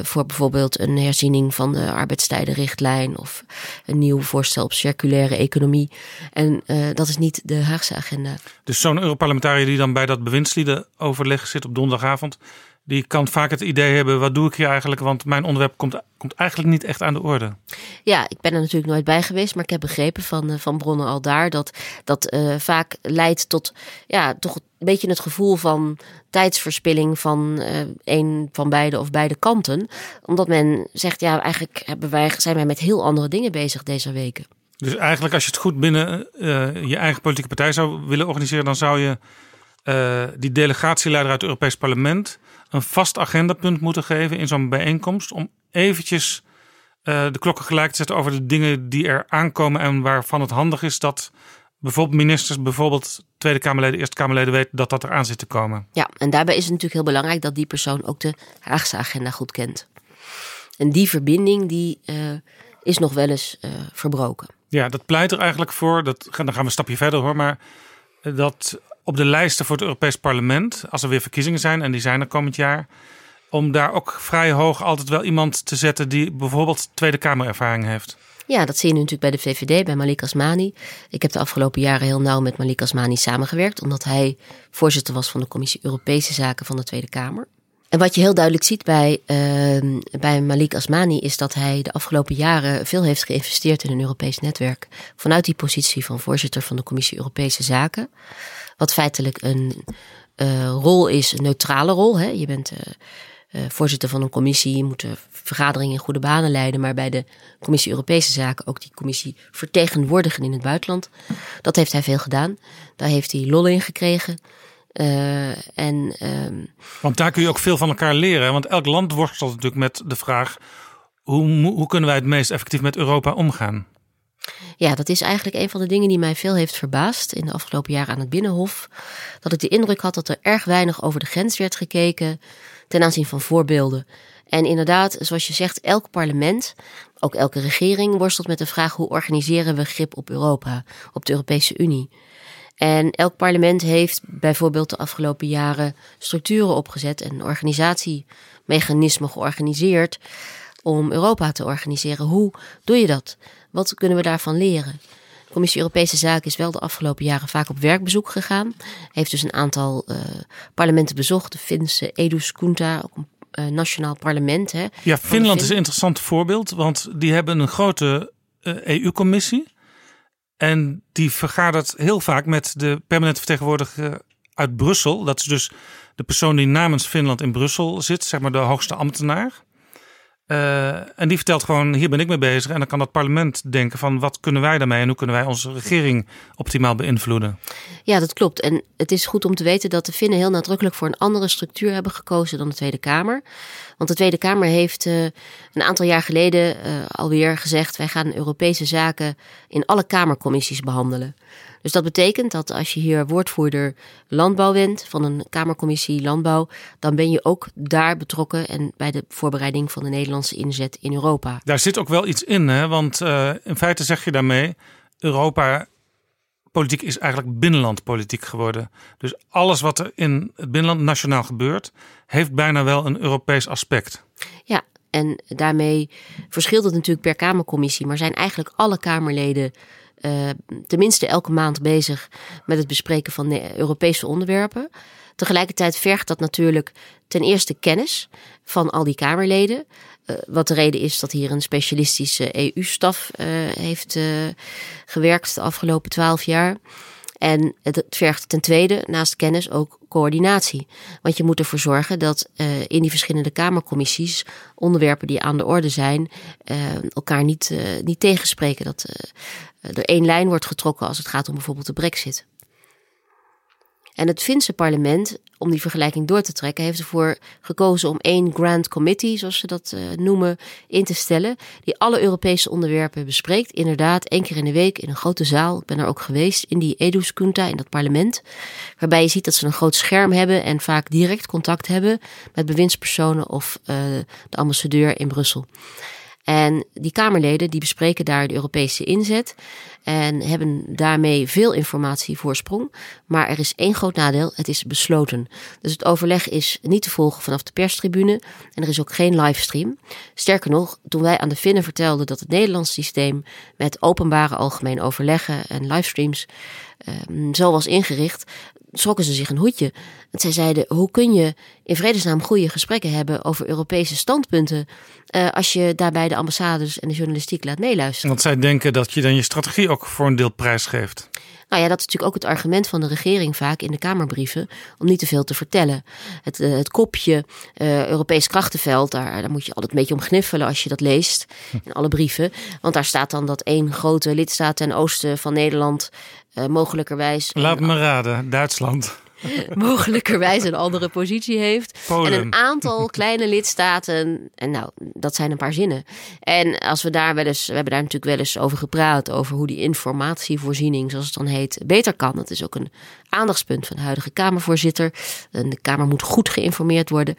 Speaker 4: voor bijvoorbeeld een herziening van de arbeidstijdenrichtlijn. Of een nieuw voorstel op circulaire economie. En dat is niet de Haagse agenda.
Speaker 1: Dus zo'n Europarlementariër die dan bij dat bewindsliedenoverleg zit op donderdagavond die kan vaak het idee hebben: wat doe ik hier eigenlijk? Want mijn onderwerp komt, komt eigenlijk niet echt aan de orde.
Speaker 4: Ja, ik ben er natuurlijk nooit bij geweest, maar ik heb begrepen van, uh, van bronnen al daar dat dat uh, vaak leidt tot ja, toch een beetje het gevoel van tijdsverspilling van uh, een van beide of beide kanten. Omdat men zegt, ja, eigenlijk hebben wij, zijn wij met heel andere dingen bezig deze weken.
Speaker 1: Dus eigenlijk als je het goed binnen je eigen politieke partij zou willen organiseren, dan zou je die delegatieleider uit het Europees Parlement een vast agendapunt moeten geven in zo'n bijeenkomst. Om eventjes uh, de klokken gelijk te zetten over de dingen die er aankomen. En waarvan het handig is dat bijvoorbeeld ministers, bijvoorbeeld Tweede Kamerleden, Eerste Kamerleden weten dat dat eraan zit te komen.
Speaker 4: Ja, en daarbij is het natuurlijk heel belangrijk dat die persoon ook de Haagse agenda goed kent. En die verbinding die uh, is nog wel eens uh, verbroken.
Speaker 1: Ja, dat pleit er eigenlijk voor. Dat, dan gaan we een stapje verder hoor. Maar dat op de lijsten voor het Europees Parlement, als er weer verkiezingen zijn, en die zijn er komend jaar, om daar ook vrij hoog altijd wel iemand te zetten die bijvoorbeeld Tweede Kamerervaring heeft.
Speaker 4: Ja, dat zie je natuurlijk bij de VVD, bij Malik Asmani. Ik heb de afgelopen jaren heel nauw met Malik Asmani samengewerkt, omdat hij voorzitter was van de Commissie Europese Zaken van de Tweede Kamer. En wat je heel duidelijk ziet bij, uh, bij Malik Asmani is dat hij de afgelopen jaren veel heeft geïnvesteerd in een Europees netwerk. Vanuit die positie van voorzitter van de Commissie Europese Zaken. Wat feitelijk een uh, rol is, een neutrale rol. Hè? Je bent uh, voorzitter van een commissie, je moet de vergadering in goede banen leiden. Maar bij de Commissie Europese Zaken ook die commissie vertegenwoordigen in het buitenland. Dat heeft hij veel gedaan. Daar heeft hij lol in gekregen. En, um...
Speaker 1: Want daar kun je ook veel van elkaar leren. Want elk land worstelt natuurlijk met de vraag: hoe, hoe kunnen wij het meest effectief met Europa omgaan?
Speaker 4: Ja, dat is eigenlijk een van de dingen die mij veel heeft verbaasd in de afgelopen jaren aan het Binnenhof. Dat ik de indruk had dat er erg weinig over de grens werd gekeken ten aanzien van voorbeelden. En inderdaad, zoals je zegt, elk parlement, ook elke regering worstelt met de vraag hoe organiseren we grip op Europa, op de Europese Unie. En elk parlement heeft bijvoorbeeld de afgelopen jaren structuren opgezet en organisatiemechanismen georganiseerd om Europa te organiseren. Hoe doe je dat? Wat kunnen we daarvan leren? De Commissie Europese Zaken is wel de afgelopen jaren vaak op werkbezoek gegaan. Heeft dus een aantal uh, parlementen bezocht. De Finse Eduskunta, ook een uh, nationaal parlement. Hè,
Speaker 1: ja, Finland is een interessant voorbeeld, want die hebben een grote uh, EU-commissie. En die vergadert heel vaak met de permanente vertegenwoordiger uit Brussel. Dat is dus de persoon die namens Finland in Brussel zit, zeg maar de hoogste ambtenaar. Uh, en die vertelt gewoon, hier ben ik mee bezig. En dan kan het parlement denken van, wat kunnen wij daarmee? En hoe kunnen wij onze regering optimaal beïnvloeden?
Speaker 4: Ja, dat klopt. En het is goed om te weten dat de Finnen heel nadrukkelijk voor een andere structuur hebben gekozen dan de Tweede Kamer. Want de Tweede Kamer heeft uh, een aantal jaar geleden uh, alweer gezegd, wij gaan Europese zaken in alle Kamercommissies behandelen. Dus dat betekent dat als je hier woordvoerder landbouw bent van een Kamercommissie Landbouw, dan ben je ook daar betrokken en bij de voorbereiding van de Nederlandse inzet in Europa.
Speaker 1: Daar zit ook wel iets in, hè? want uh, in feite zeg je daarmee, Europa politiek is eigenlijk binnenlandpolitiek geworden. Dus alles wat er in het binnenland nationaal gebeurt, heeft bijna wel een Europees aspect.
Speaker 4: Ja, en daarmee verschilt het natuurlijk per Kamercommissie, maar zijn eigenlijk alle Kamerleden uh, tenminste elke maand bezig met het bespreken van Europese onderwerpen. Tegelijkertijd vergt dat natuurlijk ten eerste kennis van al die Kamerleden. Uh, wat de reden is dat hier een specialistische EU-staf heeft gewerkt de afgelopen twaalf jaar. En het vergt ten tweede, naast kennis, ook coördinatie. Want je moet ervoor zorgen dat uh, in die verschillende Kamercommissies onderwerpen die aan de orde zijn, uh, elkaar niet, uh, niet tegenspreken. Dat er één lijn wordt getrokken als het gaat om bijvoorbeeld de Brexit. En het Finse parlement, om die vergelijking door te trekken, heeft ervoor gekozen om één Grand Committee, zoals ze dat uh, noemen, in te stellen. Die alle Europese onderwerpen bespreekt. Inderdaad, één keer in de week in een grote zaal. Ik ben er ook geweest in die Eduskunta, in dat parlement. Waarbij je ziet dat ze een groot scherm hebben en vaak direct contact hebben met bewindspersonen of uh, de ambassadeur in Brussel. En die Kamerleden die bespreken daar de Europese inzet en hebben daarmee veel informatie voorsprong. Maar er is één groot nadeel, het is besloten. Dus het overleg is niet te volgen vanaf de perstribune en er is ook geen livestream. Sterker nog, toen wij aan de Finnen vertelden dat het Nederlands systeem met openbare algemeen overleggen en livestreams ehm, zo was ingericht, schrokken ze zich een hoedje. Want zij zeiden: hoe kun je in vredesnaam goede gesprekken hebben over Europese standpunten. eh, als je daarbij de ambassades en de journalistiek laat meeluisteren?
Speaker 1: Want zij denken dat je dan je strategie ook voor een deel prijsgeeft.
Speaker 4: Nou ja, dat is natuurlijk ook het argument van de regering vaak in de Kamerbrieven. om niet te veel te vertellen. Het, eh, het kopje eh, Europees krachtenveld, daar, daar moet je altijd een beetje om gniffelen als je dat leest. in alle brieven. Want daar staat dan dat één grote lidstaat ten oosten van Nederland. Eh, mogelijkerwijs.
Speaker 1: Laat me raden, Duitsland.
Speaker 4: mogelijkerwijs een andere positie heeft.
Speaker 1: Polen.
Speaker 4: En een aantal kleine lidstaten. En nou, dat zijn een paar zinnen. En als we daar wel eens, we hebben daar natuurlijk wel eens over gepraat, over hoe die informatievoorziening, zoals het dan heet, beter kan. Dat is ook een aandachtspunt van de huidige Kamervoorzitter. En de Kamer moet goed geïnformeerd worden.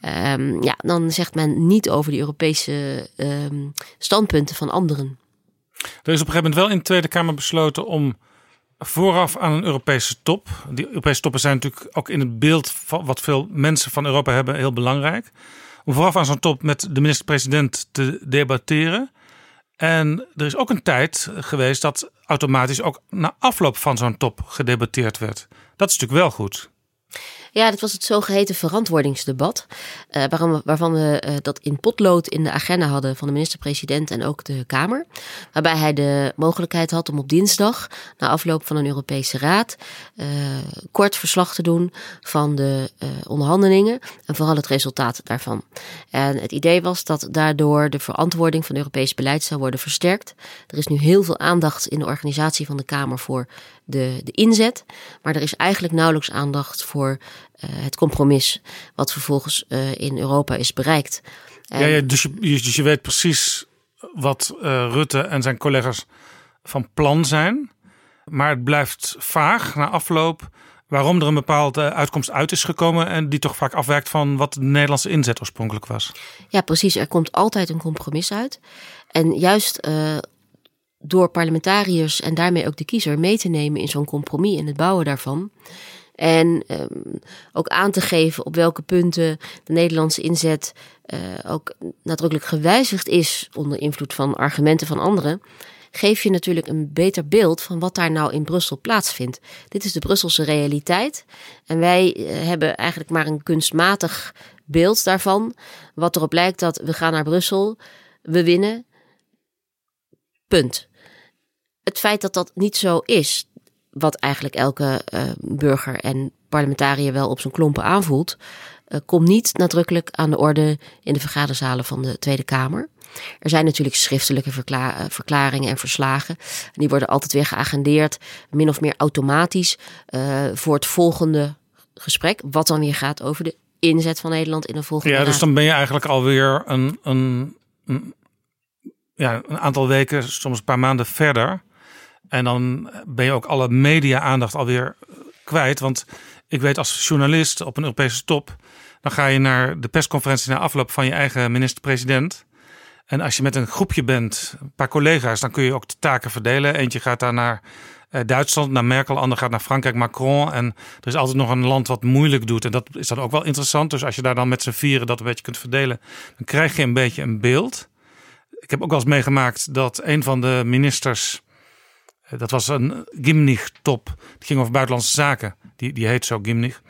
Speaker 4: Ehm, ja, dan zegt men niet over die Europese ehm, standpunten van anderen.
Speaker 1: Er is op een gegeven moment wel in de Tweede Kamer besloten om vooraf aan een Europese top. Die Europese toppen zijn natuurlijk ook in het beeld van wat veel mensen van Europa hebben heel belangrijk. Om vooraf aan zo'n top met de minister-president te debatteren. En er is ook een tijd geweest dat automatisch ook na afloop van zo'n top gedebatteerd werd. Dat is natuurlijk wel goed.
Speaker 4: Ja, dat was het zogeheten verantwoordingsdebat. eh, waarom waarvan we eh, dat in potlood in de agenda hadden van de minister-president en ook de Kamer. Waarbij hij de mogelijkheid had om op dinsdag, na afloop van een Europese raad, eh, kort verslag te doen van de onderhandelingen en vooral het resultaat daarvan. En het idee was dat daardoor de verantwoording van Europees beleid zou worden versterkt. Er is nu heel veel aandacht in de organisatie van de Kamer voor de, de inzet. Maar er is eigenlijk nauwelijks aandacht voor het compromis. wat vervolgens eh, in Europa is bereikt.
Speaker 1: Ja, ja, dus, je, dus je weet precies wat eh, Rutte en zijn collega's van plan zijn. Maar het blijft vaag na afloop waarom er een bepaalde uitkomst uit is gekomen. En die toch vaak afwijkt van wat de Nederlandse inzet oorspronkelijk was.
Speaker 4: Ja, precies. Er komt altijd een compromis uit. En juist eh, door parlementariërs en daarmee ook de kiezer mee te nemen in zo'n compromis en het bouwen daarvan. En ehm, ook aan te geven op welke punten de Nederlandse inzet eh, ook nadrukkelijk gewijzigd is onder invloed van argumenten van anderen. Geef je natuurlijk een beter beeld van wat daar nou in Brussel plaatsvindt. Dit is de Brusselse realiteit. En wij eh, hebben eigenlijk maar een kunstmatig beeld daarvan. Wat erop lijkt dat we gaan naar Brussel, we winnen. Punt. Het feit dat dat niet zo is, wat eigenlijk elke eh, burger en parlementariër wel op zijn klompen aanvoelt, eh, komt niet nadrukkelijk aan de orde in de vergaderzalen van de Tweede Kamer. Er zijn natuurlijk schriftelijke verkla- eh, verklaringen en verslagen. En die worden altijd weer geagendeerd, min of meer automatisch, voor het volgende gesprek. Wat dan weer gaat over de inzet van Nederland in een volgende
Speaker 1: Ja, dus dan ben je eigenlijk alweer een, een, een, ja, een aantal weken, soms een paar maanden verder. En dan ben je ook alle media-aandacht alweer kwijt. Want ik weet als journalist op een Europese top, dan ga je naar de persconferentie na afloop van je eigen minister-president. En als je met een groepje bent, een paar collega's, dan kun je ook de taken verdelen. Eentje gaat daar naar eh, Duitsland, naar Merkel, ander gaat naar Frankrijk, Macron. En er is altijd nog een land wat moeilijk doet. En dat is dan ook wel interessant. Dus als je daar dan met z'n vieren dat een beetje kunt verdelen, dan krijg je een beetje een beeld. Ik heb ook wel eens meegemaakt dat een van de ministers, dat was een Gimnich-top, die ging over buitenlandse zaken. Die, die heet zo Gimnich.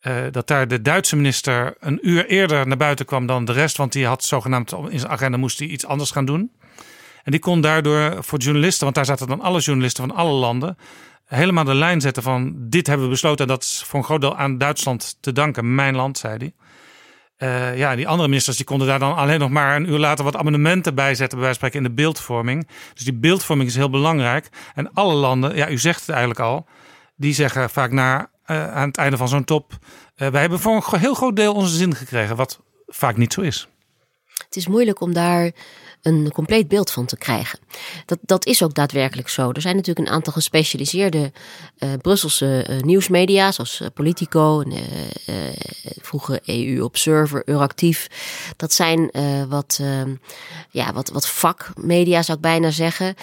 Speaker 1: Eh, dat daar de Duitse minister een uur eerder naar buiten kwam dan de rest. Want die had zogenaamd in zijn agenda moest hij iets anders gaan doen. En die kon daardoor voor journalisten, want daar zaten dan alle journalisten van alle landen, helemaal de lijn zetten van dit hebben we besloten. En dat is voor een groot deel aan Duitsland te danken. Mijn land, zei hij. Eh, ja, die andere ministers die konden daar dan alleen nog maar een uur later wat amendementen bij zetten, bij wijze van spreken in de beeldvorming. Dus die beeldvorming is heel belangrijk. En alle landen, ja, u zegt het eigenlijk al, die zeggen vaak na, eh, aan het einde van zo'n top, eh, wij hebben voor een heel groot deel onze zin gekregen, wat vaak niet zo is.
Speaker 4: Het is moeilijk om daar een compleet beeld van te krijgen. Dat, dat is ook daadwerkelijk zo. Er zijn natuurlijk een aantal gespecialiseerde eh, Brusselse eh, nieuwsmedia, zoals eh, Politico, en, vroeger EU Observer, Euractief. Dat zijn wat, eh, ja, wat, wat vakmedia, zou ik bijna zeggen.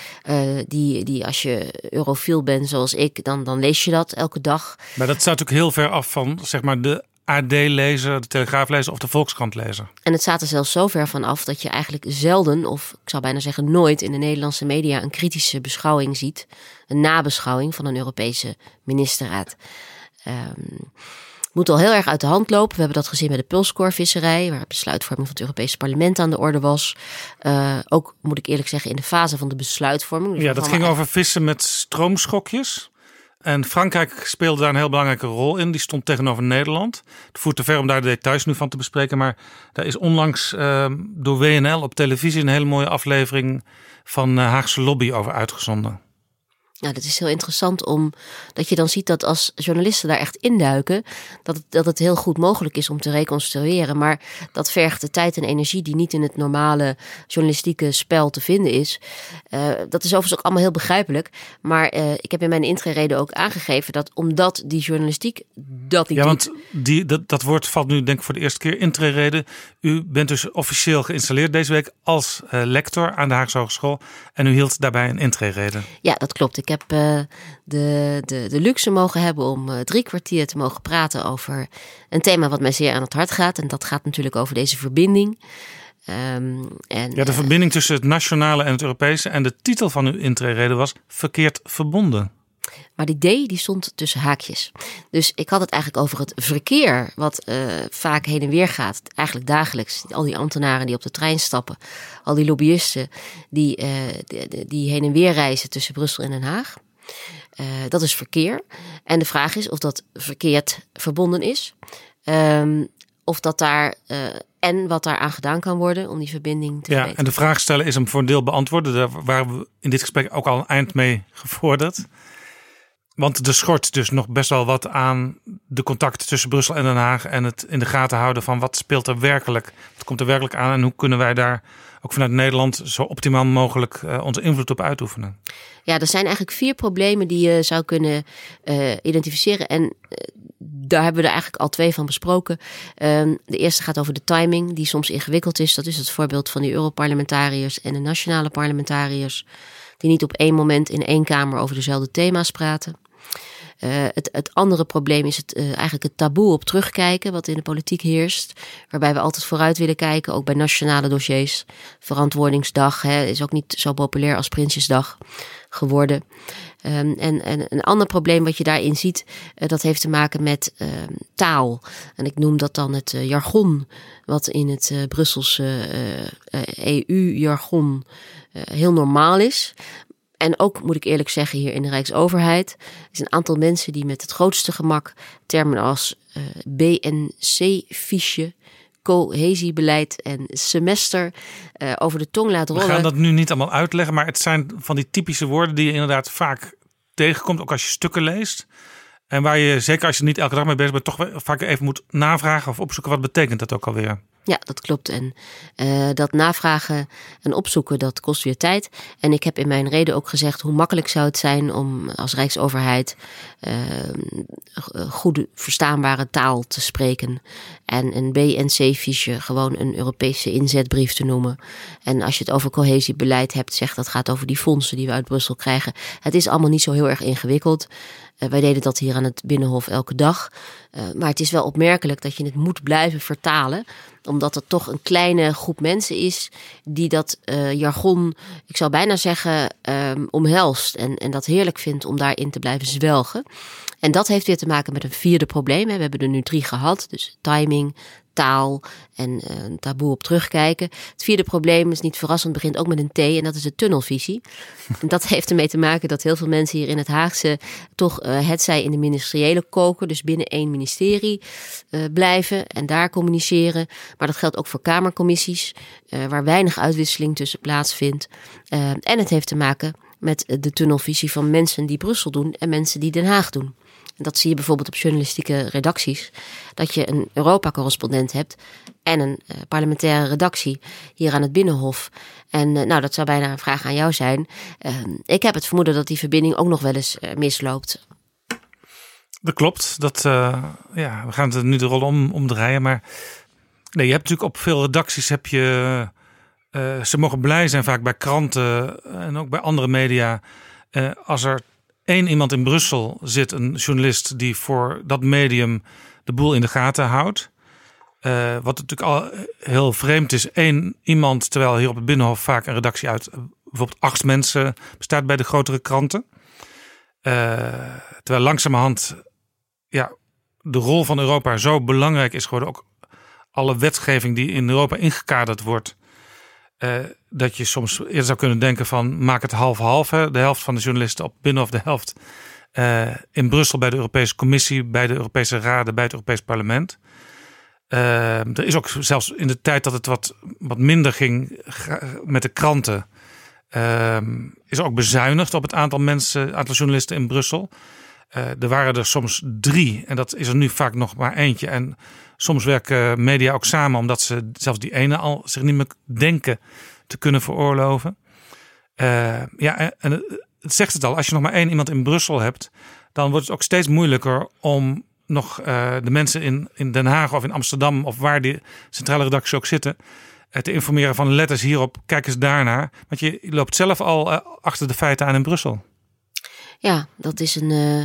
Speaker 4: Die, die als je eurofiel bent zoals ik, dan, dan lees je dat elke dag.
Speaker 1: Maar dat staat natuurlijk heel ver af van zeg maar, de AD-lezer, de Telegraaf-lezer of de Volkskrant-lezer.
Speaker 4: En het staat er zelfs zo ver van af dat je eigenlijk zelden, of ik zou bijna zeggen nooit, in de Nederlandse media een kritische beschouwing ziet. Een nabeschouwing van een Europese ministerraad. Um, moet al heel erg uit de hand lopen. We hebben dat gezien bij de pulskorvisserij, waar besluitvorming van het Europese parlement aan de orde was. Uh, ook, moet ik eerlijk zeggen, in de fase van de besluitvorming. Dus
Speaker 1: ja, dat ging over vissen met stroomschokjes. En Frankrijk speelde daar een heel belangrijke rol in. Die stond tegenover Nederland. Het voert te ver om daar de details nu van te bespreken. Maar daar is onlangs uh, door WNL op televisie een hele mooie aflevering van uh, Haagse Lobby over uitgezonden.
Speaker 4: Nou, dat is heel interessant om dat je dan ziet dat als journalisten daar echt induiken, dat het, dat het heel goed mogelijk is om te reconstrueren. Maar dat vergt de tijd en energie die niet in het normale journalistieke spel te vinden is. Uh, dat is overigens ook allemaal heel begrijpelijk. Maar uh, ik heb in mijn intrede ook aangegeven dat omdat die journalistiek dat niet
Speaker 1: Ja, want die, dat, dat woord valt nu denk ik voor de eerste keer intrede. U bent dus officieel geïnstalleerd deze week als uh, lector aan de Haagse Hogeschool. En u hield daarbij een intrede.
Speaker 4: Ja, dat klopt. Ik heb uh, de, de, de luxe mogen hebben om uh, drie kwartier te mogen praten over een thema wat mij zeer aan het hart gaat. En dat gaat natuurlijk over deze verbinding. Um, en,
Speaker 1: ja, de verbinding tussen het nationale en het Europese. En de titel van uw intrede was Verkeerd verbonden.
Speaker 4: Maar die D die stond tussen haakjes. Dus ik had het eigenlijk over het verkeer, wat uh, vaak heen en weer gaat. Eigenlijk dagelijks. Al die ambtenaren die op de trein stappen. Al die lobbyisten die, uh, die, die, heen en weer reizen tussen Brussel en Den Haag. Uh, dat is verkeer. En de vraag is of dat verkeerd verbonden is. Um, of dat daar en wat daaraan gedaan kan worden om die verbinding te
Speaker 1: Ja,
Speaker 4: verbeteren.
Speaker 1: en de vraag stellen is hem voor een deel beantwoorden. Daar waren we in dit gesprek ook al een eind mee gevorderd. Want er schort dus nog best wel wat aan de contacten tussen Brussel en Den Haag. En het in de gaten houden van wat speelt er werkelijk. Wat komt er werkelijk aan en hoe kunnen wij daar ook vanuit Nederland zo optimaal mogelijk uh, onze invloed op uitoefenen.
Speaker 4: Ja, er zijn eigenlijk vier problemen die je zou kunnen uh, identificeren. En uh, daar hebben we er eigenlijk al twee van besproken. Um, de eerste gaat over de timing, die soms ingewikkeld is. Dat is het voorbeeld van die Europarlementariërs en de nationale parlementariërs. Die niet op één moment in één kamer over dezelfde thema's praten. Uh, het, het, andere probleem is het, uh, eigenlijk het taboe op terugkijken, wat in de politiek heerst. Waarbij we altijd vooruit willen kijken, ook bij nationale dossiers. Verantwoordingsdag hè, is ook niet zo populair als Prinsjesdag geworden. Um, en, en, een ander probleem wat je daarin ziet, uh, dat heeft te maken met uh, taal. En ik noem dat dan het jargon, wat in het Brusselse EU-jargon heel normaal is. En ook, moet ik eerlijk zeggen, hier in de Rijksoverheid is een aantal mensen die met het grootste gemak termen als uh, BNC-fiche, cohesiebeleid en semester uh, over de tong laten rollen.
Speaker 1: We gaan dat nu niet allemaal uitleggen, maar het zijn van die typische woorden die je inderdaad vaak tegenkomt, ook als je stukken leest. En waar je, zeker als je niet elke dag mee bezig bent, toch vaak even moet navragen of opzoeken wat betekent dat ook alweer.
Speaker 4: Ja, dat klopt. En uh, dat navragen en opzoeken, dat kost weer tijd. En ik heb in mijn reden ook gezegd hoe makkelijk zou het zijn om als Rijksoverheid uh, goede verstaanbare taal te spreken. En een BNC-fiche gewoon een Europese inzetbrief te noemen. En als je het over cohesiebeleid hebt, zeg dat gaat over die fondsen die we uit Brussel krijgen. Het is allemaal niet zo heel erg ingewikkeld. Uh, wij deden dat hier aan het Binnenhof elke dag. Maar het is wel opmerkelijk dat je het moet blijven vertalen omdat het toch een kleine groep mensen is die dat uh, jargon, ik zou bijna zeggen, um, omhelst. En, en dat heerlijk vindt om daarin te blijven zwelgen. En dat heeft weer te maken met een vierde probleem. We hebben er nu drie gehad. Dus timing, taal en uh, een taboe op terugkijken. Het vierde probleem is niet verrassend, begint ook met een T en dat is de tunnelvisie. en dat heeft ermee te maken dat heel veel mensen hier in het Haagse toch uh, het zij in de ministeriële koken, dus binnen één ministerie uh, blijven en daar communiceren. Maar dat geldt ook voor kamercommissies, waar weinig uitwisseling tussen plaatsvindt. en het heeft te maken met de tunnelvisie van mensen die Brussel doen en mensen die Den Haag doen. Dat zie je bijvoorbeeld op journalistieke redacties. Dat je een Europa-correspondent hebt en een uh, parlementaire redactie hier aan het Binnenhof. En uh, nou, dat zou bijna een vraag aan jou zijn. Uh, ik heb het vermoeden dat die verbinding ook nog wel eens misloopt.
Speaker 1: Dat klopt. Dat, ja, we gaan het nu de rol om, omdraaien. Maar nee, je hebt natuurlijk op veel redacties heb je. Ze mogen blij zijn vaak bij kranten en ook bij andere media. Als er één iemand in Brussel zit, een journalist die voor dat medium de boel in de gaten houdt. Uh, wat natuurlijk al heel vreemd is. Eén iemand, terwijl hier op het Binnenhof vaak een redactie uit bijvoorbeeld acht mensen bestaat bij de grotere kranten. Uh, terwijl langzamerhand ja, de rol van Europa zo belangrijk is geworden. Ook alle wetgeving die in Europa ingekaderd wordt. Uh, dat je soms eerder zou kunnen denken van maak het half-half. De helft van de journalisten op binnen of de helft uh, in Brussel bij de Europese Commissie, bij de Europese Raden, bij het Europees Parlement. Uh, er is ook zelfs in de tijd dat het wat, wat minder ging met de kranten, is ook bezuinigd op het aantal mensen, aantal journalisten in Brussel. er waren er soms drie en dat is er nu vaak nog maar eentje. En soms werken media ook samen omdat ze zelfs die ene al zich niet meer denken te kunnen veroorloven. Uh, ja, en het zegt het al, als je nog maar één iemand in Brussel hebt, dan wordt het ook steeds moeilijker om nog uh, de mensen in, in Den Haag of in Amsterdam of waar die centrale redacties ook zitten, te informeren van letters hierop, kijk eens daarnaar. Want je loopt zelf al achter de feiten aan in Brussel.
Speaker 4: Ja, dat is een. Uh,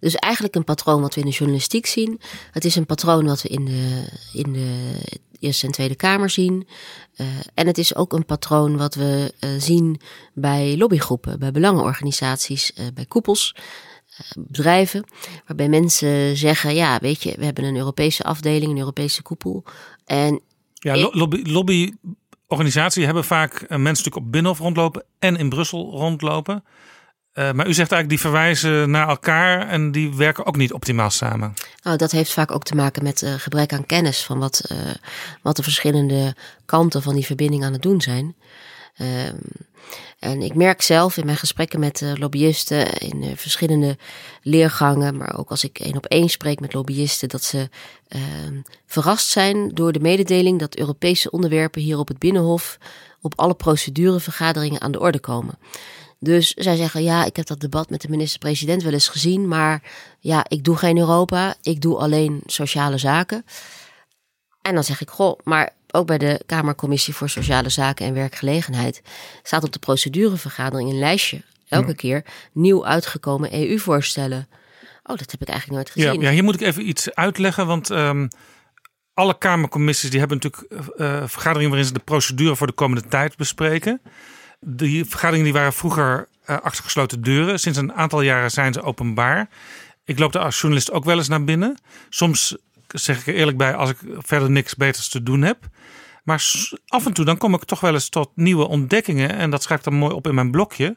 Speaker 4: dus eigenlijk een patroon wat we in de journalistiek zien. Het is een patroon wat we in de, in de Eerste en Tweede Kamer zien. Uh, en het is ook een patroon wat we uh, zien bij lobbygroepen, bij belangenorganisaties, bij koepels. Bedrijven, waarbij mensen zeggen: Ja, weet je, we hebben een Europese afdeling, een Europese koepel. En
Speaker 1: ja, lobby, lobbyorganisaties hebben vaak mensen natuurlijk op Binnenhof rondlopen en in Brussel rondlopen. Uh, maar u zegt eigenlijk die verwijzen naar elkaar en die werken ook niet optimaal samen.
Speaker 4: Nou, dat heeft vaak ook te maken met uh, gebrek aan kennis van wat, uh, wat de verschillende kanten van die verbinding aan het doen zijn. Ehm, en ik merk zelf in mijn gesprekken met lobbyisten in verschillende leergangen, maar ook als ik één op één spreek met lobbyisten, dat ze ehm, verrast zijn door de mededeling dat Europese onderwerpen hier op het Binnenhof op alle procedurevergaderingen aan de orde komen. Dus zij zeggen, ja, ik heb dat debat met de minister-president wel eens gezien, maar ja, ik doe geen Europa, ik doe alleen sociale zaken. En dan zeg ik, goh, maar ook bij de Kamercommissie voor Sociale Zaken en Werkgelegenheid staat op de procedurevergadering een lijstje, elke keer nieuw uitgekomen EU-voorstellen. Oh, dat heb ik eigenlijk nooit gezien.
Speaker 1: Ja, ja hier moet ik even iets uitleggen, want um, alle Kamercommissies die hebben natuurlijk uh, vergaderingen waarin ze de procedure voor de komende tijd bespreken. Die vergaderingen die waren vroeger uh, achter gesloten deuren. Sinds een aantal jaren zijn ze openbaar. Ik loop daar als journalist ook wel eens naar binnen. Soms zeg ik er eerlijk bij als ik verder niks beters te doen heb. Maar af en toe dan kom ik toch wel eens tot nieuwe ontdekkingen. En dat schrijf ik dan mooi op in mijn blokje.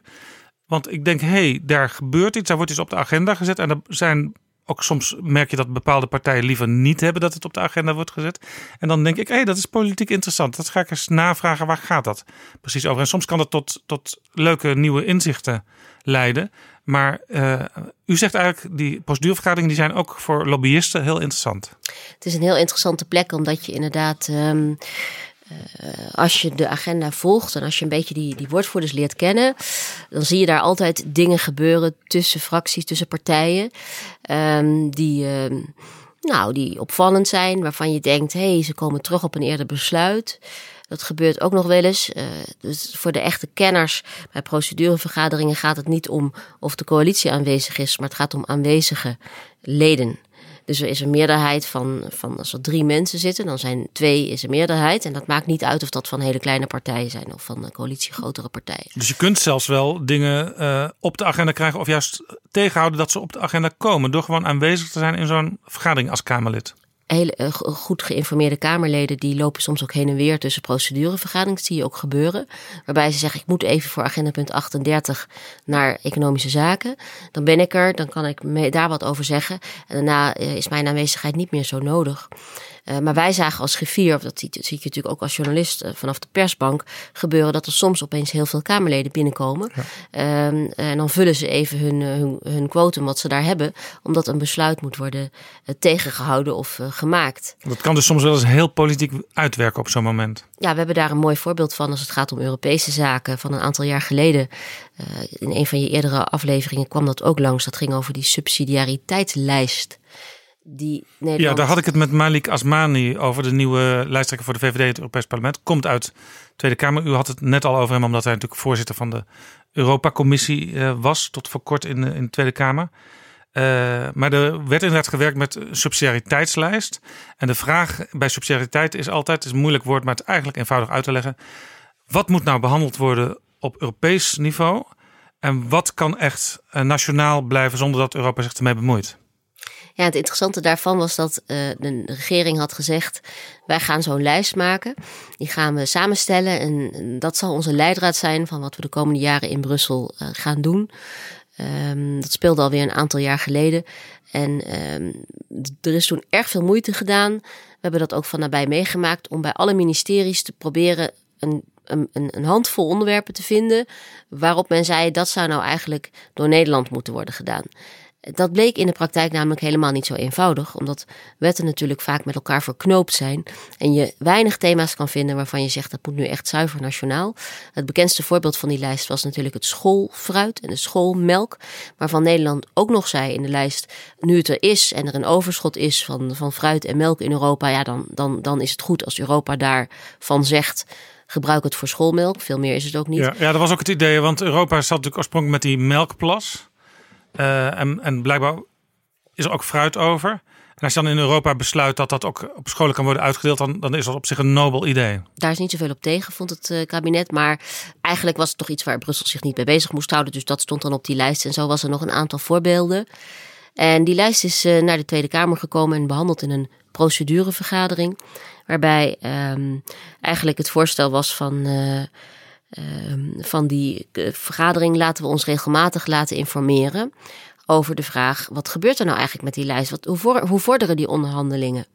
Speaker 1: Want ik denk, hé, hey, daar gebeurt iets. Daar wordt iets op de agenda gezet. En er zijn ook soms merk je dat bepaalde partijen liever niet hebben dat het op de agenda wordt gezet. En dan denk ik, hé, hey, dat is politiek interessant. Dat ga ik eens navragen, waar gaat dat precies over? En soms kan dat tot, tot leuke nieuwe inzichten leiden. Maar uh, u zegt eigenlijk, die procedurevergaderingen die zijn ook voor lobbyisten heel interessant.
Speaker 4: Het is een heel interessante plek, omdat je inderdaad... Uh, als je de agenda volgt en als je een beetje die, die woordvoerders leert kennen, dan zie je daar altijd dingen gebeuren tussen fracties, tussen partijen, um, die, uh, nou, die opvallend zijn, waarvan je denkt, hé, hey, ze komen terug op een eerder besluit. Dat gebeurt ook nog wel eens. Uh, dus voor de echte kenners bij procedurevergaderingen gaat het niet om of de coalitie aanwezig is, maar het gaat om aanwezige leden. Dus er is een meerderheid van, van als er drie mensen zitten, dan zijn twee is een meerderheid. En dat maakt niet uit of dat van hele kleine partijen zijn of van een coalitie grotere partijen.
Speaker 1: Dus je kunt zelfs wel dingen uh, op de agenda krijgen of juist tegenhouden dat ze op de agenda komen. Door gewoon aanwezig te zijn in zo'n vergadering als Kamerlid
Speaker 4: hele uh, goed geïnformeerde Kamerleden die lopen soms ook heen en weer tussen procedurevergaderingen. Dat zie je ook gebeuren. Waarbij ze zeggen: Ik moet even voor agenda punt 38 naar economische zaken. Dan ben ik er, dan kan ik daar wat over zeggen. En daarna uh, is mijn aanwezigheid niet meer zo nodig. Uh, maar wij zagen als griffier, of dat zie, zie je natuurlijk ook als journalist uh, vanaf de persbank, gebeuren dat er soms opeens heel veel Kamerleden binnenkomen. Ja. Um, en dan vullen ze even hun, hun, hun quotum wat ze daar hebben, omdat een besluit moet worden uh, tegengehouden of gemaakt.
Speaker 1: Dat kan dus soms wel eens heel politiek uitwerken op zo'n moment.
Speaker 4: Ja, we hebben daar een mooi voorbeeld van als het gaat om Europese zaken van een aantal jaar geleden. in een van je eerdere afleveringen kwam dat ook langs. Dat ging over die subsidiariteitslijst die Nederland...
Speaker 1: Ja, daar had ik het met Malik Asmani over de nieuwe lijsttrekker voor de VVD in het Europees Parlement. Komt uit de Tweede Kamer. U had het net al over hem, omdat hij natuurlijk voorzitter van de Europa-commissie uh, was, tot voor kort in de, in de Tweede Kamer. Uh, maar er werd inderdaad gewerkt met een subsidiariteitslijst. En de vraag bij subsidiariteit is altijd, het is een moeilijk woord, maar het is eigenlijk eenvoudig uit te leggen. Wat moet nou behandeld worden op Europees niveau? En wat kan echt uh, nationaal blijven zonder dat Europa zich ermee bemoeit?
Speaker 4: Ja, het interessante daarvan was dat uh, de regering had gezegd: wij gaan zo'n lijst maken. Die gaan we samenstellen en dat zal onze leidraad zijn van wat we de komende jaren in Brussel uh, gaan doen. Um, dat speelde alweer een aantal jaar geleden. En um, er is toen erg veel moeite gedaan. We hebben dat ook van nabij meegemaakt om bij alle ministeries te proberen een een, een, handvol onderwerpen te vinden waarop men zei dat zou nou eigenlijk door Nederland moeten worden gedaan. Dat bleek in de praktijk namelijk helemaal niet zo eenvoudig, omdat wetten natuurlijk vaak met elkaar verknoopt zijn en je weinig thema's kan vinden waarvan je zegt dat moet nu echt zuiver nationaal. Het bekendste voorbeeld van die lijst was natuurlijk het schoolfruit en de schoolmelk, waarvan Nederland ook nog zei in de lijst, nu het er is en er een overschot is van, van fruit en melk in Europa, ja, dan, dan, dan is het goed als Europa daarvan zegt gebruik het voor schoolmelk. Veel meer is het ook niet.
Speaker 1: Ja, ja dat was ook het idee, want Europa zat natuurlijk oorspronkelijk met die melkplas. Uh, en, blijkbaar is er ook fruit over. En als je dan in Europa besluit dat dat ook op scholen kan worden uitgedeeld, dan, dan is dat op zich een nobel idee.
Speaker 4: Daar is niet zoveel op tegen, vond het uh, kabinet. Maar eigenlijk was het toch iets waar Brussel zich niet mee bezig moest houden. Dus dat stond dan op die lijst. En zo was er nog een aantal voorbeelden. En die lijst is uh, naar de Tweede Kamer gekomen en behandeld in een procedurevergadering. Waarbij um, eigenlijk het voorstel was van. Van die eh, vergadering laten we ons regelmatig laten informeren over de vraag: wat gebeurt er nou eigenlijk met die lijst? Wat, hoe, vorderen die onderhandelingen?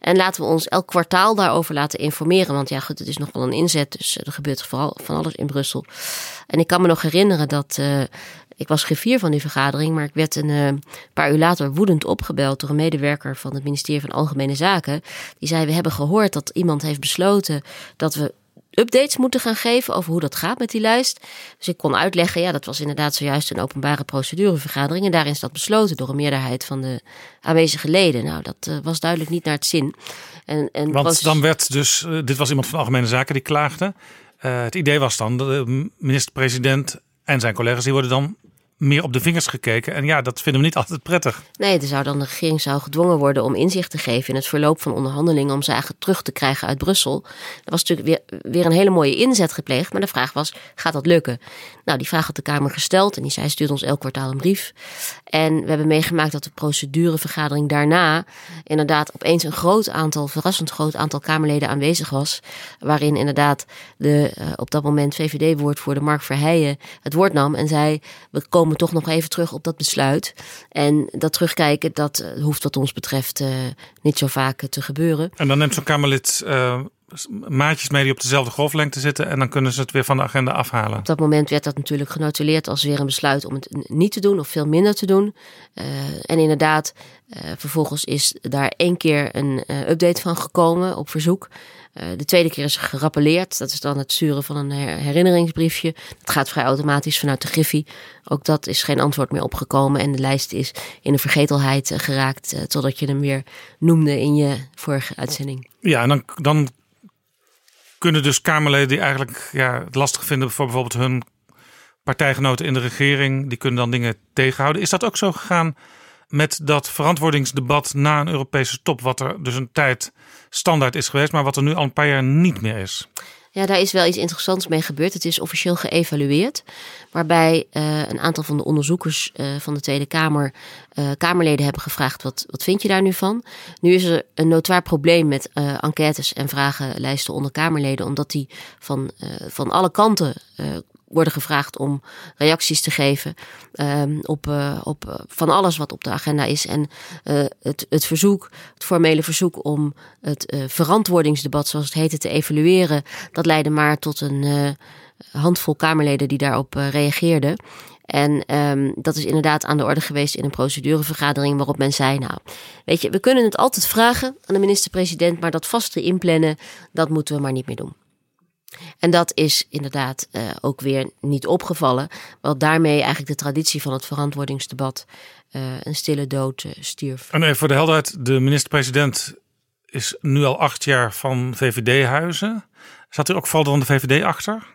Speaker 4: En laten we ons elk kwartaal daarover laten informeren. Want ja, goed, het is nog wel een inzet. Dus er gebeurt vooral van alles in Brussel. En ik kan me nog herinneren dat. Uh, ik was griffier van die vergadering, maar ik werd een paar uur later woedend opgebeld door een medewerker van het ministerie van Algemene Zaken. Die zei: We hebben gehoord dat iemand heeft besloten dat we updates moeten gaan geven over hoe dat gaat met die lijst. Dus ik kon uitleggen, ja, dat was inderdaad zojuist een openbare procedurevergadering. En daarin is dat besloten door een meerderheid van de aanwezige leden. Nou, dat uh, was duidelijk niet naar het zin.
Speaker 1: En, en Want dan werd dus, uh, dit was iemand van Algemene Zaken die klaagde. Uh, het idee was dan, de minister-president en zijn collega's, die worden dan meer op de vingers gekeken. En ja, dat vinden we niet altijd prettig.
Speaker 4: Nee, er zou dan de regering zou gedwongen worden om inzicht te geven in het verloop van onderhandelingen om eigenlijk terug te krijgen uit Brussel. Er was natuurlijk weer, weer een hele mooie inzet gepleegd, maar de vraag was: gaat dat lukken? Nou, die vraag had de Kamer gesteld en die zei: stuurt ons elk kwartaal een brief. En we hebben meegemaakt dat de procedurevergadering daarna inderdaad opeens een groot aantal, verrassend groot aantal Kamerleden aanwezig was. Waarin inderdaad de uh, op dat moment VVD-woordvoerder Mark Verheijen het woord nam en zei: we komen toch nog even terug op dat besluit. En dat terugkijken, dat uh, hoeft wat ons betreft uh, niet zo vaak uh, te gebeuren.
Speaker 1: En dan neemt zo'n Kamerlid maatjes mee die op dezelfde golflengte zitten en dan kunnen ze het weer van de agenda afhalen.
Speaker 4: Op dat moment werd dat natuurlijk genotuleerd als weer een besluit om het niet te doen of veel minder te doen. en inderdaad, vervolgens is daar één keer een update van gekomen op verzoek. Uh, de tweede keer is gerappeleerd. Dat is dan het sturen van een herinneringsbriefje. Dat gaat vrij automatisch vanuit de Griffie. Ook dat is geen antwoord meer opgekomen. En de lijst is in de vergetelheid uh, geraakt. Uh, totdat je hem weer noemde in je vorige uitzending.
Speaker 1: Ja, en dan, dan kunnen dus Kamerleden die eigenlijk ja, het lastig vinden voor bijvoorbeeld hun partijgenoten in de regering. Die kunnen dan dingen tegenhouden. Is dat ook zo gegaan met dat verantwoordingsdebat na een Europese top? Wat er dus een tijd standaard is geweest, maar wat er nu al een paar jaar niet meer is.
Speaker 4: Ja, daar is wel iets interessants mee gebeurd. Het is officieel geëvalueerd. Waarbij uh, een aantal van de onderzoekers uh, van de Tweede Kamer uh, Kamerleden hebben gevraagd: wat, wat vind je daar nu van? Nu is er een notoir probleem met enquêtes en vragenlijsten onder Kamerleden, omdat die van, van alle kanten worden gevraagd om reacties te geven um, op, uh, op uh, van alles wat op de agenda is. En uh, het, het verzoek, het formele verzoek om het verantwoordingsdebat, zoals het heette, te evalueren, dat leidde maar tot een handvol Kamerleden die daarop reageerden. En um, dat is inderdaad aan de orde geweest in een procedurevergadering waarop men zei: Nou, weet je, we kunnen het altijd vragen aan de minister-president, maar dat vast te inplannen, dat moeten we maar niet meer doen. En dat is inderdaad uh, ook weer niet opgevallen, wat daarmee eigenlijk de traditie van het verantwoordingsdebat uh, een stille dood uh, stierf.
Speaker 1: En even voor de helderheid, de minister-president is nu al acht jaar van VVD-huizen. Zat er ook vooral dan de VVD achter?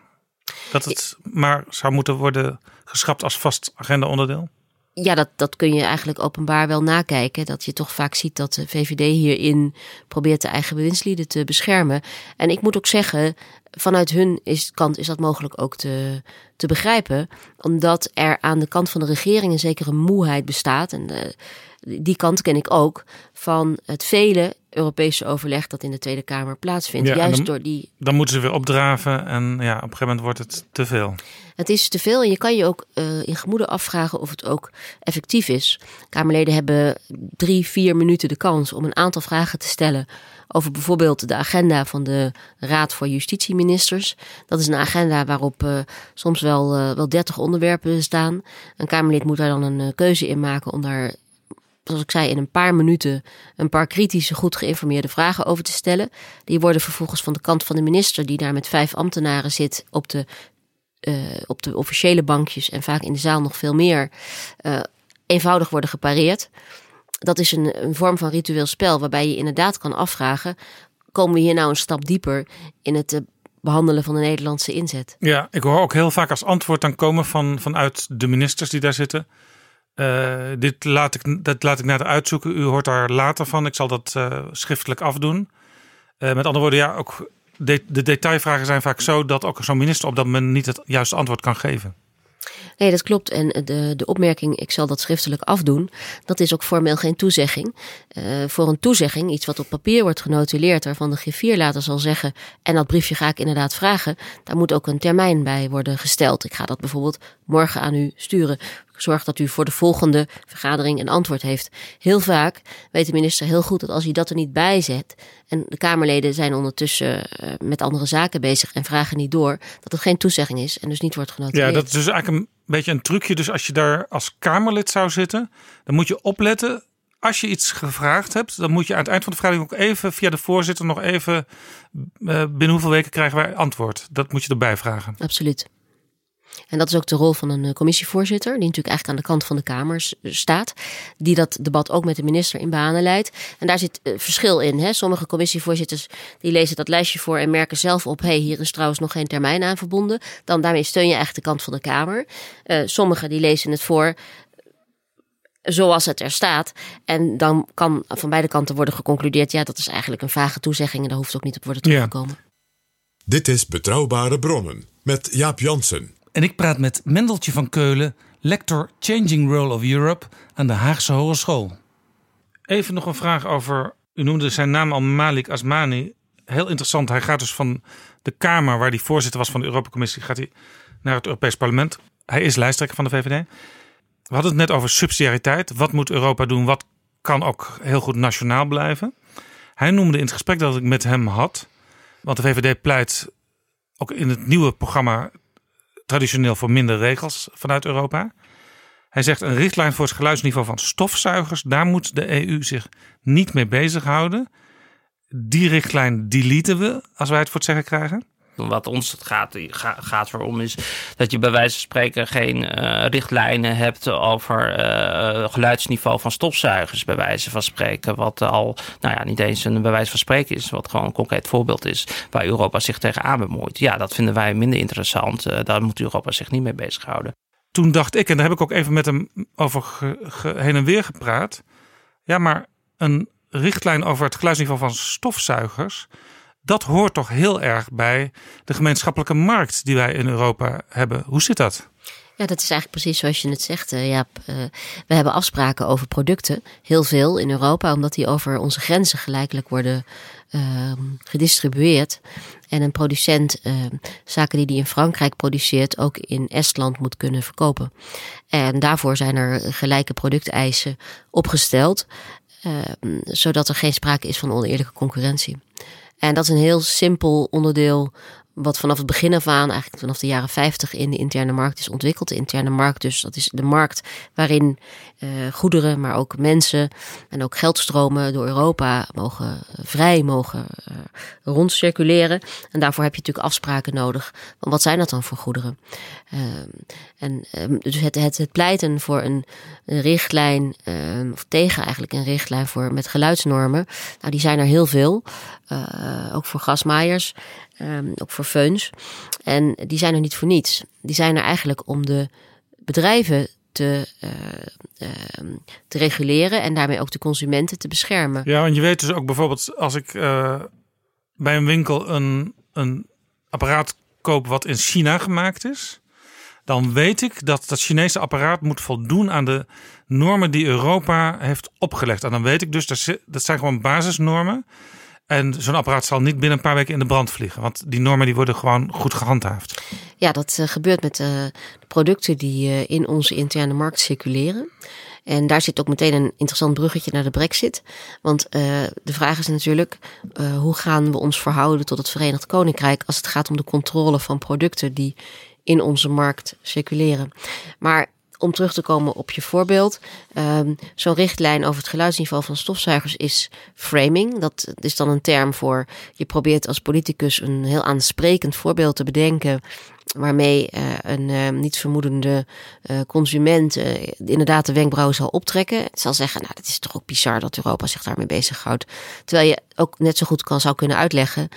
Speaker 1: Dat het maar zou moeten worden geschrapt als vast agenda-onderdeel?
Speaker 4: Ja, dat, dat kun je eigenlijk openbaar wel nakijken. Dat je toch vaak ziet dat de VVD hierin probeert de eigen bewindslieden te beschermen. En ik moet ook zeggen, vanuit hun is, kant is dat mogelijk ook te, te begrijpen. Omdat er aan de kant van de regering een zekere moeheid bestaat. En de, die kant ken ik ook van het vele Europese overleg dat in de Tweede Kamer plaatsvindt.
Speaker 1: Ja,
Speaker 4: juist
Speaker 1: dan,
Speaker 4: door die.
Speaker 1: dan moeten ze weer opdraven en ja, op een gegeven moment wordt het te veel.
Speaker 4: Het is te veel en je kan je ook uh, in gemoede afvragen of het ook effectief is. Kamerleden hebben drie, vier minuten de kans om een aantal vragen te stellen over bijvoorbeeld de agenda van de Raad voor Justitieministers. Dat is een agenda waarop uh, soms wel, uh, wel 30 onderwerpen staan. Een Kamerlid moet daar dan een keuze in maken om daar zoals ik zei, in een paar minuten een paar kritische, goed geïnformeerde vragen over te stellen. Die worden vervolgens van de kant van de minister, die daar met vijf ambtenaren zit op de, uh, op de officiële bankjes en vaak in de zaal nog veel meer, uh, eenvoudig worden gepareerd. Dat is een, een vorm van ritueel spel waarbij je inderdaad kan afvragen: komen we hier nou een stap dieper in het uh, behandelen van de Nederlandse inzet?
Speaker 1: Ja, ik hoor ook heel vaak als antwoord dan komen van, vanuit de ministers die daar zitten. Uh, dit laat ik, dat laat ik uitzoeken. U hoort daar later van. Ik zal dat uh, schriftelijk afdoen. Uh, met andere woorden, ja, ook de, de, detailvragen zijn vaak zo dat ook zo'n minister op dat moment niet het juiste antwoord kan geven.
Speaker 4: Nee, dat klopt. En de, de opmerking, ik zal dat schriftelijk afdoen, dat is ook formeel geen toezegging. Voor een toezegging, iets wat op papier wordt genotuleerd, waarvan de griffier later zal zeggen, en dat briefje ga ik inderdaad vragen, daar moet ook een termijn bij worden gesteld. Ik ga dat bijvoorbeeld morgen aan u sturen. Zorg dat u voor de volgende vergadering een antwoord heeft. Heel vaak weet de minister heel goed dat als hij dat er niet bij zet. en de Kamerleden zijn ondertussen uh, met andere zaken bezig en vragen niet door. dat het geen toezegging is en dus niet wordt genoteerd.
Speaker 1: Ja, dat is dus eigenlijk een beetje een trucje. Dus als je daar als Kamerlid zou zitten. dan moet je opletten. Als je iets gevraagd hebt, dan moet je aan het eind van de vergadering ook even via de voorzitter nog even. Uh, binnen hoeveel weken krijgen wij antwoord? Dat moet je erbij vragen.
Speaker 4: Absoluut. En dat is ook de rol van een commissievoorzitter, die natuurlijk eigenlijk aan de kant van de Kamer staat, die dat debat ook met de minister in banen leidt. En daar zit uh, verschil in. Hè? Sommige commissievoorzitters die lezen dat lijstje voor en merken zelf op, hé, hey, hier is trouwens nog geen termijn aan verbonden. Dan daarmee steun je eigenlijk de kant van de Kamer. Uh, sommigen die lezen het voor zoals het er staat. En dan kan van beide kanten worden geconcludeerd, ja, dat is eigenlijk een vage toezegging en daar hoeft ook niet op worden teruggekomen.
Speaker 3: Ja. Dit is Betrouwbare Bronnen met Jaap Jansen.
Speaker 1: En ik praat met Mendeltje van Keulen, lector Changing Role of Europe aan de Haagse Hogeschool. Even nog een vraag over, u noemde zijn naam al Malik Asmani. Heel interessant, hij gaat dus van de Kamer, waar hij voorzitter was van de Europacommissie, gaat hij naar het Europees Parlement. Hij is lijsttrekker van de VVD. We hadden het net over subsidiariteit. Wat moet Europa doen? Wat kan ook heel goed nationaal blijven? Hij noemde in het gesprek dat ik met hem had, want de VVD pleit ook in het nieuwe programma traditioneel voor minder regels vanuit Europa. Hij zegt een richtlijn voor het geluidsniveau van stofzuigers, daar moet de EU zich niet mee bezighouden. Die richtlijn deleten we als wij het voor het zeggen krijgen.
Speaker 8: Wat ons gaat, gaat erom is dat je bij wijze van spreken geen uh, richtlijnen hebt over uh, geluidsniveau van stofzuigers, bij wijze van spreken. Wat al, nou ja, niet eens een bij wijze van spreken is, wat gewoon een concreet voorbeeld is waar Europa zich tegenaan bemoeit. Ja, dat vinden wij minder interessant. Uh, daar moet Europa zich niet mee bezighouden.
Speaker 1: Toen dacht ik, en daar heb ik ook even met hem over heen en weer gepraat. Ja, maar een richtlijn over het geluidsniveau van stofzuigers dat hoort toch heel erg bij de gemeenschappelijke markt die wij in Europa hebben. Hoe zit dat?
Speaker 4: Ja, dat is eigenlijk precies zoals je het zegt, uh, Jaap. Uh, we hebben afspraken over producten, heel veel in Europa, omdat die over onze grenzen gelijkelijk worden uh, gedistribueerd. En een producent zaken die die in Frankrijk produceert, ook in Estland moet kunnen verkopen. En daarvoor zijn er gelijke producteisen opgesteld, zodat er geen sprake is van oneerlijke concurrentie. En dat is een heel simpel onderdeel wat vanaf het begin af aan, eigenlijk vanaf de jaren 50 in de interne markt is ontwikkeld. De interne markt, dus dat is de markt waarin uh, goederen, maar ook mensen en ook geldstromen door Europa mogen vrij mogen uh, rondcirculeren. En daarvoor heb je natuurlijk afspraken nodig. Want wat zijn dat dan voor goederen? Uh, en dus het, het, pleiten voor een, richtlijn, of tegen eigenlijk een richtlijn voor met geluidsnormen, nou die zijn er heel veel. ook voor gasmaaiers. Um, ook voor feuns. En die zijn er niet voor niets. Die zijn er eigenlijk om de bedrijven te, uh, uh, te reguleren en daarmee ook de consumenten te beschermen.
Speaker 1: Ja, want je weet dus ook bijvoorbeeld als ik uh, bij een winkel een, een apparaat koop wat in China gemaakt is, dan weet ik dat dat Chinese apparaat moet voldoen aan de normen die Europa heeft opgelegd. En dan weet ik dus dat, dat zijn gewoon basisnormen. En zo'n apparaat zal niet binnen een paar weken in de brand vliegen. Want die normen die worden gewoon goed gehandhaafd.
Speaker 4: Ja, dat uh, gebeurt met uh, de producten die uh, in onze interne markt circuleren. En daar zit ook meteen een interessant bruggetje naar de brexit. Want de vraag is natuurlijk, hoe gaan we ons verhouden tot het Verenigd Koninkrijk... als het gaat om de controle van producten die in onze markt circuleren. Maar om terug te komen op je voorbeeld. Um, Zo'n richtlijn over het geluidsniveau van stofzuigers is framing. Dat is dan een term voor je probeert als politicus een heel aansprekend voorbeeld te bedenken. Waarmee uh, een uh, niet vermoedende uh, consument inderdaad de wenkbrauwen zal optrekken. Het zal zeggen, nou, dat is toch ook bizar dat Europa zich daarmee bezighoudt. Terwijl je ook net zo goed kan, zou kunnen uitleggen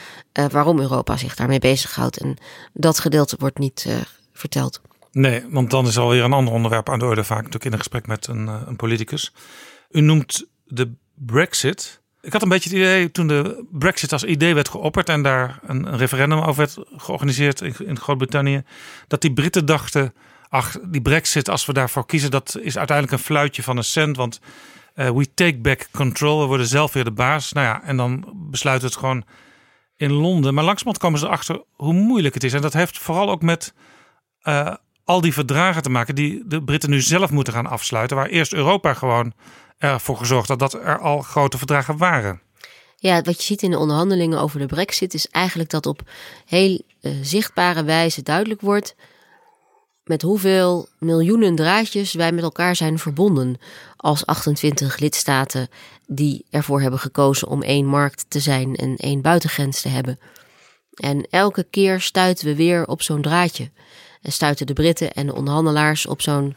Speaker 4: waarom Europa zich daarmee bezighoudt. En dat gedeelte wordt niet verteld.
Speaker 1: Nee, want dan is alweer een ander onderwerp aan de orde, vaak natuurlijk in een gesprek met een, een politicus. U noemt de Brexit. Ik had een beetje het idee toen de Brexit als idee werd geopperd en daar een, referendum over werd georganiseerd in, in Groot-Brittannië, dat die Britten dachten: ach, die Brexit, als we daarvoor kiezen, dat is uiteindelijk een fluitje van een cent, want uh, we take back control, we worden zelf weer de baas. Nou ja, en dan besluit het gewoon in Londen. Maar langzamerhand komen ze erachter hoe moeilijk het is. En dat heeft vooral ook met uh, al die verdragen te maken die de Britten nu zelf moeten gaan afsluiten. Waar eerst Europa gewoon ervoor gezorgd had dat er al grote verdragen waren.
Speaker 4: Ja, wat je ziet in de onderhandelingen over de brexit is eigenlijk dat op heel uh, zichtbare wijze duidelijk wordt met hoeveel miljoenen draadjes wij met elkaar zijn verbonden als 28 lidstaten die ervoor hebben gekozen om één markt te zijn en één buitengrens te hebben. En elke keer stuiten we weer op zo'n draadje. En stuiten de Britten en de onderhandelaars op zo'n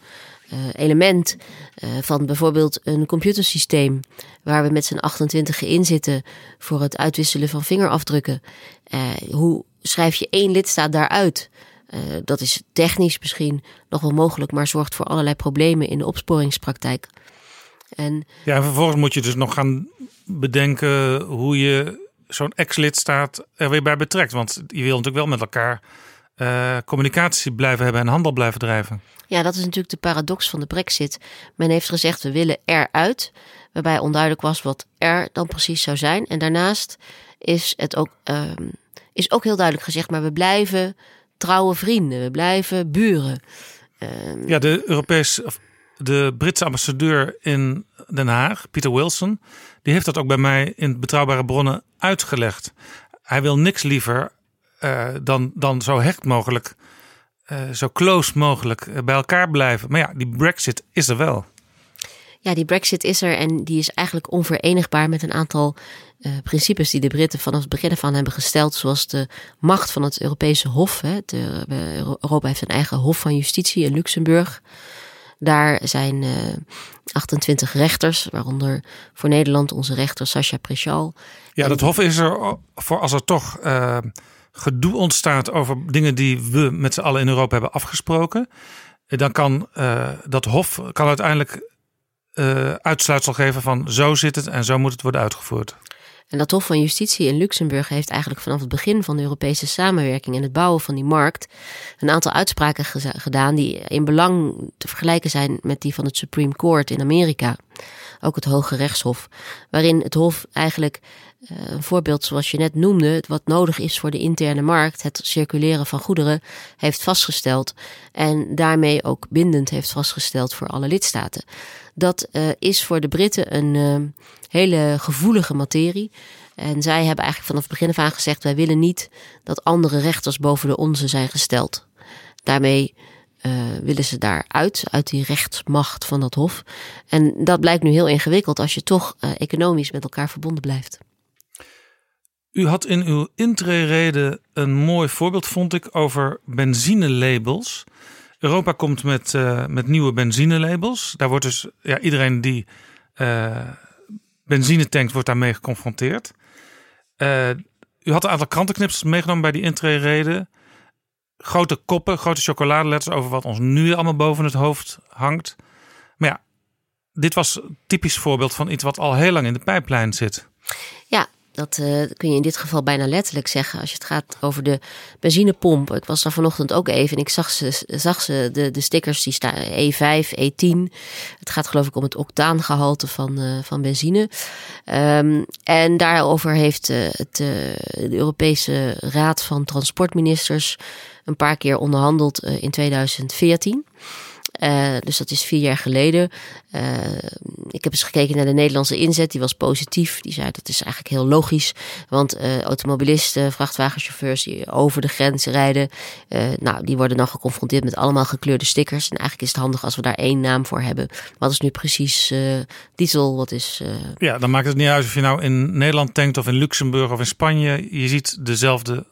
Speaker 4: uh, element uh, van bijvoorbeeld een computersysteem waar we met z'n 28 in zitten voor het uitwisselen van vingerafdrukken. Uh, hoe schrijf je één lidstaat daaruit? dat is technisch misschien nog wel mogelijk, maar zorgt voor allerlei problemen in de opsporingspraktijk.
Speaker 1: En, ja, en vervolgens moet je dus nog gaan bedenken hoe je zo'n ex-lidstaat er weer bij betrekt. Want je wil natuurlijk wel met elkaar uh, communicatie blijven hebben en handel blijven drijven.
Speaker 4: Ja, dat is natuurlijk de paradox van de brexit. Men heeft gezegd we willen eruit, waarbij onduidelijk was wat er dan precies zou zijn. En daarnaast is het ook, um, is ook heel duidelijk gezegd, maar we blijven trouwe vrienden, we blijven buren.
Speaker 1: Um, ja, de Europese, of de Britse ambassadeur in Den Haag, Peter Wilson, die heeft dat ook bij mij in betrouwbare bronnen uitgelegd. Hij wil niks liever uh, dan, dan zo hecht mogelijk, uh, zo close mogelijk bij elkaar blijven. Maar ja, die Brexit is er wel.
Speaker 4: Ja, die Brexit is er en die is eigenlijk onverenigbaar met een aantal uh, principes die de Britten vanaf het begin van hebben gesteld, zoals de macht van het Europese Hof. Hè. De, Europa heeft een eigen Hof van Justitie in Luxemburg. Daar zijn uh, 28 rechters, waaronder voor Nederland onze rechter Sascha Prechal.
Speaker 1: Ja, dat Hof is er voor als er toch uh, gedoe ontstaat over dingen die we met z'n allen in Europa hebben afgesproken, dan kan uh, dat Hof kan uiteindelijk uh, uitsluitsel geven van zo zit het en zo moet het worden uitgevoerd.
Speaker 4: En dat Hof van Justitie in Luxemburg heeft eigenlijk vanaf het begin van de Europese samenwerking en het bouwen van die markt een aantal uitspraken gedaan die in belang te vergelijken zijn met die van het Supreme Court in Amerika. Ook het Hoge Rechtshof, waarin het Hof eigenlijk uh, een voorbeeld zoals je net noemde, wat nodig is voor de interne markt, het circuleren van goederen, heeft vastgesteld en daarmee ook bindend heeft vastgesteld voor alle lidstaten. Dat uh, is voor de Britten een uh, hele gevoelige materie. En zij hebben eigenlijk vanaf het begin af aan gezegd: wij willen niet dat andere rechters boven de onze zijn gesteld. Daarmee willen ze daaruit, uit die rechtsmacht van dat hof. En dat blijkt nu heel ingewikkeld als je toch uh, economisch met elkaar verbonden blijft.
Speaker 1: U had in uw intrerede een mooi voorbeeld, vond ik, over benzinelabels. Europa komt met, uh, met nieuwe benzinelabels. Daar wordt dus ja, iedereen die uh, benzine tankt, wordt daarmee geconfronteerd. U had een aantal krantenknips meegenomen bij die intrerede. Grote koppen, grote chocoladeletters over wat ons nu allemaal boven het hoofd hangt. Maar ja, dit was typisch voorbeeld van iets wat al heel lang in de pijplijn zit.
Speaker 4: Ja, dat uh, kun je in dit geval bijna letterlijk zeggen. Als je het gaat over de benzinepomp. Ik was daar vanochtend ook even en ik zag ze, zag ze de, de stickers die staan E5, E10. Het gaat geloof ik om het octaangehalte van, uh, van benzine. Um, en daarover heeft het, de Europese Raad van Transportministers een paar keer onderhandeld in 2014. Uh, dus dat is vier jaar geleden. Uh, ik heb eens gekeken naar de Nederlandse inzet. Die was positief. Die zei dat is eigenlijk heel logisch. Want automobilisten, vrachtwagenchauffeurs die over de grens rijden. nou, die worden dan geconfronteerd met allemaal gekleurde stickers. En eigenlijk is het handig als we daar één naam voor hebben. Wat is nu precies diesel? Wat is.
Speaker 1: Ja, dan maakt het niet uit of je nou in Nederland tankt of in Luxemburg of in Spanje. Je ziet dezelfde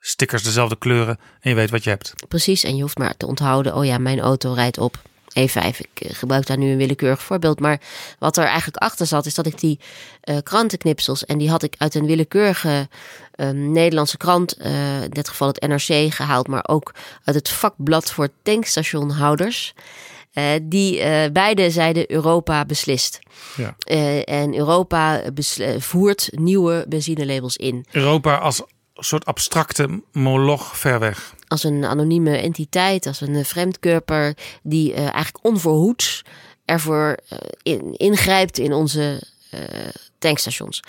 Speaker 1: stickers, dezelfde kleuren en je weet wat je hebt.
Speaker 4: Precies, en je hoeft maar te onthouden, oh ja, mijn auto rijdt op E5. Ik eh, gebruik daar nu een willekeurig voorbeeld. Maar wat er eigenlijk achter zat, is dat ik die uh, krantenknipsels, en die had ik uit een willekeurige uh, Nederlandse krant, uh, in dit geval het NRC, gehaald, maar ook uit het vakblad voor tankstationhouders. Die beide zeiden Europa beslist. Ja. En Europa voert nieuwe benzinelabels in.
Speaker 1: Europa als soort abstracte moloch ver weg.
Speaker 4: Als een anonieme entiteit, als een vreemdkörper die uh, eigenlijk onverhoeds ervoor uh, in, ingrijpt in onze uh, tankstations.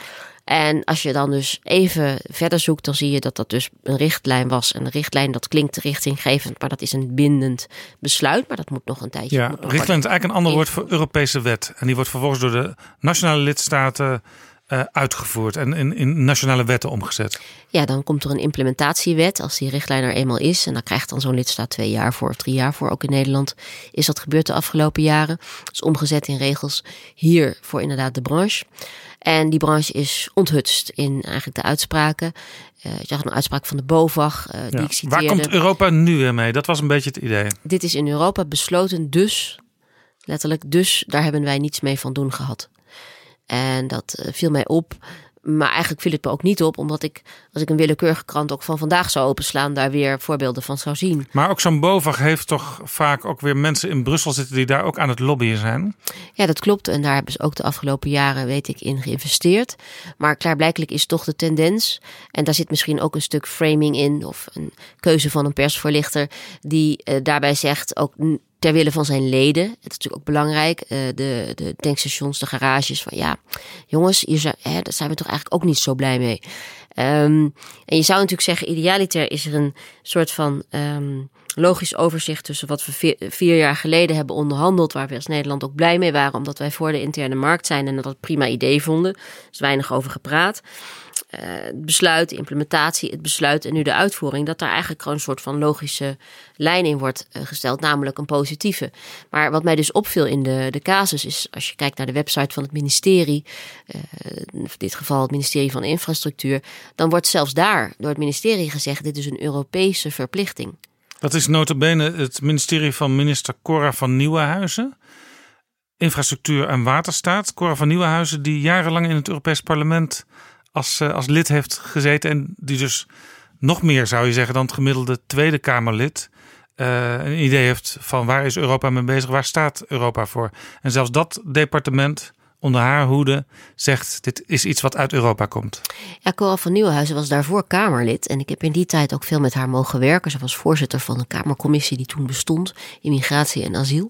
Speaker 4: En als je dan dus even verder zoekt, dan zie je dat dat dus een richtlijn was. En een richtlijn, dat klinkt richtinggevend, maar dat is een bindend besluit. Maar dat moet nog een tijdje.
Speaker 1: Ja, richtlijn is eigenlijk een ander woord voor Europese wet. En die wordt vervolgens door de nationale lidstaten uh, uitgevoerd en in, in, nationale wetten omgezet?
Speaker 4: Ja, dan komt er een implementatiewet als die richtlijn er eenmaal is. En dan krijgt dan zo'n lidstaat twee jaar voor of drie jaar voor. Ook in Nederland is dat gebeurd de afgelopen jaren. Dat is omgezet in regels hier voor inderdaad de branche. En die branche is onthutst in eigenlijk de uitspraken. Uh, je zag een uitspraak van de BOVAG uh, die ik citeerde.
Speaker 1: Waar komt Europa nu weer mee? Dat was een beetje het idee.
Speaker 4: Dit is in Europa besloten, dus letterlijk, dus daar hebben wij niets mee van doen gehad. En dat uh, viel mij op. Maar eigenlijk viel het me ook niet op, omdat ik, als ik een willekeurige krant ook van vandaag zou openslaan, daar weer voorbeelden van zou zien.
Speaker 1: Maar ook zo'n BOVAG heeft toch vaak ook weer mensen in Brussel zitten die daar ook aan het lobbyen zijn?
Speaker 4: Ja, dat klopt. En daar hebben ze ook de afgelopen jaren, weet ik, in geïnvesteerd. Maar klaarblijkelijk is toch de tendens, en daar zit misschien ook een stuk framing in, of een keuze van een persvoorlichter, die uh, daarbij zegt ook ter wille van zijn leden. Het is natuurlijk ook belangrijk. Uh, de, de tankstations, de garages. Van ja, jongens, hier zijn, hè, daar zijn we toch eigenlijk ook niet zo blij mee. Um, en je zou natuurlijk zeggen, idealiter is er een soort van um, logisch overzicht tussen wat we vier, vier, jaar geleden hebben onderhandeld, waar we als Nederland ook blij mee waren, omdat wij voor de interne markt zijn en dat het prima idee vonden. Er is weinig over gepraat. Uh, het besluit, de implementatie, het besluit en nu de uitvoering, dat daar eigenlijk gewoon een soort van logische lijn in wordt uh, gesteld, namelijk een positieve. Maar wat mij dus opviel in de, de casus is, als je kijkt naar de website van het ministerie, uh, in dit geval het ministerie van Infrastructuur, dan wordt zelfs daar door het ministerie gezegd, dit is een Europese verplichting.
Speaker 1: Dat is notabene het ministerie van minister Cora van Nieuwenhuizen. Infrastructuur en Waterstaat. Cora van Nieuwenhuizen, die jarenlang in het Europees Parlement als, als lid heeft gezeten. En die dus nog meer zou je zeggen dan het gemiddelde Tweede Kamerlid. Uh, een idee heeft van waar is Europa mee bezig, waar staat Europa voor. En zelfs dat departement onder haar hoede zegt: dit is iets wat uit Europa komt.
Speaker 4: Ja, Cora van Nieuwenhuizen was daarvoor Kamerlid. En ik heb in die tijd ook veel met haar mogen werken. Ze was voorzitter van een Kamercommissie die toen bestond: Immigratie en Asiel.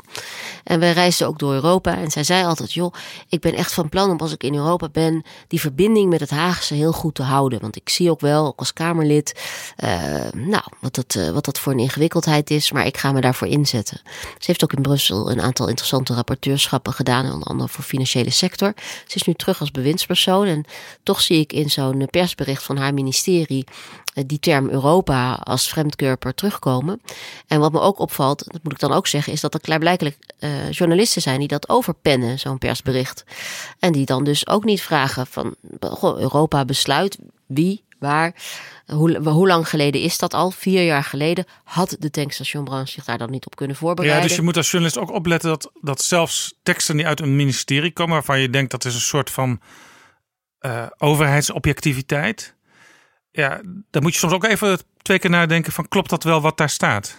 Speaker 4: En wij reisden ook door Europa. En zij zei altijd: joh, ik ben echt van plan om als ik in Europa ben, die verbinding met het Haagse heel goed te houden. Want ik zie ook wel, ook als Kamerlid, uh, nou, wat dat, uh, wat dat voor een ingewikkeldheid is. Maar ik ga me daarvoor inzetten. Ze heeft ook in Brussel een aantal interessante rapporteurschappen gedaan. Onder andere voor financiële sector. Ze is nu terug als bewindspersoon en toch zie ik in zo'n persbericht van haar ministerie eh, die term Europa als vreemdkörper terugkomen. En wat me ook opvalt, dat moet ik dan ook zeggen, is dat er klaarblijkelijk uh, journalisten zijn die dat overpennen, zo'n persbericht. En die dan dus ook niet vragen van Europa besluit wie, waar. Hoe, hoe, lang geleden is dat al? Vier jaar geleden had de tankstationbranche zich daar dan niet op kunnen voorbereiden.
Speaker 1: Ja, dus je moet als journalist ook opletten dat, dat zelfs teksten die uit een ministerie komen, waarvan je denkt dat is een soort van uh, overheidsobjectiviteit, ja, dan moet je soms ook even twee keer nadenken van klopt dat wel wat daar staat?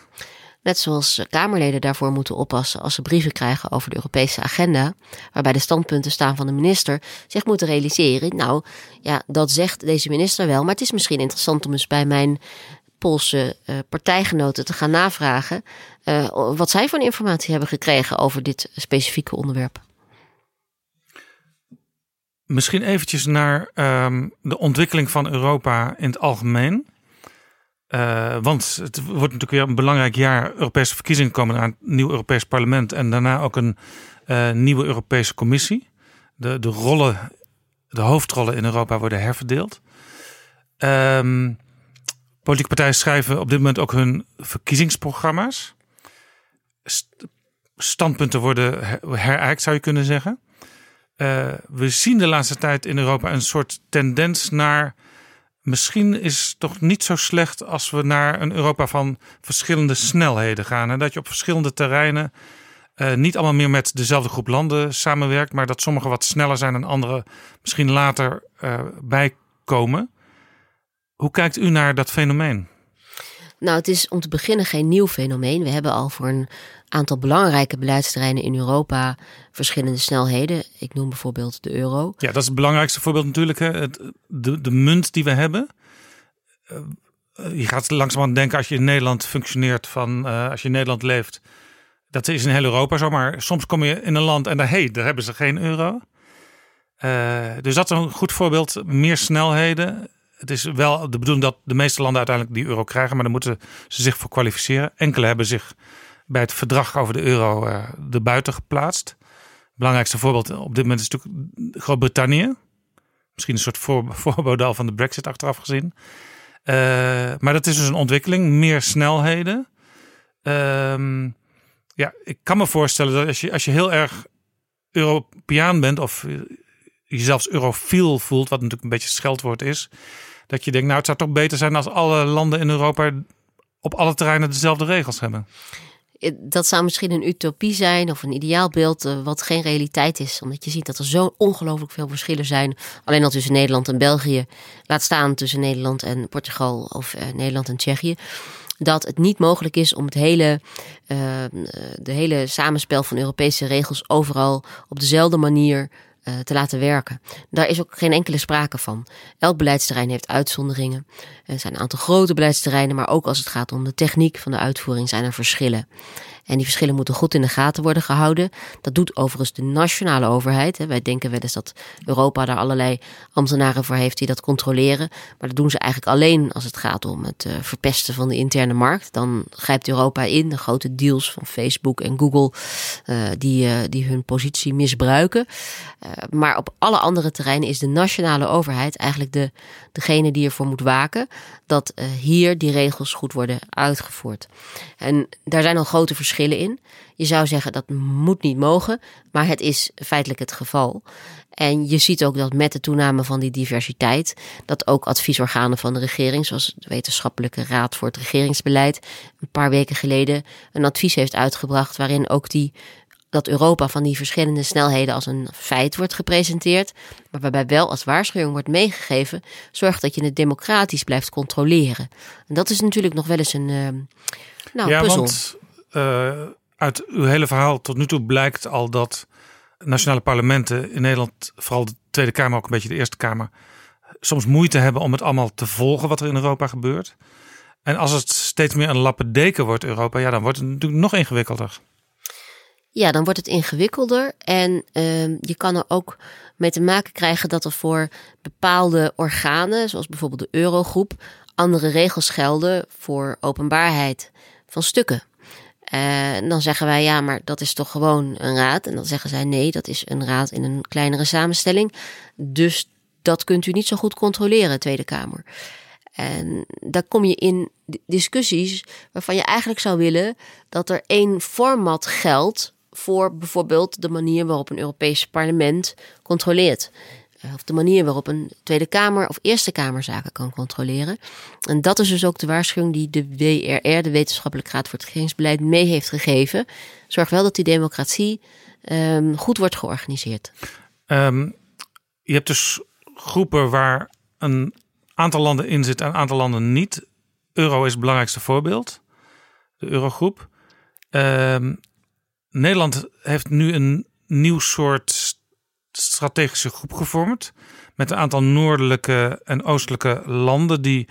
Speaker 4: Net zoals eh, Kamerleden daarvoor moeten oppassen als ze brieven krijgen over de Europese agenda, waarbij de standpunten staan van de minister, zich moeten realiseren. Nou, ja, dat zegt deze minister wel, maar het is misschien interessant om eens bij mijn Poolse uh, partijgenoten te gaan navragen uh, wat zij voor informatie hebben gekregen over dit specifieke onderwerp.
Speaker 1: Misschien eventjes naar um, de ontwikkeling van Europa in het algemeen. Uh, want het wordt natuurlijk weer een belangrijk jaar. Europese verkiezingen komen aan nieuw Europees parlement. En daarna ook een uh, nieuwe Europese commissie. De, de rollen, de hoofdrollen in Europa worden herverdeeld. Um, politieke partijen schrijven op dit moment ook hun verkiezingsprogramma's. St standpunten worden herijkt, zou je kunnen zeggen. Uh, we zien de laatste tijd in Europa een soort tendens naar misschien is het toch niet zo slecht als we naar een Europa van verschillende snelheden gaan. En dat je op verschillende terreinen uh, niet allemaal meer met dezelfde groep landen samenwerkt, maar dat sommige wat sneller zijn en andere misschien later uh, bijkomen. Hoe kijkt u naar dat fenomeen?
Speaker 4: Nou, het is om te beginnen geen nieuw fenomeen. We hebben al voor een aantal belangrijke beleidsterreinen in Europa verschillende snelheden. Ik noem bijvoorbeeld de euro.
Speaker 1: Ja, dat is het belangrijkste voorbeeld natuurlijk. Hè. Het, de, de munt die we hebben. Uh, je gaat langzamerhand denken als je in Nederland functioneert van uh, als je in Nederland leeft. Dat is in heel Europa zo, maar soms kom je in een land en daar, hey, daar hebben ze geen euro. Uh, dus dat is een goed voorbeeld. Meer snelheden. Het is wel de bedoeling dat de meeste landen uiteindelijk die euro krijgen, maar dan moeten ze zich voor kwalificeren. Enkele hebben zich bij het verdrag over de euro uh, erbuiten geplaatst. Het belangrijkste voorbeeld op dit moment is natuurlijk Groot-Brittannië. Misschien een soort voor, voorbode van de Brexit achteraf gezien. Uh, maar dat is dus een ontwikkeling, meer snelheden. Uh, ja, ik kan me voorstellen dat als je, als je heel erg Europeaan bent of jezelf eurofiel voelt, wat natuurlijk een beetje scheldwoord is, dat je denkt, nou het zou toch beter zijn als alle landen in Europa op alle terreinen dezelfde regels hebben
Speaker 4: dat zou misschien een utopie zijn of een ideaalbeeld uh, wat geen realiteit is. Omdat je ziet dat er zo ongelooflijk veel verschillen zijn. Alleen al tussen Nederland en België. Laat staan tussen Nederland en Portugal of uh, Nederland en Tsjechië. Dat het niet mogelijk is om het hele, de hele samenspel van Europese regels overal op dezelfde manier te laten werken. Daar is ook geen enkele sprake van. Elk beleidsterrein heeft uitzonderingen. Er zijn een aantal grote beleidsterreinen, maar ook als het gaat om de techniek van de uitvoering zijn er verschillen. En die verschillen moeten goed in de gaten worden gehouden. Dat doet overigens de nationale overheid. Wij denken wel eens dat Europa daar allerlei ambtenaren voor heeft die dat controleren. Maar dat doen ze eigenlijk alleen als het gaat om het eh, verpesten van de interne markt. Dan grijpt Europa in. De grote deals van Facebook en Google uh, die, uh, die hun positie misbruiken. maar op alle andere terreinen is de nationale overheid eigenlijk de, degene die ervoor moet waken dat hier die regels goed worden uitgevoerd. En daar zijn al grote verschillen in. Je zou zeggen dat moet niet mogen, maar het is feitelijk het geval. En je ziet ook dat met de toename van die diversiteit, dat ook adviesorganen van de regering, zoals de Wetenschappelijke Raad voor het Regeringsbeleid, een paar weken geleden een advies heeft uitgebracht waarin ook die dat Europa van die verschillende snelheden als een feit wordt gepresenteerd, maar waarbij wel als waarschuwing wordt meegegeven, zorg dat je het democratisch blijft controleren. En dat is natuurlijk nog wel eens een uh, nou,
Speaker 1: ja,
Speaker 4: puzzel.
Speaker 1: Want, uh, uit uw hele verhaal tot nu toe blijkt al dat nationale parlementen in Nederland, vooral de Tweede Kamer, ook een beetje de Eerste Kamer, soms moeite hebben om het allemaal te volgen wat er in Europa gebeurt. En als het steeds meer een lappendeken wordt, Europa, ja, dan wordt het natuurlijk nog ingewikkelder.
Speaker 4: Ja, dan wordt het ingewikkelder. En uh, je kan er ook mee te maken krijgen dat er voor bepaalde organen, zoals bijvoorbeeld de Eurogroep, andere regels gelden voor openbaarheid van stukken. En dan zeggen wij ja, maar dat is toch gewoon een raad. En dan zeggen zij nee, dat is een raad in een kleinere samenstelling. Dus dat kunt u niet zo goed controleren, Tweede Kamer. En daar kom je in discussies waarvan je eigenlijk zou willen dat er één format geldt voor bijvoorbeeld de manier waarop een Europees parlement controleert. Of de manier waarop een Tweede Kamer of Eerste Kamer zaken kan controleren. En dat is dus ook de waarschuwing die de WRR, de Wetenschappelijke Raad voor het Regeringsbeleid, mee heeft gegeven. Zorg wel dat die democratie um, goed wordt georganiseerd.
Speaker 1: Um, je hebt dus groepen waar een aantal landen in zit en een aantal landen niet. Euro is het belangrijkste voorbeeld, de eurogroep. Ehm, Nederland heeft nu een nieuw soort strategische groep gevormd. Met een aantal noordelijke en oostelijke landen die,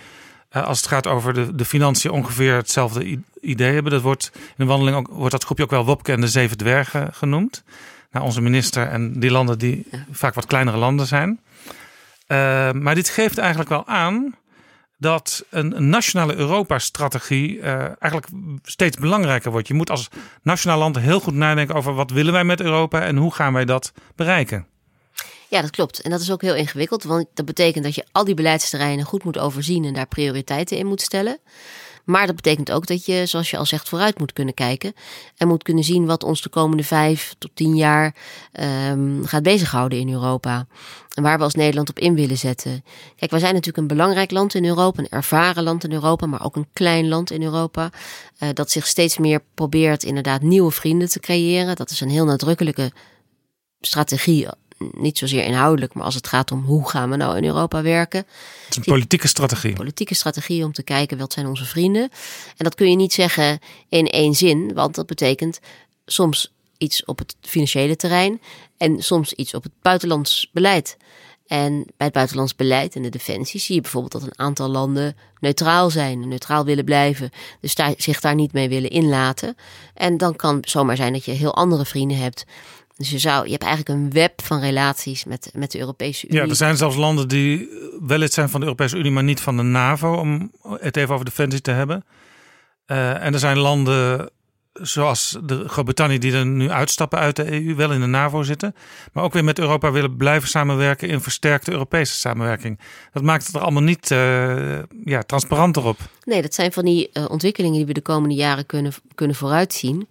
Speaker 1: eh, als het gaat over de, de financiën, ongeveer hetzelfde idee hebben. Dat wordt in de wandeling ook, wordt dat groepje ook wel Wopke en de Zeven Dwergen genoemd. Naar onze minister en die landen die vaak wat kleinere landen zijn. Eh, maar dit geeft eigenlijk wel aan dat een, nationale Europa-strategie eh, eigenlijk steeds belangrijker wordt. Je moet als nationaal land heel goed nadenken over wat willen wij met Europa en hoe gaan wij dat bereiken.
Speaker 4: Ja, dat klopt. En dat is ook heel ingewikkeld, want dat betekent dat je al die beleidsterreinen goed moet overzien en daar prioriteiten in moet stellen. Maar dat betekent ook dat je, zoals je al zegt, vooruit moet kunnen kijken. En moet kunnen zien wat ons de komende vijf tot tien jaar ehm, gaat bezighouden in Europa. En waar we als Nederland op in willen zetten. Kijk, wij zijn natuurlijk een belangrijk land in Europa, een ervaren land in Europa, maar ook een klein land in Europa. eh, dat zich steeds meer probeert inderdaad nieuwe vrienden te creëren. Dat is een heel nadrukkelijke strategie. Niet zozeer inhoudelijk, maar als het gaat om hoe gaan we nou in Europa werken.
Speaker 1: Het is een politieke strategie.
Speaker 4: Politieke strategie om te kijken wat zijn onze vrienden. En dat kun je niet zeggen in één zin, want dat betekent soms iets op het financiële terrein en soms iets op het buitenlands beleid. En bij het buitenlands beleid en de defensie zie je bijvoorbeeld dat een aantal landen neutraal zijn, neutraal willen blijven, dus daar, zich daar niet mee willen inlaten. En dan kan het zomaar zijn dat je heel andere vrienden hebt. Dus je, zou, je hebt eigenlijk een web van relaties met, met de Europese Unie.
Speaker 1: Ja, er zijn zelfs landen die wel lid zijn van de Europese Unie, maar niet van de NAVO, om het even over defensie te hebben. Eh, en er zijn landen zoals de Groot-Brittannië die er nu uitstappen uit de EU, wel in de NAVO zitten, maar ook weer met Europa willen blijven samenwerken in versterkte Europese samenwerking. Dat maakt het er allemaal niet eh, ja, transparanter op.
Speaker 4: Nee, dat zijn van die uh, ontwikkelingen die we de komende jaren kunnen, kunnen vooruitzien.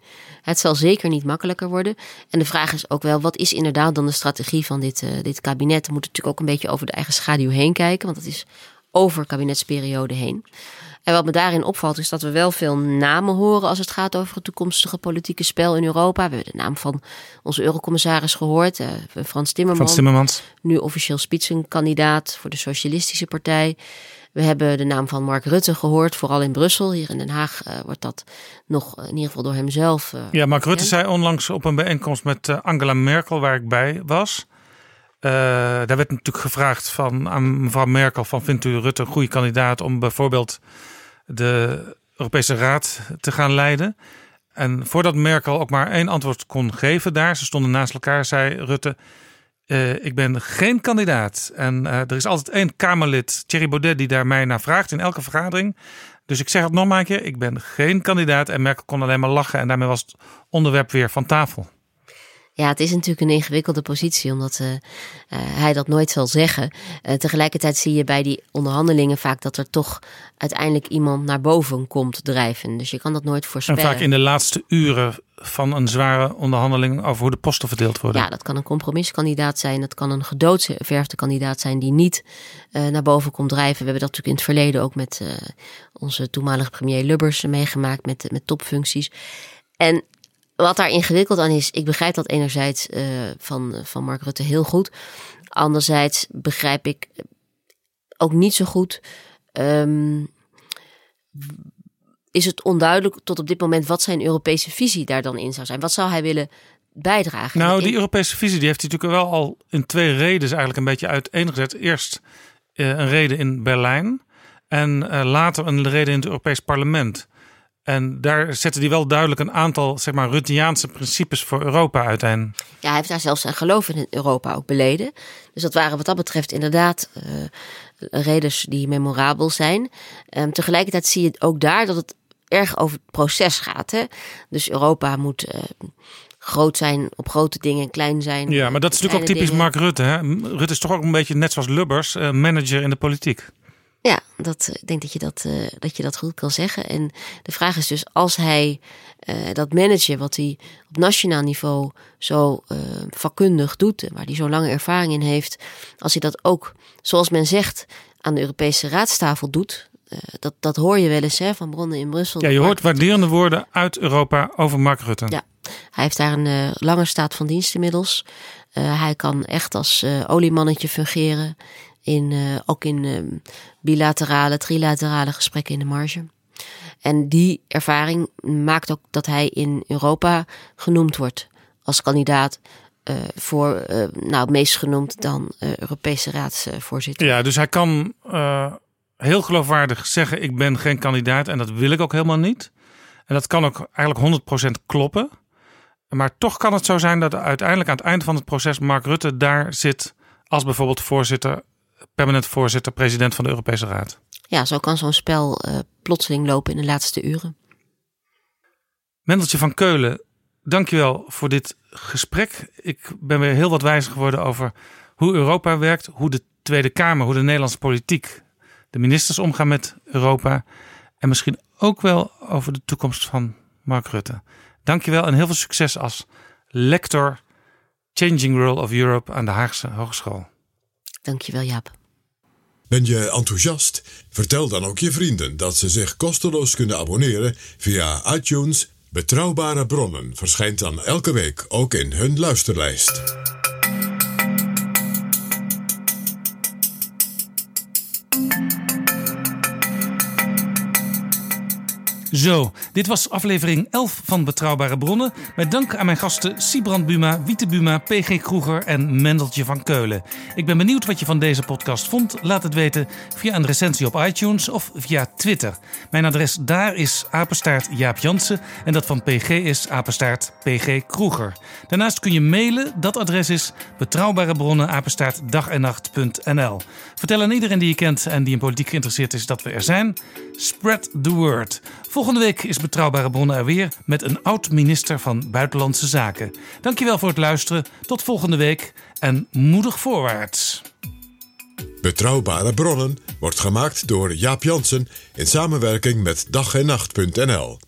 Speaker 4: Het zal zeker niet makkelijker worden. En de vraag is ook wel, wat is inderdaad dan de strategie van dit, uh, dit kabinet? We moeten natuurlijk ook een beetje over de eigen schaduw heen kijken, want het is over kabinetsperiode heen. En wat me daarin opvalt is dat we wel veel namen horen als het gaat over het toekomstige politieke spel in Europa. We hebben de naam van onze eurocommissaris gehoord, uh, Frans Timmermans.
Speaker 1: Frans Timmermans.
Speaker 4: Nu officieel spitsenkandidaat voor de Socialistische Partij. We hebben de naam van Mark Rutte gehoord, vooral in Brussel. Hier in Den Haag uh, wordt dat nog uh, in ieder geval door hemzelf. Uh,
Speaker 1: ja, Mark Rutte zei onlangs op een bijeenkomst met Angela Merkel, waar ik bij was. daar werd natuurlijk gevraagd van, aan mevrouw Merkel: van, Vindt u Rutte een goede kandidaat om bijvoorbeeld de Europese Raad te gaan leiden? En voordat Merkel ook maar één antwoord kon geven daar, ze stonden naast elkaar, zei Rutte: uh, ik ben geen kandidaat. En uh, er is altijd één Kamerlid, Thierry Baudet, die daar mij naar vraagt in elke vergadering. Dus ik zeg het nog maar keer, ik ben geen kandidaat. En Merkel kon alleen maar lachen en daarmee was het onderwerp weer van tafel.
Speaker 4: Ja, het is natuurlijk een ingewikkelde positie, omdat uh, hij dat nooit zal zeggen. tegelijkertijd zie je bij die onderhandelingen vaak dat er toch uiteindelijk iemand naar boven komt drijven. Dus je kan dat nooit voorspellen.
Speaker 1: En vaak in de laatste uren van een zware onderhandeling over hoe de posten verdeeld worden.
Speaker 4: Ja, dat kan een compromiskandidaat zijn. Dat kan een gedoodverfde kandidaat zijn die niet uh, naar boven komt drijven. We hebben dat natuurlijk in het verleden ook met uh, onze toenmalige premier Lubbers meegemaakt met, met topfuncties. En wat daar ingewikkeld aan is, ik begrijp dat enerzijds uh, van, van Mark Rutte heel goed. Anderzijds begrijp ik ook niet zo goed. Um, is het onduidelijk tot op dit moment wat zijn Europese visie daar dan in zou zijn. Wat zou hij willen bijdragen?
Speaker 1: Nou, die Europese visie die heeft hij natuurlijk wel al in twee redenen eigenlijk een beetje uiteengezet. Eerst uh, een reden in Berlijn en uh, later een reden in het Europees Parlement. En daar zette hij wel duidelijk een aantal, zeg maar, Ruttiaanse principes voor Europa uiteen.
Speaker 4: Ja, hij heeft daar zelfs zijn geloof in Europa ook beleden. Dus dat waren wat dat betreft inderdaad uh, redenen die memorabel zijn. Um, tegelijkertijd zie je ook daar dat het erg over het proces gaat. Hè? Dus Europa moet uh, groot zijn op grote dingen en klein zijn.
Speaker 1: Ja, maar dat is natuurlijk ook typisch dingen. Mark Rutte. Hè? Rutte is toch ook een beetje net zoals Lubbers, uh, manager in de politiek.
Speaker 4: Ja, dat, ik denk dat je dat, uh, dat je dat goed kan zeggen. En de vraag is dus, als hij uh, dat managen, wat hij op nationaal niveau zo uh, vakkundig doet, waar hij zo lange ervaring in heeft, als hij dat ook, zoals men zegt, aan de Europese raadstafel doet. dat, dat hoor je wel eens hè, van bronnen in Brussel.
Speaker 1: Ja, je hoort waarderende woorden uit Europa over Mark Rutte.
Speaker 4: Ja, hij heeft daar een lange staat van dienst inmiddels. hij kan echt als oliemannetje fungeren In, uh, ook in uh, bilaterale, trilaterale gesprekken in de marge. En die ervaring maakt ook dat hij in Europa genoemd wordt als kandidaat uh, voor, nou, meest genoemd dan Europese raadsvoorzitter.
Speaker 1: Ja, dus hij kan heel geloofwaardig zeggen: Ik ben geen kandidaat en dat wil ik ook helemaal niet. En dat kan ook eigenlijk 100% kloppen. Maar toch kan het zo zijn dat uiteindelijk aan het eind van het proces Mark Rutte daar zit als bijvoorbeeld voorzitter, permanent voorzitter, president van de Europese Raad.
Speaker 4: Ja, zo kan zo'n spel uh, plotseling lopen in de laatste uren.
Speaker 1: Mendeltje van Keulen, dankjewel voor dit gesprek. Ik ben weer heel wat wijzer geworden over hoe Europa werkt, hoe de Tweede Kamer, hoe de Nederlandse politiek, de ministers omgaan met Europa. En misschien ook wel over de toekomst van Mark Rutte. Dankjewel en heel veel succes als lector Changing World of Europe aan de Haagse Hogeschool.
Speaker 4: Dankjewel Jaap.
Speaker 3: Ben je enthousiast? Vertel dan ook je vrienden dat ze zich kosteloos kunnen abonneren via iTunes. Betrouwbare bronnen verschijnt dan elke week ook in hun luisterlijst.
Speaker 1: Zo, dit was aflevering 11 van Betrouwbare Bronnen. Met dank aan mijn gasten Sibrand Buma, Wiete Buma, PG Kroeger en Mendeltje van Keulen. Ik ben benieuwd wat je van deze podcast vond. Laat het weten via een recensie op iTunes of via Twitter. Mijn adres daar is apenstaart Jaap Jansen en dat van PG is apenstaart PG Kroeger. Daarnaast kun je mailen. Dat adres is betrouwbare bronnen apenstaart dag. Vertel aan iedereen die je kent en die in politiek geïnteresseerd is dat we er zijn. Spread the word. Volgende week is Betrouwbare Bronnen er weer met een oud-minister van Buitenlandse Zaken. Dankjewel voor het luisteren. Tot volgende week en moedig voorwaarts.
Speaker 3: Betrouwbare Bronnen wordt gemaakt door Jaap Jansen in samenwerking met dag en nacht.nl.